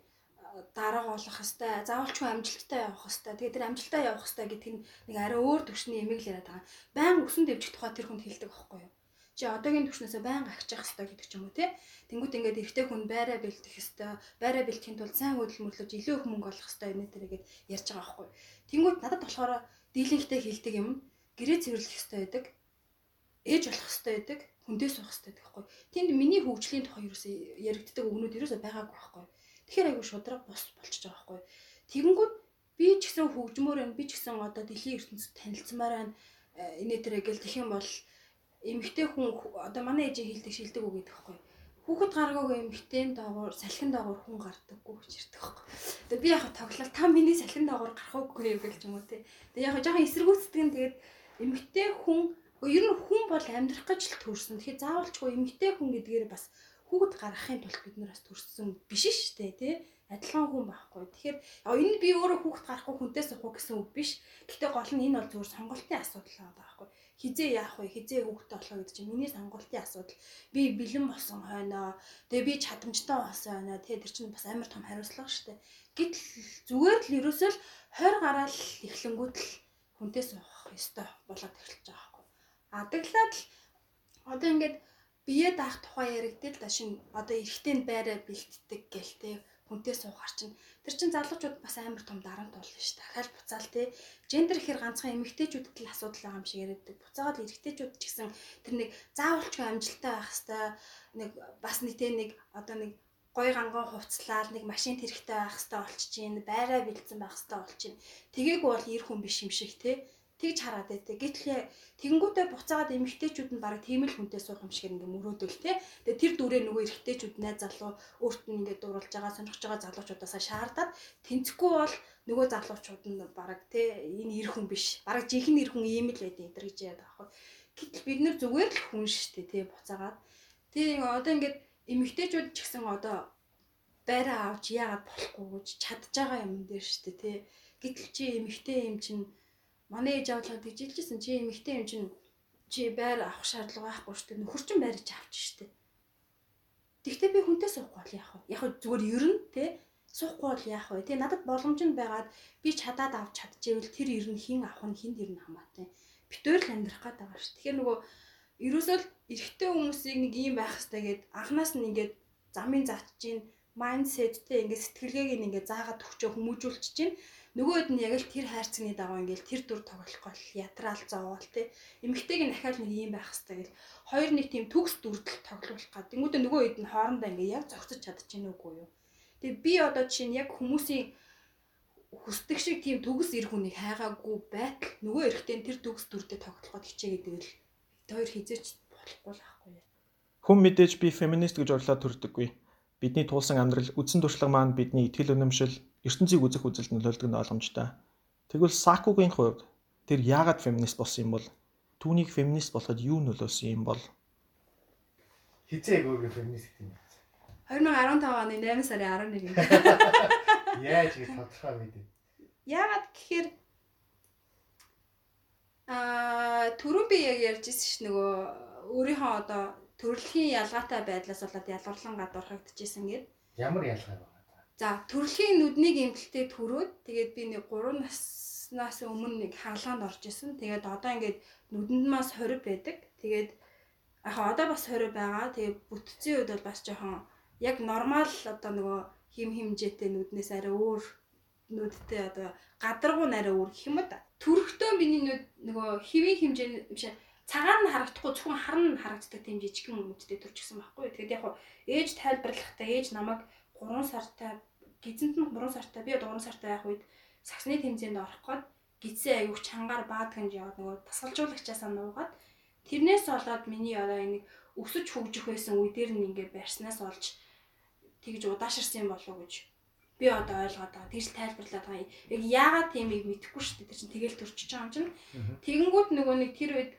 E: дарга болох хэвээр заавалчгүй амжилттай явах хэвээр тэгээд тэр амжилттай явах хэвээр гэдэг нь нэг арай өөр төвшний эмэг л яриад байгаа. Баян өсөн дэвжих тухай тэр хүнд хэлдэг байхгүй юу? Чи одоогийн төвшнөөсөө баян агчих хэвээр гэдэг ч юм уу те. Тэнгүүт ингээд эрэгтэй хүн байраа бэлтэх хэвээр байраа бэлтгэхийн тулд сайн хөдөл мөрлөж илүү их мөнгө олох хэвээр энэ тэргээд ярьж байгаа байхгүй юу? Тэнгүүт надад болохоор дийлэнхтэй хэлдэг юм гэрээ цэвэрлэх хэвээр байдаг. Ээж болох хэвээр байдаг хүндээ суух хэрэгтэй байхгүй. Тэнд миний хөгжлийн тухай юу яригддаг өгнүүд ерөөсөй байгаагүй байхгүй. Тэгэхээр айгүй шудраг бус болчихж байгаа байхгүй. Тэгэнгүүт би ч гэсэн хөгжмөр байна. Би ч гэсэн одоо дэлхийн ертөнцид танилцмаар байна. Инээ тэрэ гэл тэх юм бол эмэгтэй хүн одоо манай ээжийн хэлдэг шилдэг үг гэдэг байхгүй. Хүүхэд гаргаагүй эмэгтэйн доогуур салхин доогуур хүн гардаггүй гэж ярьдаг байхгүй. Тэгээ би яг тоглол та миний салхин доогуур гарахгүйгүй юм гэлж юм уу те. Тэгээ яг жоохон эсэргүүцдэг нь тэгээд эмэгтэй хүн ер нь хүн бол амьдрах гэж л төрсөн. Тэгэхээр заавалчгүй эмэгтэй хүн гэдгээр бас хүүхэд гаргахын тулд бид нар бас төрсөн биш шүү дээ тий адилхан хүн байхгүй. Тэгэхээр энэ би өөрөө хүүхэд гарахгүй хүнтэй суух гэсэн үг биш. Гэхдээ гол нь энэ бол зөвхөн сонголтын асуудал байхгүй. Хизээ яах вэ? Хизээ хүүхдтэй болох гэдэг чинь миний сонголтын асуудал. Би бэлэн болсон хойноо. Тэгээ би чадамжтай болсон хойноо. Тэгээ тэр чинь бас амар том хариуцлага шүү дээ. Гэтэл зүгээр л ерөөсөө л 20 гараал эхлэнгүүт л хүнтэй суух ёстой болоод эхэлж байгаа байхгүй. Адаглаад л одоо ингээд бие даах тухай яригдэл да шин одоо эргэтэй нь байраа бэлтдэг гэл те хүнтэй суухаар чинь тэр чин залуучууд бас амар том дарамт болно ш. Дахиад буцаал те гендер ихэр ганцхан эмэгтэйчүүдэд л асуудал байгаа юм шиг яриаддаг. Буцаагаад эргэтэйчүүд ч гэсэн тэр нэг заавалчгүй амжилттай байх хэвээр нэг бас те нэг одоо нэг гой ганган хувцлаад нэг машин тэрэгтэй байх хэвээр болчих чинь байраа бэлдсэн байх хэвээр болчих чинь тэгээгүй бол ир хүн биш юм шиг те тэгж хараад байдэ. Гэтэл тэгэнгүүтээ буцаагаад эмэгтэйчүүд нь бараг тийм л хүнтэй суух юм шиг ингээ мөрөөдөл те. Тэгээ тэр дүрээ нөгөө эрэгтэйчүүд найз залуу өөрт нь ингээ дууралж байгаа сонирхож байгаа залуучуудаасаа шаардаад тэнцэхгүй бол нөгөө залуучууд нь бараг те энэ эр хүн биш. Бараг жинхэнэ эр хүн ийм л байдیں۔ энэ гэж яадаг аахгүй. Гэтэл бид нэр зүгээр л хүн штэ те буцаагаад. Тэгээ одоо ингээд эмэгтэйчүүд ч гэсэн одоо байраа авч яагаад болохгүй гэж чадж байгаа юм дээр штэ те. Гэтэл чи эмэгтэй юм чинь манай ээж авлага тэгжилжсэн чи эмэгтэй юм чинь чи байр авах шаардлага байхгүй шүү дээ нөхөр чинь байрч авч шүү дээ Тэгвэл би хүнтэй суухгүй бол яах вэ? Яг зүгээр ер нь те суухгүй бол яах вэ? Тэ надад боломж нь байгаад би чадаад авч чадчихвэл тэр ер нь хин авах нь хинд ер нь хамаатай. Битүүр л амьдрах гээд байгаа шүү. Тэгэхээр нөгөө ерөөсөө л эрэгтэй хүмүүсийг нэг юм байх хэрэгтэй гэд анханаас нь ингээд замын заач чинь майндсеттэй ингээд сэтгэлгээг ингээд заагаад төвчөө хүмүүжүүлчих чинь нөгөөд нь яг л тэр хайрцагны дагуу ингээл тэр дүр тоглох гол ятраал зовоол те. Эмэгтэйг нь ахаал нэг юм байх хэвээр гэл. Хоёр нэг тийм төгс дүрдэл тоглох гад. Тэнгуүдээ нөгөө хэд нь хоорондоо ингээ яг зогсож чадчихэв үгүй юу. Тэгээ би одоо жишээ нь яг хүмүүсийн хүсдэг шиг тийм төгс эр хүнийг хайгаагүй байтал нөгөө эрэгтэй тэр төгс дүрдээ тоглоход хичээгээд л хоёр хизээч болохгүй л ахгүй
A: хүн мэдээж би феминист гэж орлоо төрдөггүй. Бидний туулсан амьдрал үдсэн туршлага маань бидний итгэл үнэмшил ертөнцийг үзэх үзэлд нөлөөлдөг нь ойлгомжтой. Тэгвэл Сакугийн хувьд тэр яагаад феминист болсон юм бол түүнийг феминист болоход юу нөлөөсөн юм бол
B: хизээ өөргөө феминист гэдэг юм.
E: 2015 оны 8 сарын 11-нд.
B: Яаж гэж тодорхой мэдээ.
E: Яагаад гэхээр аа түрүү би яг ярьжсэн ш нөгөө өөрийнхөө одоо төрөлхийн ялгаатай байдлаас болоод ялгарлан гадуурхагдчихсэн гээд.
B: Ямар ялгаа вэ?
E: За төрөлхийн нүднийг эмгэлтэй төрөөд тэгээд би нэг 3 наснаас өмнө нэг хаалгаанд орж исэн. Тэгээд одоо ингээд нүдэнд мас 20 байдаг. Тэгээд яг одоо бас 20 байгаа. Тэгээд бүтцийн үед бол бас жоохон яг нормал одоо нөгөө хим химжээтэй нүднээс арай өөр нүдтэй одоо гадаргуу нарай өөр гэх юм да. Төрөхтөө миний нүд нөгөө хэвийн хэмжээ биш цагаан нь харагдахгүй зөвхөн харна харагддаг тийм жижигхэн нүдтэй төрчихсөн байхгүй. Тэгээд яг ээж тайлбарлахдаа ээж намайг 3 сартай гизэнт нь 3 сартай би 3 сартай байх үед саксны тэмцээнд орох гээд гидсэн аяух чангаар баадганд яваад нөгөө тасгалжуулагчаасаа нуугаад тэрнээс болоод миний одоо энэ өсөж хөгжих байсан үе дээр нь ингээд барьснаас олж тэгж удааширсан болов уу гэж би одоо ойлгоод байгаа. Тэгж тайлбарлаад байгаа. Яг яагаад тиймийг мэдэхгүй шүү дээ. Тэр чинь тэгэл төрчихөж байгаа юм чинь. Тэгэнгүүт нөгөө нэг тэр үед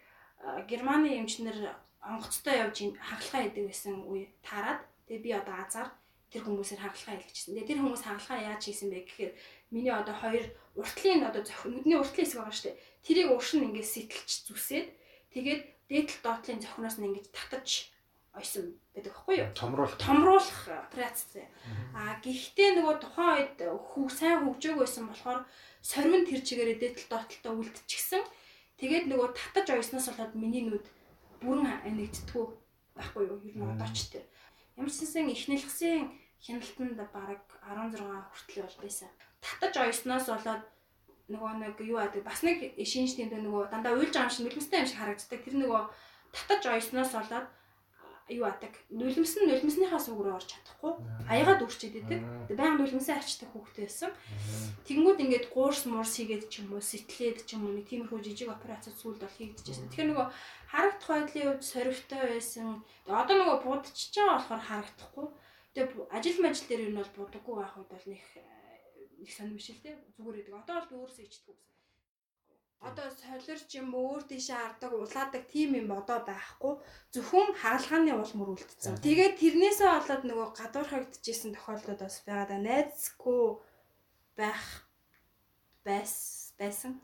E: Германы эмчнэр онгоцтой явж хагалгаа хийдэг байсан үе таарад. Тэгээ би одоо азар тэр хүмүүсээр хагалгаа хэлчихсэн. Тэгээ тэр хүмүүс хагалгаа яаж хийсэн бэ гэхээр миний одоо хоёр уртлын одоо зохин нүдний уртлын хэсэг байгаа шүү дээ. Тэрийг уршин ингээд сэтэлж зүсээд тэгээд дээдл доотлын зохиноос нь ингээд татаж ойсон байдаг байхгүй юу?
B: Томруулах.
E: Томруулах операц. А гэхдээ нөгөө тухайн үед хүү сайн хөгжөөг байсан болохоор сорвин тэр чигээрээ дээдл доотлолтой үлдчихсэн. Тэгээд нөгөө татаж ойсноос болоод миний нүд бүрэн нэгддэггүй байхгүй юу? Ер нь одоо ч тэр. Ямар ч гэсэн ихнэлгсэн хяналтанд бараг 16 хүртэл бол байсан. Татаж ойсноос болоод нөгөө нэг юу адаг бас нэг шинж тэмдэг нөгөө дандаа уйлж байгаа юм шиг нулимстай юм шиг харагддаг. Тэр нөгөө татаж ойсноос болоод юу адаг нулимс нь нулимсныхаа суг руу орж чадахгүй аягаад үрчээд идэг. Баян нулимсаа арчдаг хүүхдээ байсан. Тэнгүүд ингээд гуурс муурс хийгээд ч юм уу сэтлээд ч юм уу нэг тиймэрхүү жижиг операц сүүлд бол хийгдэжсэн. Тэгэхээр нөгөө харагдах байдлын үед сорвтой байсан. Одоо нөгөө будчихж байгаа болохоор харагдахгүй. Тэгээ ажил мажил дээр нь бол будаггүй байх үед бол нэг их сонирм биш л те зүгээр идэг. Одоо бол би өөрөөсөө ичдэг гэсэн одоо солирч юм өөр тийшээ ардаг улаадаг тийм юм одоо байхгүй зөвхөн хаалгааны улмөр үлдсэн. Тэгээд тэрнээсээ болоод нөгөө гадуурхагдчихсэн тохиолдлууд бас байгаа да найзгүй байх байс байсан.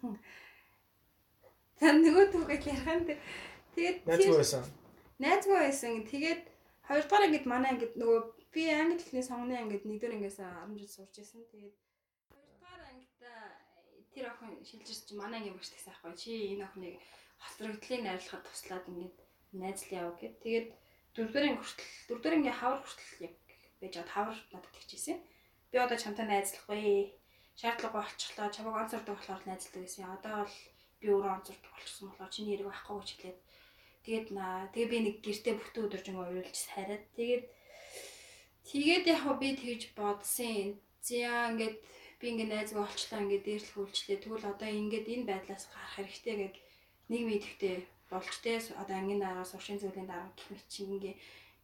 E: Тань нөгөө түүгээ ярхан тэгээд
A: найзгүй байсан.
E: Найзгүй байсан. Тэгээд хоёрдугаар ангид манай ангид нөгөө би англи хэлний сонгоны ангид нэгдүгээр ангиас 10 жил сурч байсан. Тэгээд хоёрдугаар ангид тэр охин шилжирч манай анги багш гэсэн ахгүй чи энэ охиныг хоцрогдлыг найруулахад туслаад ингээд найзл яв гэд. Тэгээд дөрөвдүгээр хүртэл дөрөвдүгээр анги хавар хүртэл яг байж аваад хавар надад тэгчихсэн. Би одоо чамтай найзлахгүй. Шаардлагагүй болчихлоо. Чамайг онцордог болохоор найзлдаг гэсэн. Одоо бол би өөрөө онцордог болчихсон болохоор чиний хэрэг байхгүй гэж хэлээд тэгээд наа тэгээ би нэг гэртээ бүтэн өдөржин уйлж сайраад тэгээд тэгээд яг би тэгж бодсон. За ингээд би ингээ найзгаа олчлаа ингээ дээрлэх үйлчлээ. Тэгвэл одоо ингээд энэ байдлаас гарах хэрэгтэй гэд нэг мэдхтэй болж тэ одоо ангийн дараа суршийн зүйлийн дараа гэх мэт чинь ингээ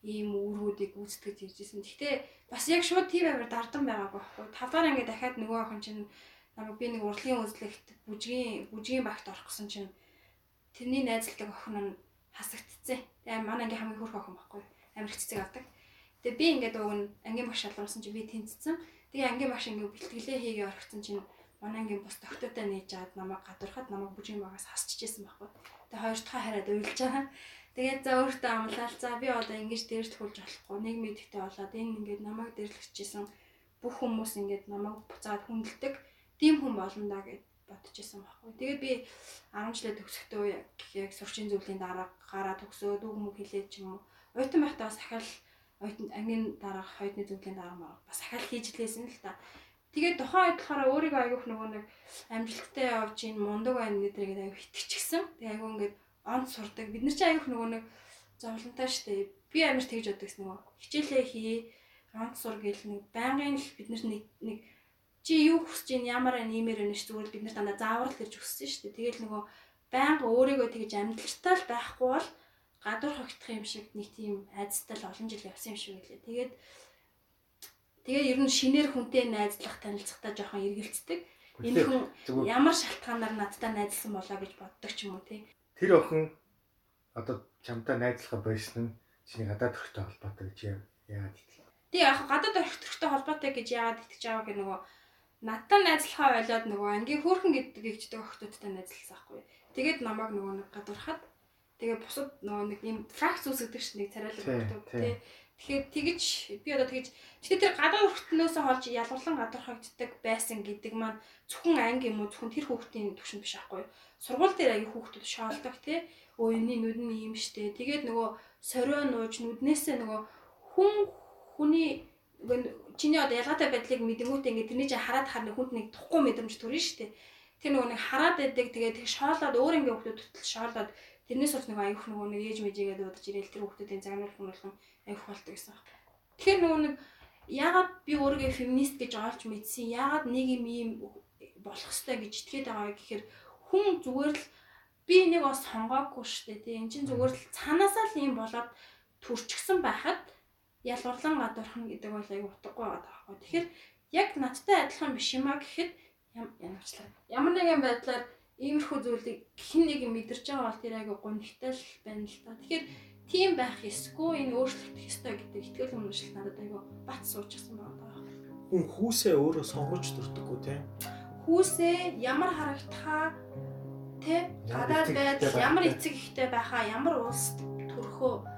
E: ийм үүргүүдийг гүйцэтгэж иржсэн. Гэхдээ бас яг шууд тийм амар дардан байгаагүй байхгүй. Тавдаар ингээ дахиад нөгөө охин чинь намайг би нэг урлагийн үзлэгт бүжгийн бүжгийн багт орох гэсэн чинь тэрний найзлдаг охин нь хасагдцсан. Тэгээ манай ангийн хамгийн хөрх охин байхгүй. Амар их цэцэг авдаг. Тэгээ би ингээд уг нь ангийн багш шалруулсан чинь би тэнцсэн. Тэгээ ангийн багш ингээ бэлтгэлээ хийгээ орхисон чинь манай ангийн бус доктортоо нээж аваад намайг гадуурхад намайг бүжгийн багаас хасчихжээ байхгүй. Тэгээ хоёр дахь хараад уйлж байгаа. Тэгээд за өөртөө амлал за би одоо ингэж дээрлэхүүлж болохгүй. Нэг мэдхтэй болоод энэ ингээд намайг дээрлэгчсэн бүх хүмүүс ингээд намайг буцаад хүндэлдэг. Тим хүн болно да гэд бодчихсон байхгүй. Тэгээд би 10 жилээ төгсөхдөө яг сурчин зүйлийн дараа гараа төгсөөд үг мөг хэлээд ч юм уу. Ойтон байхдаа бас ахаал ангийн дараах хоёрны зөвлөлийн дараа маа бас ахаал хийж лээсэн л та. Тэгээд тухайн үед болохоор өөрийгөө аягүйх нөгөө нэг амжилттай явж ийн мундаг байна гэдгийг аяг итгэчихсэн. Тэгээд айгүй ингээд онц сурдаг. Бид нар чи аягүйх нөгөө нэг зовлонтой штэ. Би амар тэгж боддог гэсэн нөгөө хичээлээ хий, онц сур гэл нэг байнгын л бид нар нэг нэг чи юу хүсэж ийн ямар ань иймэр байна ш зүгээр бид нар дандаа заавар л гэж хүссэн штэ. Тэгэл нөгөө байнга өөрийгөө тэгж амжилттай л байхгүй бол гадуур хогтох юм шиг нэг тийм айцтай л олон жил явсан юм шиг үлээ. Тэгээд тэгээд ер нь шинээр хүнтэй найзлах танилцахтаа жоохон эргэлцдэг. Энэ хүн ямар шалтгаанаар надтай найзлсан болоо гэж боддог ч юм уу тий.
B: Тэр охин одоо чамтай найзлахаа байсан нь чиний гадаад төрхтэй холбоотой гэж яагаад итгэв?
E: Тий яг гадаад төрхтэй холбоотой гэж яагаад итгэж байгааг нөгөө надтай найзлахаа болоод нөгөө ангийн хөөрхөн гэдэг эгчдэг охтуудтай найзлсан байхгүй. Тэгээд намайг нөгөө нэг гадуурхаад Тэгээ бусад нөгөө нэг юм фракц үүсгдэг чинь нэг царайлаг өгдөг тий. Тэгэхээр тэгэж би одоо тэгэж тэгэхээр тэр гадаа хүртнөөсөө холж ялгарлан гадуурхагддаг байсан гэдэг маань зөвхөн анги юм уу зөвхөн тэр хүүхдийн төвшин биш аахгүй. Сургууль дээр аяг хүүхдүүд шоолдог тий. Өө энэний нүд нь ийм штэ. Тэгээд нөгөө сорио нууж нүднээсээ нөгөө хүн хүний чиний одоо ялгаатай байдлыг мэдэнгүүтээ ингээд тэрний чинь хараад харна хүнд нэг тухгүй мэдрэмж төрнө штэ. Тэр нөгөө нэг хараад байдаг тэгээд тэг шоолоод өөр ингээ хүмүүс төтөл шоолоод Тэрнээс бол нэг аюух нөгөө нэг ээж мэжигээд удаж ирээл тэр хүмүүсийн загнуул хүмүүлхэн аюух болдог гэсэн. Тэгэхээр нөгөө нэг яагаад би өөрийгөө феминист гэж олж мэдсэн, яагаад нэг юм ийм болох ёстой гэж итгээд байгаа гэхээр хүн зүгээр л би энийг бас сонгоогүй шүү дээ тийм. Энд чинь зүгээр л цаанаасаа л ийм болоод төрчихсөн байхад ялгарлан гадуурхан гэдэг бол аюу утгагүй байгаа байхгүй. Тэгэхээр яг надтай адилхан биш юм а гэхэд. Ямар нэгэн байдлаар иймэрхүү зүйлийг хэн нэг мэдэрч байгаа бол тэр айгу гонхтой л байна л та. Тэгэхээр тийм байх ёсгүй энэ өөрчлөгдөх ёстой гэдэг ихтгэл үнэмшил надад айгу бат суучсан байгаа даа.
A: Хүн хүүсээ өөрөө сонгож төрдөггүй те.
E: Хүүсээ ямар харагдахаа тэ гадаад байдал ямар эцэг ихтэй байхаа ямар улс төрхөө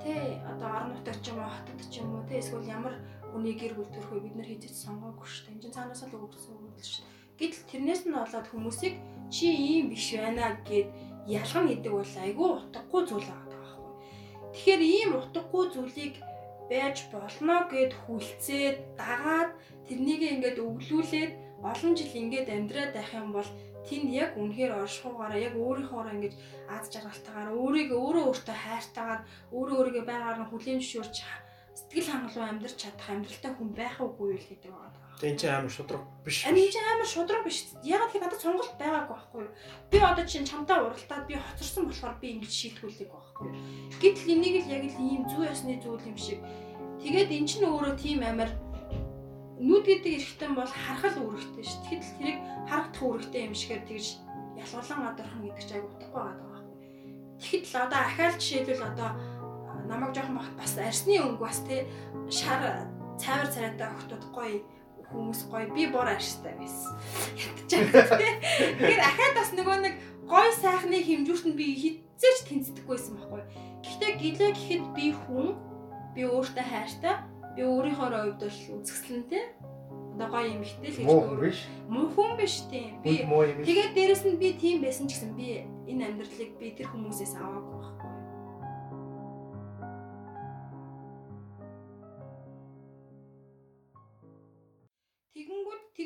E: Тэ одоо орон нутаг ч юм уу хотод ч юм уу тэ эсвэл ямар хүний гэр бүл төрхөө бид нар хийж сонгоогүй шүү дээ. Энд чинь цаанаас л өгсөн үг л шүү дээ. Гэтэл тэрнээс нь болоод хүмүүсийг чи ийм биш байна гэд ялгана гэдэг бол айгүй утгагүй зүйл байгаа байхгүй. Тэгэхээр ийм утгагүй зүйлийг байж болно гэд хүлцээд дагаад тэрнийг ингээд өвлүүлээд олон жил ингээд амьдраад байх юм бол тэнд яг үнэхээр оршихуугаараа яг өөрийнхоороо ингэж аз жаргалтайгаар өөрийгөө өөрөө өөртөө хайртайгаар өөрөө өөрийгөө байгаар нь хүлээн зөвшөөрч сэтгэл хангалуун амьдрч чадах амьдралтай хүн байх уугүй юу гэдэг байгаа.
A: Энэ чинь амар шудраг биш.
E: Амин чинь амар шудраг биш. Ягаад гэвэл надад сонголт байгаагүй байхгүй юу? Би одоо чинь чамдаа уралтаад би хоцорсон болохоор би ингэж шийтгүүлдэг байхгүй юу? Гэтэл энийг л яг л ийм зүй ясны зүйл юм шиг. Тэгээд эн чинь өөрөө тийм амар нүд гэдэг эрхтэн бол харахал үүрэгтэй шүү. Тэгэхэд тэрийг харагдах үүрэгтэй юм шигээр тэгж ялгуулан гадархан гэдэг чинь айгу утгагүй байгаа байхгүй. Тэгэхэд л одоо ахаал жишээлбэл одоо намайг жоохон багт бас арсны өнгө бас тий шар цайвар царайтай охтууд гоё хүмүүс гоё би бор арьстай байсан. Ядчихсан. Тэгэхээр ахаад бас нөгөө нэг гоё сайхны хэмжүүрт нь би хизээч тэнцдэггүй байсан байхгүй. Гэхдээ гэлээ гэхэд би хүн би өөртөө хайртай би өөрийнхөө хувьд бол үзэсгэлэнтэй одоо гоё юм ихтэй л гэж
B: биш.
E: муу хүн биш тийм би тэгээд дээрэс нь би тийм байсан ч гэсэн би энэ амьдралыг би тэр хүмүүсээс аваагүй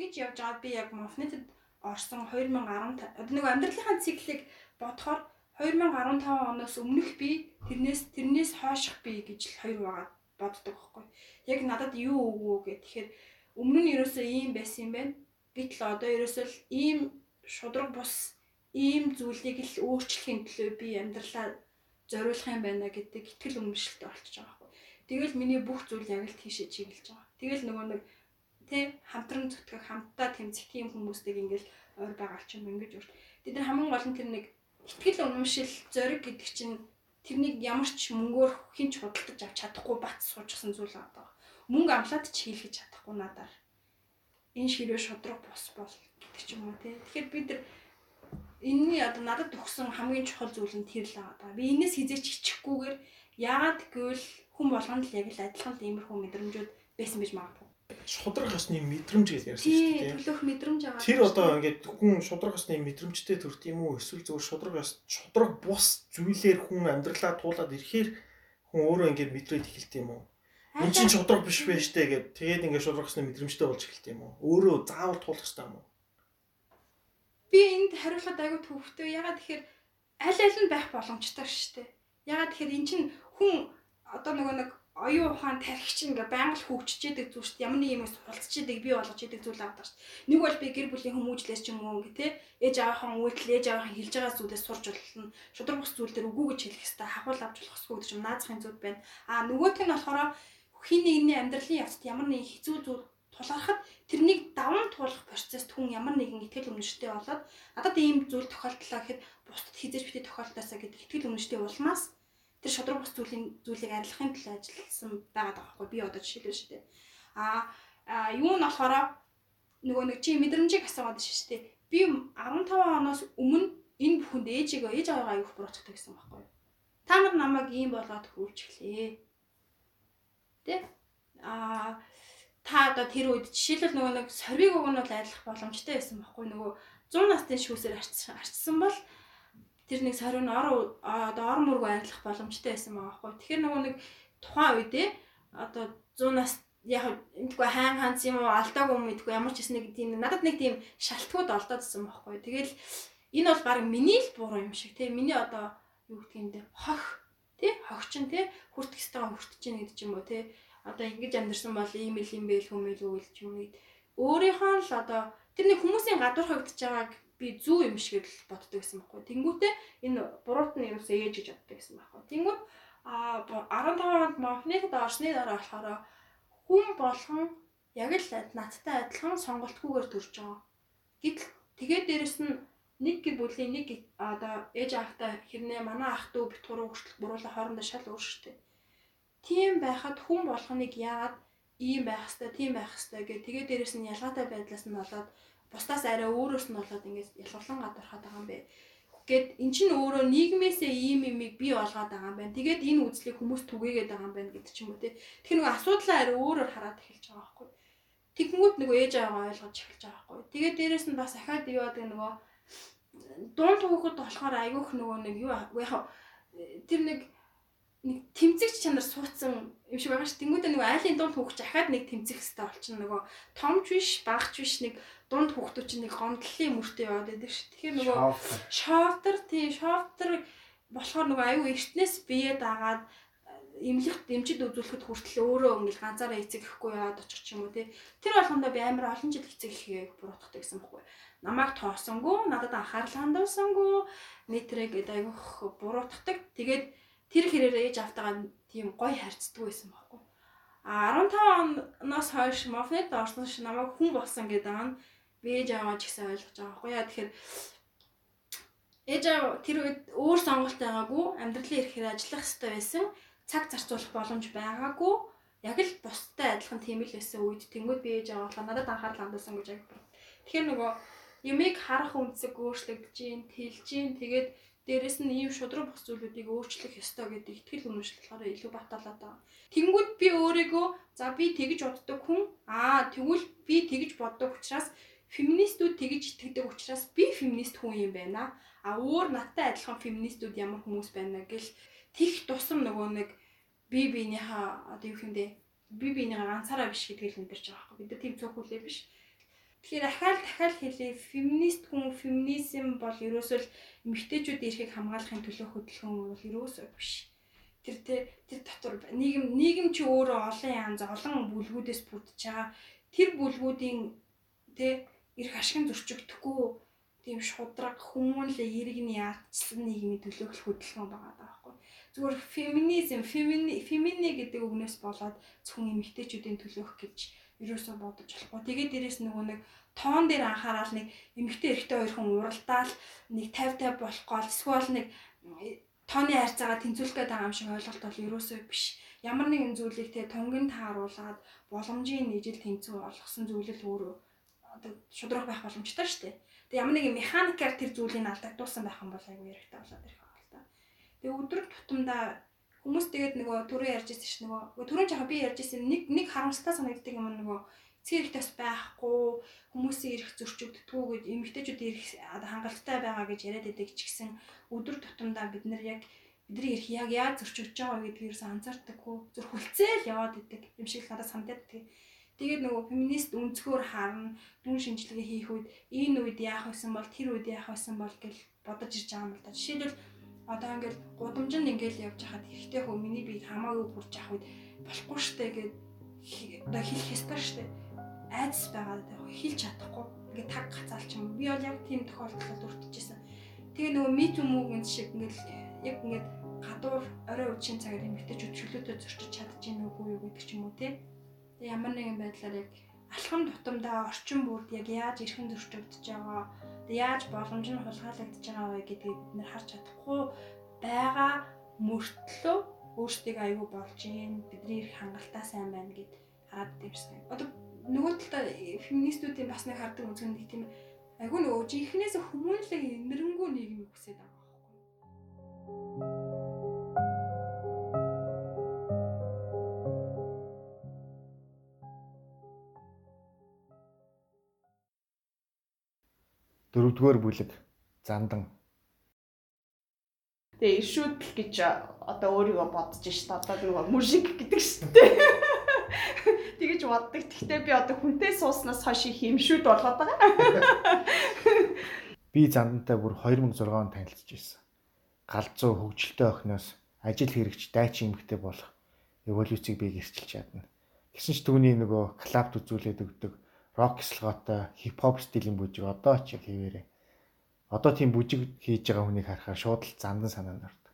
E: тэгж явж аваад би яг Mofnet-д орсон 2015 одоо нэг амьдралынхаа циклийг бодохоор 2015 оноос өмнөх би тэрнээс тэрнээс хойших би гэж хоёр байгаа боддог байхгүй. Яг надад юу өгөө гэх тэгэхээр өмнө нь ерөөсөө ийм байсан юм байна. Гэтэл одоо ерөөсөө л ийм шудраг бус ийм зүйлийг л өөрчлөхийн төлөө би амьдралаа зориулах юм байна гэдэг итгэл үнэмшилтэй болчихж байгаа байхгүй. Тэгэл миний бүх зүйл яг л тийшээ чиглэж байгаа. Тэгэл нөгөө нэг тэ хамтран зүтгэх хамтдаа тэмцэх тийм хүмүүстэйг ингээл ойр байгаа ч юм ингэж үрт. Бид нар хамгийн гол нь тэр нэг итгэл үнэмшил зориг гэдэг чинь тэрнийг ямар ч мөнгөөр хинч худалдаж авч чадахгүй бат суужсан зүйл байгаа. Мөнгө амлаад ч хийлгэж чадахгүй надаар. Энэ ширээ шудраг бос бол гэдэг ч юм уу тий. Тэгэхээр бид нар энэний одоо надад өгсөн хамгийн чухал зүйл нь тэр л байгаа. Би энэс хизээч хичихгүйгээр яагаад гэвэл хүн болгонд л яг л адилхан иймэрхүү мэдрэмжүүд байсан байж магадгүй.
A: Шудраг ёсны мэдрэмж гэж ярьсан шүү дээ.
E: төлөх мэдрэмж байгаа.
A: Тэр одоо ингээд хүн шудраг ёсны мэдрэмжтэй төрт юм уу? Эсвэл зөвхөн шудраг ёс шудраг бус зүйлээр хүн амьдралаа туулаад ирэхээр хүн өөрөө ингээд мэдрээд эхэлт юм уу? Энд чинь шудраг биш байж тээ гэд тэгээд ингээд шудраг ёсны мэдрэмжтэй болж эхэлт юм уу? Өөрөө заавал туулах хэрэгтэй юм уу?
E: би энд хариулахад айгүй төвхтэй. Ягаад тэгэхээр аль аль нь байх боломжтой шүү дээ. Ягаад тэгэхээр эн чинь хүн одоо нөгөө нэг оюун ухаан тархич ингээ байнга л хөгжиж шүү дээ. Ямар нэг юм суралцж яадаг би болгож яадаг зүйл авдаг дээ. Нэг бол би гэр бүлийн хүмүүжлээс ч юм уу ингээ те ээж аавынхаа үйлдэл ээж аавынхаа хэлж байгаа зүйлээс сурж болно. Шудраг бус зүйл дээр үгүй гэж хэлэх хэрэгтэй. Хавхал авч болох хэрэгтэй гэдэг чинь наазахын зүйл байна. Аа нөгөөх нь болохоор хин нэгний амьдралын явцад ямар нэг хэцүү зүйл тулгархад тэрнийг даван туулах процесст хүн ямар нэгэн ихтгэл үнэмштэй болоод надад ийм зүйл тохиолдлоо гэхэд бусдад хизээж битээ тохиолдосоо гэдэг ихтгэл үнэмштэй улмаас тэр шудраг бус зүйлийн зүйлийг арилгахын төлөө ажилласан байгаад байгаа байхгүй би одоо жишээлбэл шүү дээ. Аа юу нь болохоор нөгөө нэг чи мэдрэмжийг асуугаад шүү дээ. Би 15 оноос өмнө энэ бүхэнд ээжигээ ээж аваагаа аюух буруутгах гэсэн байхгүй юу? Та нар намайг ийм болоод хөрвүүлж эхлэе. Тэ? Аа та одоо тэр үед жишээлбэл нөгөө нэг сорвиг уг нь бол айдлах боломжтой байсан байхгүй нөгөө 100 насны шүүсээр арчсан бол тэр нэг сорвиг ор одоо ор мөргөө айдлах боломжтой байсан байгаа байхгүй тэгэхээр нөгөө нэг тухайн үедээ одоо 100 нас яг энэгүй хаан хаанц юм уу алдаагүй юм гэдэггүй ямар ч гэсэн нэг тийм надад нэг тийм шалтгууд олдоодсэн байхгүй тэгэл энэ бол баг миний л буруу юм шиг тий миний одоо юу гэдгийг юм бэ хох тий хогчин тий хүртэх ёстойгоо хүртэж гин гэдэг юм уу тий одоо ингэж амьдэрсэн бол ийм л юм байл хүмүүл үйл ч юм уу. Өөрийнхөө л одоо тэр нэг хүмүүсийн гадуур хавдж байгааг би зүү юм шиг л боддог гэсэн байхгүй. Тэнгүүтээ энэ буруут нь ерөөсөө ээж гэж боддог гэсэн байхгүй. Тэнгүүт а 15 онд Мохнетэд орсны дараа болохоор хүн болгон яг л надтай адилхан сонголтгүйгээр төрж байгаа. Гэтэл тэгээд дээрэс нь нэг гэр бүлийн нэг одоо ээж аахтай хэрнээ манай ах дүү бит гурав хүртэл буруулаа хоорондоо шал өөр шүү дээ тийм байхад хүн болгоныг яагаад ийм байх хэвээр тийм байх хэвээр гэх тэгээ дээрэс нь ялгаатай байдлаас нь болоод бусдаас арай өөрөөс нь болоод ингэж ялгарлан гадуурхаад байгаа юм бэ. Гэт эн чинь өөрөө нийгмээсээ ийм юмыг бий болгоод байгаа юм байна. Тэгээд энэ үзлийг хүмүүс түгээгээд байгаа юм байна гэдэг ч юм уу тий. Тэгэхээр нөгөө асуудлаа арай өөрөөр хараад эхэлж байгаа байхгүй. Тэгмүүд нөгөө ээж аваагаа ойлгож эхэлж байгаа байхгүй. Тэгээд дээрэс нь бас ахаад юу гэдэг нөгөө дунд хүүхэд болохоор айгүйх нөгөө нэг юу яг тэр нэг нэг тэмцэгч чанар суудсан юм шиг байгаа ш. Тэнгүүдээ нөгөө айлын дунд хүүхч ахаад нэг тэмцэх хэрэгтэй болчихно нөгөө томч биш, багч биш нэг дунд хүүхдүүд чинь нэг гомдлын мөртөө яваад байдаг ш. Тэгэхээр нөгөө шовтер тий шовтер болохоор нөгөө аюу эртнээс бие дагаад эмнэлэгт дэмжид үзүүлэхэд хүртэл өөрөө ингээл ганцаараа эцэг ихгүй яваад очих ч юм уу тий. Тэр болгондоо би амар олон жил эцэг ихийг буруутгадаг гэсэн байхгүй. Намайг тоосонгүй, надад анхаарал хандуулсангүй, нийтрээ гээд айгүйх буруутгадаг. Тэгээд тэр хэрээр ээж автагаа тийм гоё харьцдаг байсан байхгүй. А 15 оноос хойш мофет орснош намайг хүн болсон гэдэг нь ээж аваа ч гэсэн ойлгож байгаа байхгүй яа тэгэхээр ээж аваа тэр үед өөр сонголт байгаагүй амьдралын ирэхээр ажиллах хэрэгтэй байсан цаг зарцуулах боломж байгаагүй яг л бусдад адилхан тийм л байсан үед тэнгууд би ээж аваа болохоор надад анхаарал хандуулсан гэж яг. Тэгэхээр нөгөө юмыг харах үнцэг өөрчлөгдөж тэлж тэгээд Дээрэс нь ийм шудраг бос зүйлүүдийг өөрчлөх ёстой гэдэг итгэл үнэмшил болохоор илүү баталаад байгаа. Тэнгүүд би өөрийгөө за би тэгж боддог хүн аа тэгвэл би тэгж боддог учраас феминистүүд тэгж итгэдэг учраас би феминист хүн юм байна. А өөр надтай адилхан феминистүүд ямар хүмүүс байна гэл тех тусам нөгөө нэг би биенийхээ одоо юу юм бэ? Би биенийхээ ганцаараа биш гэдгийг л мэдэрч байгаа байхгүй. Бид нар тийм цөөхөлөө биш. Тэгэхээр ахаал дахиад хэлээ феминист хүн феминизм бол ерөөсөө л эмэгтэйчүүдийн эрхийг хамгаалахын төлөө хөдөлгөөн бол ерөөсөө биш. Тэр тэр дотор нийгэм нийгэм чи өөрөө олон янз олон бүлгүүдээс бүрдэж байгаа. Тэр бүлгүүдийн тэ эрх ашигын зөрчигдөхгүй тийм шудраг хүмүүн л иргэний яатсан нийгмийн төлөөх хөдөлгөөн байгаа даахгүй. Зүгээр феминизм, фемини фемини гэдэг үгнээс болоод зөвхөн эмэгтэйчүүдийн төлөөх гэж ерөөсөө бодож болохгүй. Тэгээд дээрэс нөгөө нэг тоон дээр анхаарал нэг эмэгтэй эрэгтэй хоёр хүн уралдаал нэг 50 50 болох гол эсвэл нэг тооны харьцаагаа тэнцвүүлэх гэдэг юм шиг ойлголт бол ерөөсөө биш. Ямар нэгэн зүйлийг те тунгийн тааруулаад боломжийн нийжил тэнцүү олгосон зүйл л өөрөө одоо шудраг байх боломжтой шүү дээ. Тэгээ ямар нэгэн механикаар тэр зүйлийг алдагдуулсан байх юм бол айгүй хэрэгтэй болоод ирэх байна л та. Тэгээ өдрөг тутамдаа Хүмүүс тэгээд нөгөө түрүү ярьж ирсэн ш нөгөө түрүүн жахаа би ярьж ирсэн нэг нэг харамсалтай санагддаг юм нөгөө цэрэхтэйс байхгүй хүмүүсийн эрх зөрчигддгүү гэж эмэгтэйчүүдийн эрх хангалттай байгаа гэж яриад байдаг ч гэсэн өдөр тутамдаа бид нар яг бидний эрх яг яаж зөрчигдөж байгаа гэдгийг ерөөс анзаардаггүй зүр хүлцээл яваад идэг юм шиг надад санагдаад тий. Тэгээд нөгөө феминист өнцгөр харна, дүн шинжилгээ хийх үед энэ үед яах байсан бол тэр үед яах байсан бол гэж бодож ирж байгаа юм л да. Жишээлбэл одоо ингээл гудамжинд ингээл явж хахад эрэгтэй хөө миний бийг хамаагүй бүрж авах үед болохгүй штэ гэд одоо хэлэх ёстой штэ. Айдас байгаа хэлж чадахгүй. Ингээд таг гацаалч юм. Би бол яг тийм тохиолдолд өртөжсэн тэгээ нөгөө мит хүмүүгэн шиг ингээл яг ингээд гадуур орой үеийн цагаар эмэгтэйчүүд чөлөөтэй зөрчиж чадчихэв үгүй юу гэдэг ч юм уу те. Тэгээ ямар нэгэн байдлаар яг алхам тутамдаа орчин бүрд яг яаж эрхэн зөрчигдөж байгаа яаж боломж нь хулгайлагдж байгаа вэ гэдгийг бид нэр харж чадахгүй байгаа мөртлөө өөрсдийг аюу болж юм бидний их хангалттай сайн байна гэд хараад дэмжсэн. Одоо нөгөө талаа феминистүүдийн бас нэг хардаг үнцгэн нэг тийм айгүй нөгөө жинхнээс хүмүүнлэг нэрнгүү нийгэм хүсээд байгаа байхгүй.
B: Дөрөвдүгээр бүлэг зандан.
D: Тэгээ ишүүдл гэж одоо өөрийгөө бодож шít одоо нөгөө мужик гэдэг шít. Тэгэж боддог. Гэхдээ би одоо хүнтэй сууснаас хойш их юмшүүд болоод байгаа.
B: Би зандантай бүр 2006 онд танилцж ирсэн. Галзуу хөгжилтэй охиноос ажил хэрэгч дайчин эмэгтэй болох эволюцийг би гэрчилж чадна. Гэсэн ч түүний нөгөө клабд үзүүлээд өгдөг рок слоготой хипхоп стилийн бүжиг одоо ч хийвэрээ. Одоо тийм бүжиг хийж байгаа хүнийг харахаар шууд л зандан санаанд ордог.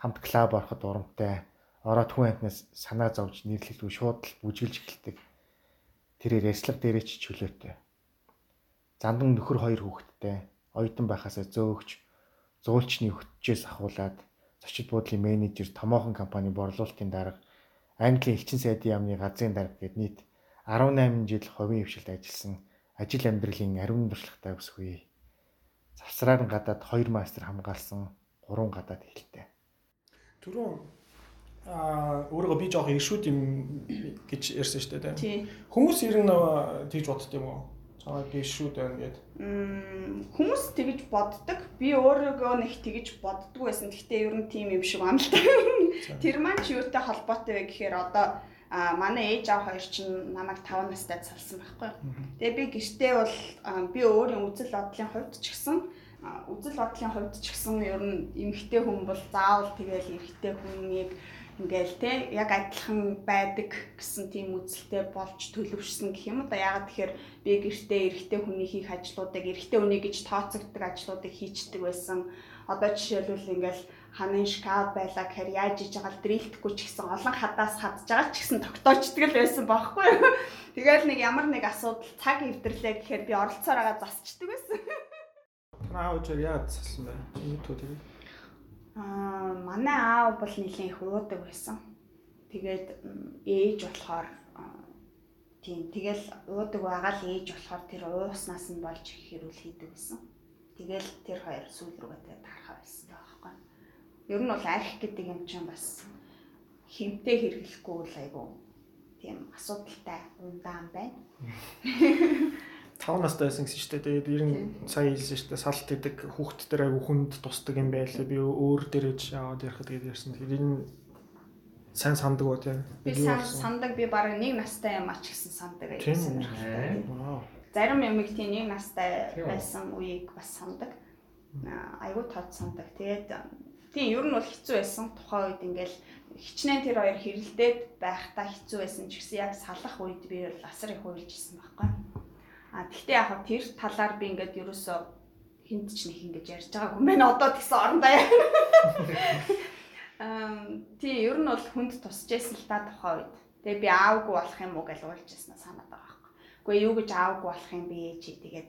B: Хамт клуб ороход урамтай, ороод хүн амтнаас санаа зовж нэрлэлгүй шууд л бүжиглж эхэлдэг. Тэрээр ярьслаг дээрээ ч чөлөөтэй. Зандан нөхөр хоёр хүүхэдтэй, оюутан байхасаа зөөгч, зуулчны хөтчөөс ахуулаад зочид буудлын менежер, томоохон компани борлуулалтын дарга, Английн элчин сайдын яамны газрын дарга гэд нийт 18 жил хувийн хвшилд ажилласан ажил амьдралын ариун туршлагатай өсвөө. завсраар нь гадаад 2 мастер хамгаалсан 3 гадаад хэлтэй.
A: Түрүүн аа өөрийгөө би жоох иршүүд юм гэж ярьсан шүү дээ.
D: Тий.
A: Хүмүүс ер нь тэгж бодд юм уу? Цаа би иршүүд байна гэд.
D: Мм хүмүүс тэгж боддог. Би өөрийгөө нэг тэгж боддгоо байсан. Гэхдээ ер нь тийм юм шиг та. Тэр маань ч юутай холбоотой вэ гэхээр одоо а манай ээж аав хоёр чинь намайг 5 настай салсан байхгүй. Тэгээ би гэртээ бол би өөрийн үзэл бодлын хувьд ч гэсэн үзэл бодлын хувьд ч гэсэн ер нь эмэгтэй хүн бол заавал тэгэл эрэгтэй хүнийг ингээл те яг адилхан байдаг гэсэн тийм үзэлтэй болж төлөвшсөн гэх юм да. Ягаад тэгэхээр би гэртээ эрэгтэй хүний хийх ажлуудыг эрэгтэй хүний гэж тооцогддог ажлуудыг хийчдэг байсан. Одоо жишээлбэл ингээл ханын шкаф байлаа гэхээр яаж иж байгаа л дрилтэхгүй ч гэсэн олон хадаас хадж байгаа ч гэсэн тогтоочдөг л байсан байхгүй юу тэгэл нэг ямар нэг асуудал цаг эвдэрлээ гэхээр би оролцоор байгаа засчдаг байсан
A: Аав чи яаж зассан бэ? Юу төө тэгээ
D: Аа манай аав бол нэлийн их уудаг байсан. Тэгээд ээж болохоор тийм тэгэл уудаг байгаа л ээж болохоор тэр ууснаас нь болж хэрүүл хийдэг байсан. Тэгэл тэр хоёр сүүл рүүгээ тархаа байсан. Ер нь бол арх гэдэг юм чинь бас химтэй хэрэглэхгүй л айгу тийм асуудалтай ундаан байна.
A: 5 настай байсан гэсэн дээ. Тэгээд ер нь сая хэлсэн шүү дээ. Салт гэдэг хүүхд дээр айгу хүнд тусдаг юм байлаа. Би өөр дээрэж яваад ярих тэгээд ярьсан. Тэгээд энэ сайн сандаг уу тийм.
D: Би сайн сандаг би бараг нэг настай юм ач гэсэн сандаг байсан. Зарим юмэг тийм нэг настай байсан үеийг бас сандаг. Айгу тод сандаг. Тэгээд тийм ер нь бол хэцүү байсан. Тухайн үед ингээл хичнээн тэр хоёр хэрэлдээд байхдаа хэцүү байсан ч гэсэн яг салах үед би бол асар их уйлж исэн байхгүй. А тэгтээ яг тэр талаар би ингээд ерөөсөө хинт ч нэг ингэж ярьж байгаагүй мэн одоо тэгсэн орондоо яа. Эм тий ер нь бол хүнд тусч байсан л та тухай үед. Тэгээ би аавгүй болох юм уу гэж уулж яснаа санаад байгаа байхгүй. Гэхдээ юу гэж аавгүй болох юм бэ чи тэгээд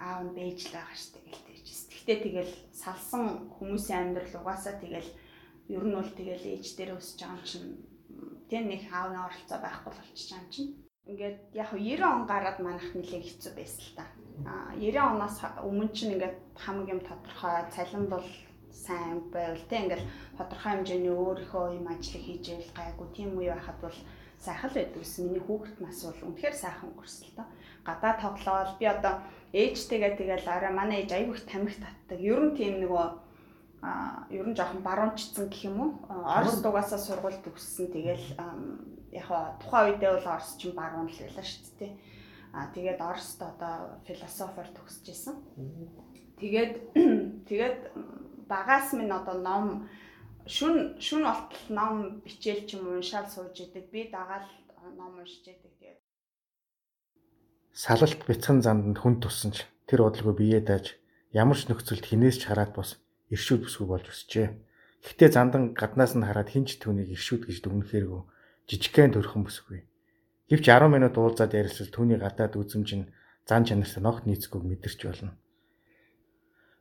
D: аав нь бэж л байгаа штэ гэл Тэгтээ тэгэл салсан хүмүүсийн амьдрал угаасаа тэгэл ер нь бол тэгэл ээж дээр өсөж байгаа юм чинь тэг нэг аавны оролцоо байхгүй болчихж байгаа юм чинь ингээд яг 90 он гараад манах нэлээд хэцүү байсан л та. А 90 оноос өмнө чинь ингээд хамаг юм тодорхой цалин бол сайн байвал те ингээд тодорхой хэмжээний өөрийнхөө юм ажлыг хийж ийл гайгүй тийм үе байхад бол сайхан л байдаг ус. Миний хүүхэд нас бол үнэхээр сайхан өнгөрсөн л тоо. Гадаа тоглоол би одоо ээжтэйгээ тэгэл арай манай ээж аягүй их тамхи татдаг. Ер нь тийм нөгөө а ер нь жоохон баруунчсан гэх юм уу? Орос дугаасаа сургууль төгссөн. Тэгэл яг тухайн үедээ бол Орос ч баруун л байлаа шүү дээ. А тэгээд Орост одоо философор төгсөж исэн. Тэгээд тэгээд багаас минь одоо ном шүн шүн болтол ном бичээл ч юм уншаал сууж идэг. Би дагаал ном уншиж идэг. Тэгээд
B: салалт бяцхан занданд хүн туссан ч тэр бодлого биеэ дааж ямар ч нөхцөлд хинээс ч хараад бос иршүүд бүсгүй болж өсчээ. Гэхдээ зандан гаднаас нь хараад хинч түүнийг иршүүд гэж дүгнэхээргүй жижигхэн төрхөн бүсгүй. Гэвч 10 минут уулзаад ярилцвал түүний гадаад үзмж нь зан чанартай ногт нийцгүйг мэдэрч болно.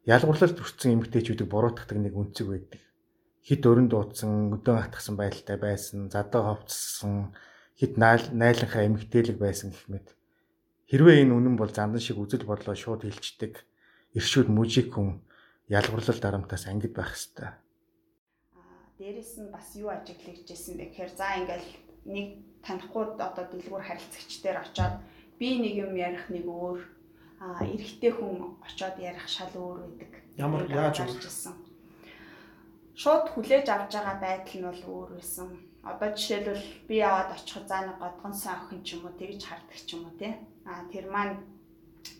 B: Ялгуурлалт хүрсэн эмгтээчүүдийг буруутгадаг нэг үнцэг байдаг. Хит өрөн дуудсан, өдөн атгсан байдалтай байсан, задаа ховцсон, хит найланхаа эмгтээлэг байсан гэх мэт. Хэрвээ энэ үнэн бол зандан шиг үзэл бодлоо шууд хилчдэг, иршүүд мужик хүн ялгуурлал дарамтаас ангид байх хэвээр.
D: Аа дээрэс нь бас юу ажиглагдчихсэн бэ гэхээр за ингээл нэг танихгүй одоо дэлгүүр харилцагч дээр очоод би нэг юм ярих нэг өөр аа эрэгтэй хүн очоод ярих шал өөр байдаг.
A: Ямар яаж үргэлжилсэн?
D: Шууд хүлээж авч байгаа байдал нь бол өөр байсан. Одоо жишээлбэл би яваад очиход за нэг годгон сан охин ч юм уу тэгж хардаг ч юм уу тий. Аа тэр маань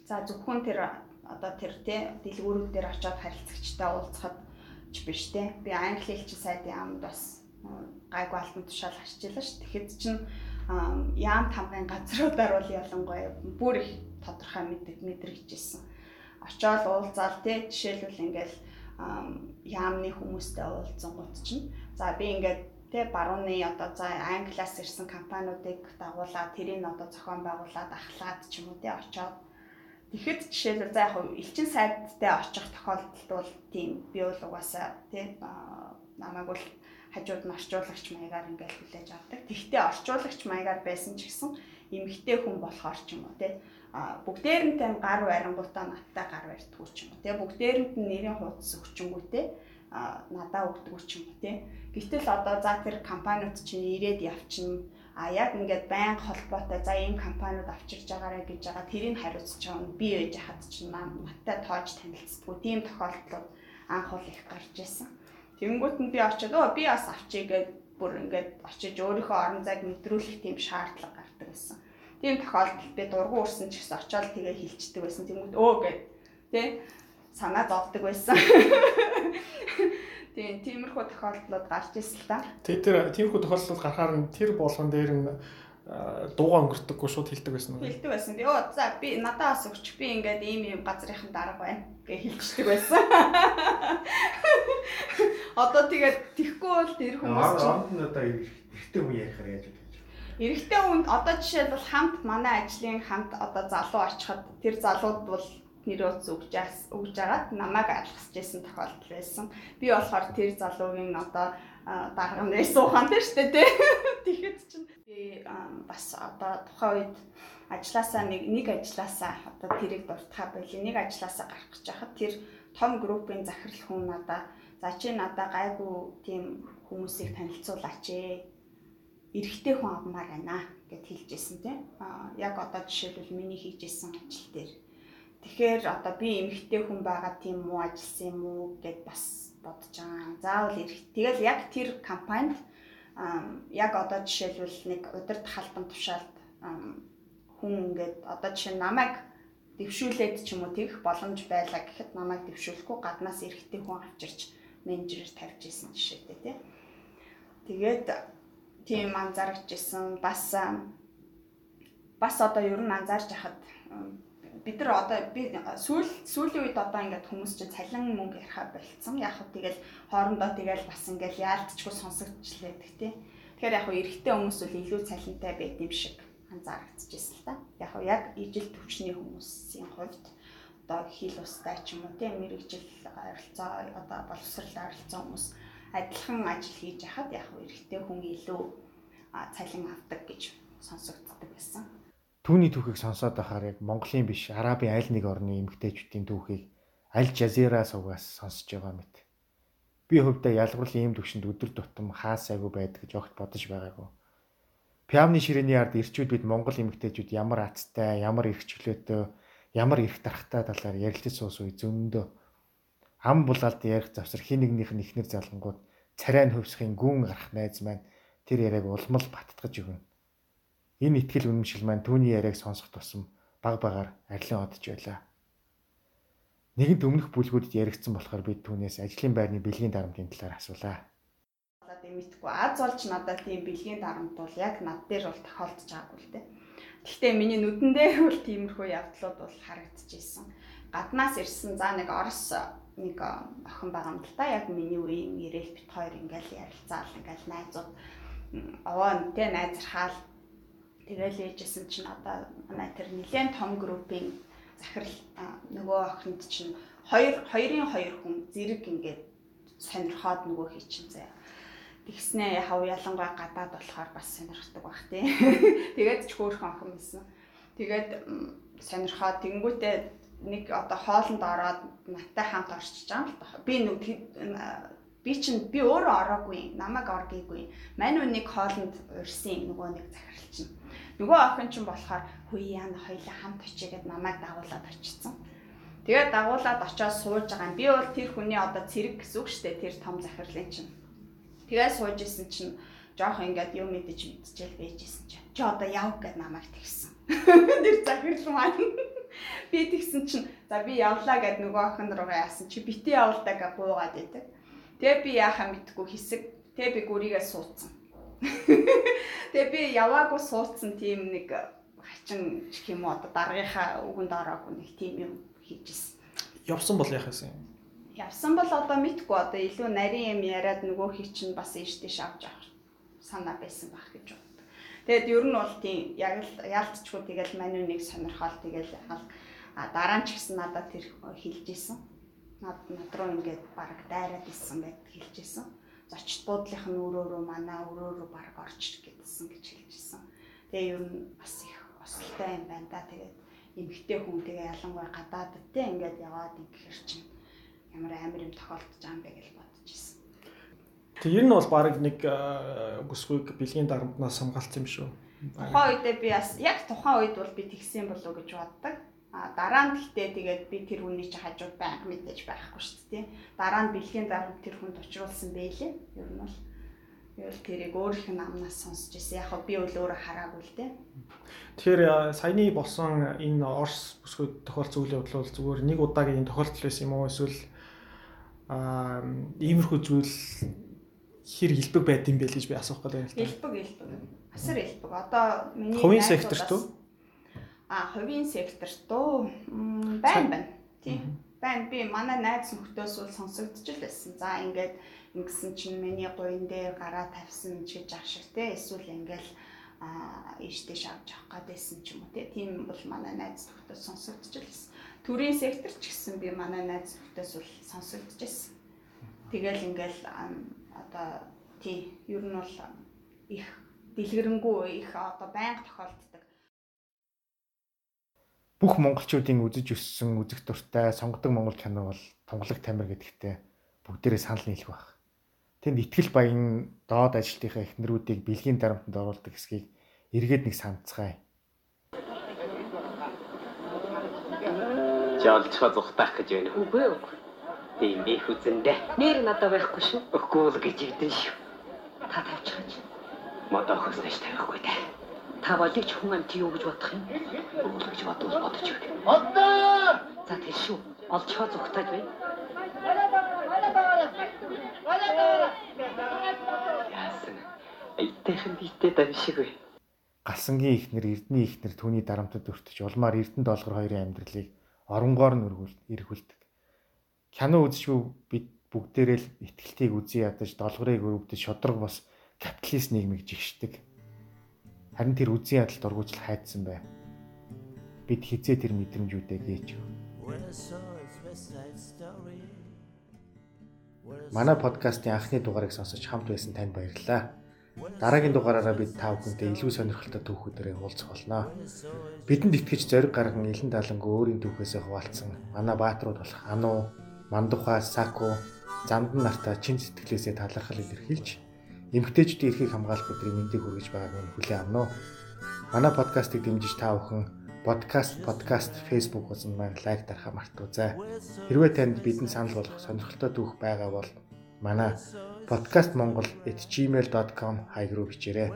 D: за зөвхөн тэр одоо тэр те дэлгүүрүүд дээр очиод харилцагчтай уулзахад ч биш те. Би англи хэлчин сайдын амд бас гайгүй алтан тушаал хашчихлаа ш. Тэгэхэд чинь яам тамгын газруудаар бол ялангуяа бүр их тодорхой мэдэг мэдрэгжсэн. Очоод уулзаал те жишээлбэл ингээл яамны хүмүүстэй уулзсан гут чинь за би ингээд тэ барууны одоо за англиас ирсэн компаниудыг дагуулад тэрийг одоо зохион байгуулад ахлаад ч юм уу тэ очоод Тэгэхэд жишээлбэл за яг элчин сайдтай очих тохиолдолд бол тийм би бол угаасаа тий намайг бол хажууд нь орчуулагч маягаар ингээд хүлээж авдаг. Тэгтээ орчуулагч маягаар байсан ч гэсэн эмэгтэй хүн болохоор ч юм уу те бүгдээрэнтэй гар барингуудаа надтай гар барьдгүй ч юм уу те бүгдээрэнд нь нэрийн хуудас өгчөнгүү те надаа өгдөг ч юм уу те гэтэл одоо за тэр компаниуд чинь ирээд явчихна. А яг ингээд байнга холбоотой за ийм компаниуд авчирж байгаарэ гэж байгаа тэрийг хариуцж байгаа нь би ээж хад чинь надтай тоож танилцдаггүй. Тийм тохиолдлууд анх бол их гарч ирсэн. Тэнгүүт нь би очиод өө би бас авчиг гэд бүр ингээд очиж өөрийнхөө орон зайг мэдрүүлэх тийм шаардлага гардаг байсан. Тийм тохиолдолд би дургу урсан ч гэсэн очиод тэгээ хилчдэг байсан. Тэнгүүт өө гэд тий санаа зовдөг байсан. Тийм тиймэрхүү тохиолдлууд гарч ирсэн л та.
A: Тэ тэр тиймэрхүү тохиолдлууд гарахаар нь тэр болгон дээр нь дууга өнгөрдөггүй шууд хилдэг байсан уу?
D: Хилдэг байсан. Йоо за би надаас өгч би ингээд ийм ийм газрынхан дарга байна гэж хэлчихдэг байсан. Одоо тэгээд тэхгүй бол тэр хүмүүс
B: чинь одоо эрэгтэй хүн ярихаар яаж вэ?
D: Эрэгтэй хүнд одоо жишээлбэл хамт манай ажлын хамт одоо залуу очиход тэр залууд бол нэрөөц өгж өгж агаад намайг алгасч байсан тохиолдол байсан. Би болохоор тэр залуугийн одоо дарга нэр суухан дээр штэ тий. Тэгэхэд чинь би бас одоо тухайн үед ажилласаа нэг нэг ажилласаа одоо тэрийг дуртахаа байли нэг ажилласаа гарах гэж хахад тэр том группийн захирал хүн надаа за чи надаа гайгүй тийм хүмүүсийг танилцуулаач ээ эрэгтэй хүн авмаар байна гэд хэлжсэн тийм яг одоо жишээлбэл миний хийжсэн ажил дээр тэгэхээр одоо би эмэгтэй хүн байгаа тийм муу ажилласан юм уу гэд бас бодож байгаа. Заавал эрэх. Тэгэл яг тэр компанид яг одоо жишээлбэл нэг удирд халбан тушаалд хүн ингээд одоо жишээ намайг дэвшүүлээд ч юм уу тэгэх боломж байлаа гэхэд намайг дэвшүүлэхгүй гаднаас эрэхтэй хүн авчирч менежерээр тавьж исэн жишээтэй тий. Тэгээд тийм анзаарч исэн бас бас одоо ер нь анзаарч хахад бид нар одоо би сүүл сүүлийн үед одоо ингээд хүмүүс чинь цалин мөнгө ярихаа болцсон. Яг хөө тэгэл хоорондоо тэгэл бас ингээд яалтчгүй сонсогдчихлээдэг тий. Тэгэхээр яг хөө эрэгтэй хүмүүс бол илүү цалинтай байд юм шиг анзаарчихжээ л та. Яг хөө яг ижил төвчний хүмүүсийн хувьд одоо хил устай ч юм уу тий мэрэгжил ойролцоо одоо боловсрал ойролцоо хүмүүс адилхан ажил хийж яхад яг хөө эрэгтэй хүн илүү цалин авдаг гэж сонсогддог байсан.
B: Түүний түүхийг сонсоод байхаар яг Монголын биш Арабын аль нэг орны эмэгтэйчүүдийн түүхийг аль жазира суугаас сонсож байгаа мэт. Би хувьдаа ялгуурлын ийм төвшөнд өдөр тутам хаа сайгүй байдаг гэж огт бодож байгаагүй. Пиамны ширээний ард ирчүүд бид Монгол эмэгтэйчүүд ямар аттай, ямар эрх чөлөөтэй, ямар эрх дарахтай талаар ярилцаж суус үе зөндөө ам булаалд ярих завсар хин нэгнийх нь ихнэр залангууд царай нь хөвсхийн гүн гарах найз маань тэр яриаг улмал баттгаж өгнө. Энэ ихтгэл үнэмшил маань түүний яриаг сонсох тусам баг багаар арилан одж байлаа. Нэгэнт өмнөх бүлгүүдэд яригдсан болохоор бид түүнээс ажлын байрны бэлгийн дарамтын талаар асуулаа.
D: Болоод мэдхгүй аз олж надад тийм бэлгийн дарамт бол яг над дээр бол тохиолдож байгаагүй л дээ. Гэхдээ миний нүдэн дээр бол тиймэрхүү явдлууд бол харагдчихсэн. Гаднаас ирсэн за нэг Орос нэг охин байгаа юм л да. Яг миний үеийн ирээл бит хоёр ингээл ярилцаал ингээл найзууд овоо тэ найзархаал Тэгэл ээжсэн чинь одоо манай тэр нэлээд том группийн захирал нөгөө охинд чинь хоёр хоёрын хоёр хүн зэрэг ингээд сонирхоод нөгөө хий чинь заяа. Тэгснээ яхав ялангуяа гадаад болохоор бас сонирхдаг бах тий. Тэгээд ч хөөхөн охин байсан. Тэгээд сонирхоод тэнгуүтээ нэг одоо хоолнд ороод наттай хамт орчиж байгаа юм л та. Би нүг би чинь би өөрөө ороогүй, намайг оргийгүй. Мань үнийг хоолнд урьсан нөгөө нэг захирал чинь Нөгөө охин ч болохоор хүй яана хоёлаа хамт очигээд намайг дагуулад очсон. Тэгээд дагуулад очиод сууж байгаа. Би бол тэр хүний одоо цэрэг гэсэн үг шүү дээ. Тэр том захирлын чинь. Тэгээд сууж исэн чинь жоох ингээд юу мэдэж мэдчихэл байжсэн чинь. Чи одоо яв гэд намайг тэгсэн. Тэр захирал маань би тэгсэн чинь за би явлаа гэд нөгөө охин руугаа яасан чи битээ явуулдаг гуугаад идэг. Тэгээ би яахаа мэдгүй хэсэг. Тэгээ би гүрийгээ суудсан. Тэгээ би яваагүй суудсан тийм нэг хачин гэх юм уу одоо даргийнхаа үгэнд ороогүй нэг тийм юм хийжсэн.
A: Явсан бол яах юм?
D: Явсан бол одоо мэдгүй одоо илүү нарийн юм яриад нөгөө хий чинь бас ийш тийш авч авах санаа байсан байх гэж. Тэгээд ер нь бол тийм яг л яалтчгүй тэгэл маний нэг сонирхол тэгэл дараа нь ч гэсэн надад тэр хэлж исэн. Над над руу ингээд баг дайраад исэн гэд хэлж исэн. зочд буудлынх нь өрөөрөө манай өрөөрөө баг орч гэдсэн гэж хэлжсэн. Тэгээ ер нь бас их осолтой юм байна да. Тэгээд эмгтэй хүн тэгээ ялангуяа гадааддээ ингээд яваад ингэхэр чинь ямар амар юм тохиолдож байгаа юм бэ гэж бодож ирсэн.
A: Тэг ер нь бол баг нэг бүсгүйг бэлгийн дарамтнаас хамгаалсан юм шүү.
D: Тухайн үедээ би бас яг тухайн үед бол би тэгсэн болов гэж боддог. А дараа нь гэхдээ тэгээд би тэр хүний чинь хажууд байнга мэдээж байхгүй шүү дээ. Дараа нь бэлгийн дарамт тэр хүнд учруулсан байлээ. Ер нь бол Тэгэл тэрийг өөрийнх нь амнаас сонсч ирсэн. Яг би бол өөрөө хараагүй л дээ.
A: Тэгэхээр саяны болсон энэ Орс бүсгүйд тохиолдсон үйл явдал бол зүгээр нэг удаагийн тохиолдол байсан юм уу эсвэл аа иймэрхүү зүйл хэр хэлбэг байд юм бэ гэж би асуух гэдэг юм л
D: та. Хэлбэг хэлбэг. Асар хэлбэг. Одоо миний
A: хувийн секторт уу?
D: Аа хувийн секторт уу? Байн байна. Тийм. Байн би манай найз нөхдөөс бол сонсогдож л байсан. За ингээд ингэсэн чинь миний гуйн дээр гараа тавьсан гэж ах шиг те эсвэл ингээл а ийштэй шавж авах гэдсэн ч юм уу тийм бол манай найз нөхдөд сонсогдож байсан. Төрийн сектор ч гэсэн би манай найз нөхдөс бол сонсогдож байсан. Тэгэл ингээл одоо тий ер нь бол их дэлгэрэнгүй их одоо байнга тохиолддог.
B: Бүх монголчуудын үзэж өссөн үзэх дуртай сонгодог монгол кино бол Тунгалаг Тамир гэдэгтэй бүгдээрээ санал нийлэх байх. Тэнд ихтгэл баян доод ажилтныхаа эхнэрүүдийг бэлгийн дарамтанд оруулдаг хэсгийг эргээд нэг санацгаая.
F: Жаалчаа зүхтах гэж байна.
G: Үгүй үгүй.
F: Тийм би хүзэндэ.
G: Нэр надад байхгүй шүү.
F: Үгүй л гэж хэлдэн шүү.
G: Та тавьчихаач.
F: Модоо хөснөж тавихгүй дээ.
G: Та болыг ч хүн амт юу гэж бодох юм?
F: Үгүй гэж бодвол бодож байна.
G: Одоо! За тийм шүү. Олчоо зүхтаж бай.
F: Яасан. Эйтэйхэн битээ давшиггүй.
B: Галсангийн ихнэр Эрдний ихнэр түүний дарамтад өртөж улмаар Эрдэнэ долгор хоёрын амьдралыг оронгоор нь эргүүлдэг. Кино үзчихв бид бүгдээрээ л ихтгэлтийг үзий ядаж долгорыг өрөвдөж шодрог бас капиталист нийгмийг жигшдэг. Харин тэр үзий ядалт ургуужл хайдсан бай. Бид хизээ тэр мэдрэмжүүдээ гээж. Манай подкастын анхны дугаарыг сонсож хамт байсан танд баярлалаа. Дараагийн дугаараараа бид та бүхэнтэй илүү сонирхолтой түүхүүдээр уулзах болно. Бидэнд итгэж зориг гарган илэн далангүй өөрийн түүхээсээ хуваалцсан манай бааtruуд болох Ану, Мандуха, Саку, Замдан нартаа чин сэтгэлээсээ талархал илэрхийлж эмгтээчдийн эрхийг хамгаалах өдрийн мэндийг хүргэж байгааг нь хүлээн авна уу. Манай подкастыг дэмжиж та бүхэн подкаст подкаст Facebook хуудсан маань лайк дарахаа мартаоцай. Хэрвээ танд бидэнд санал болгох сонирхолтой түүх байгаа бол манай podcastmongol@gmail.com хаяг руу бичээрэй.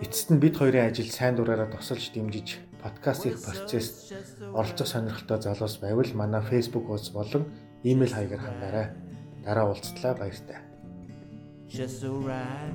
B: Эцэст нь бид хоёрын ажил сайн дураараа тусалж дэмжиж подкаст их процесс оролцох сонирхолтой залуус байвал манай Facebook хуудас болон Имэйл хаягаар хандаарай. Дараа уулзтлаа баяртай. Just so right.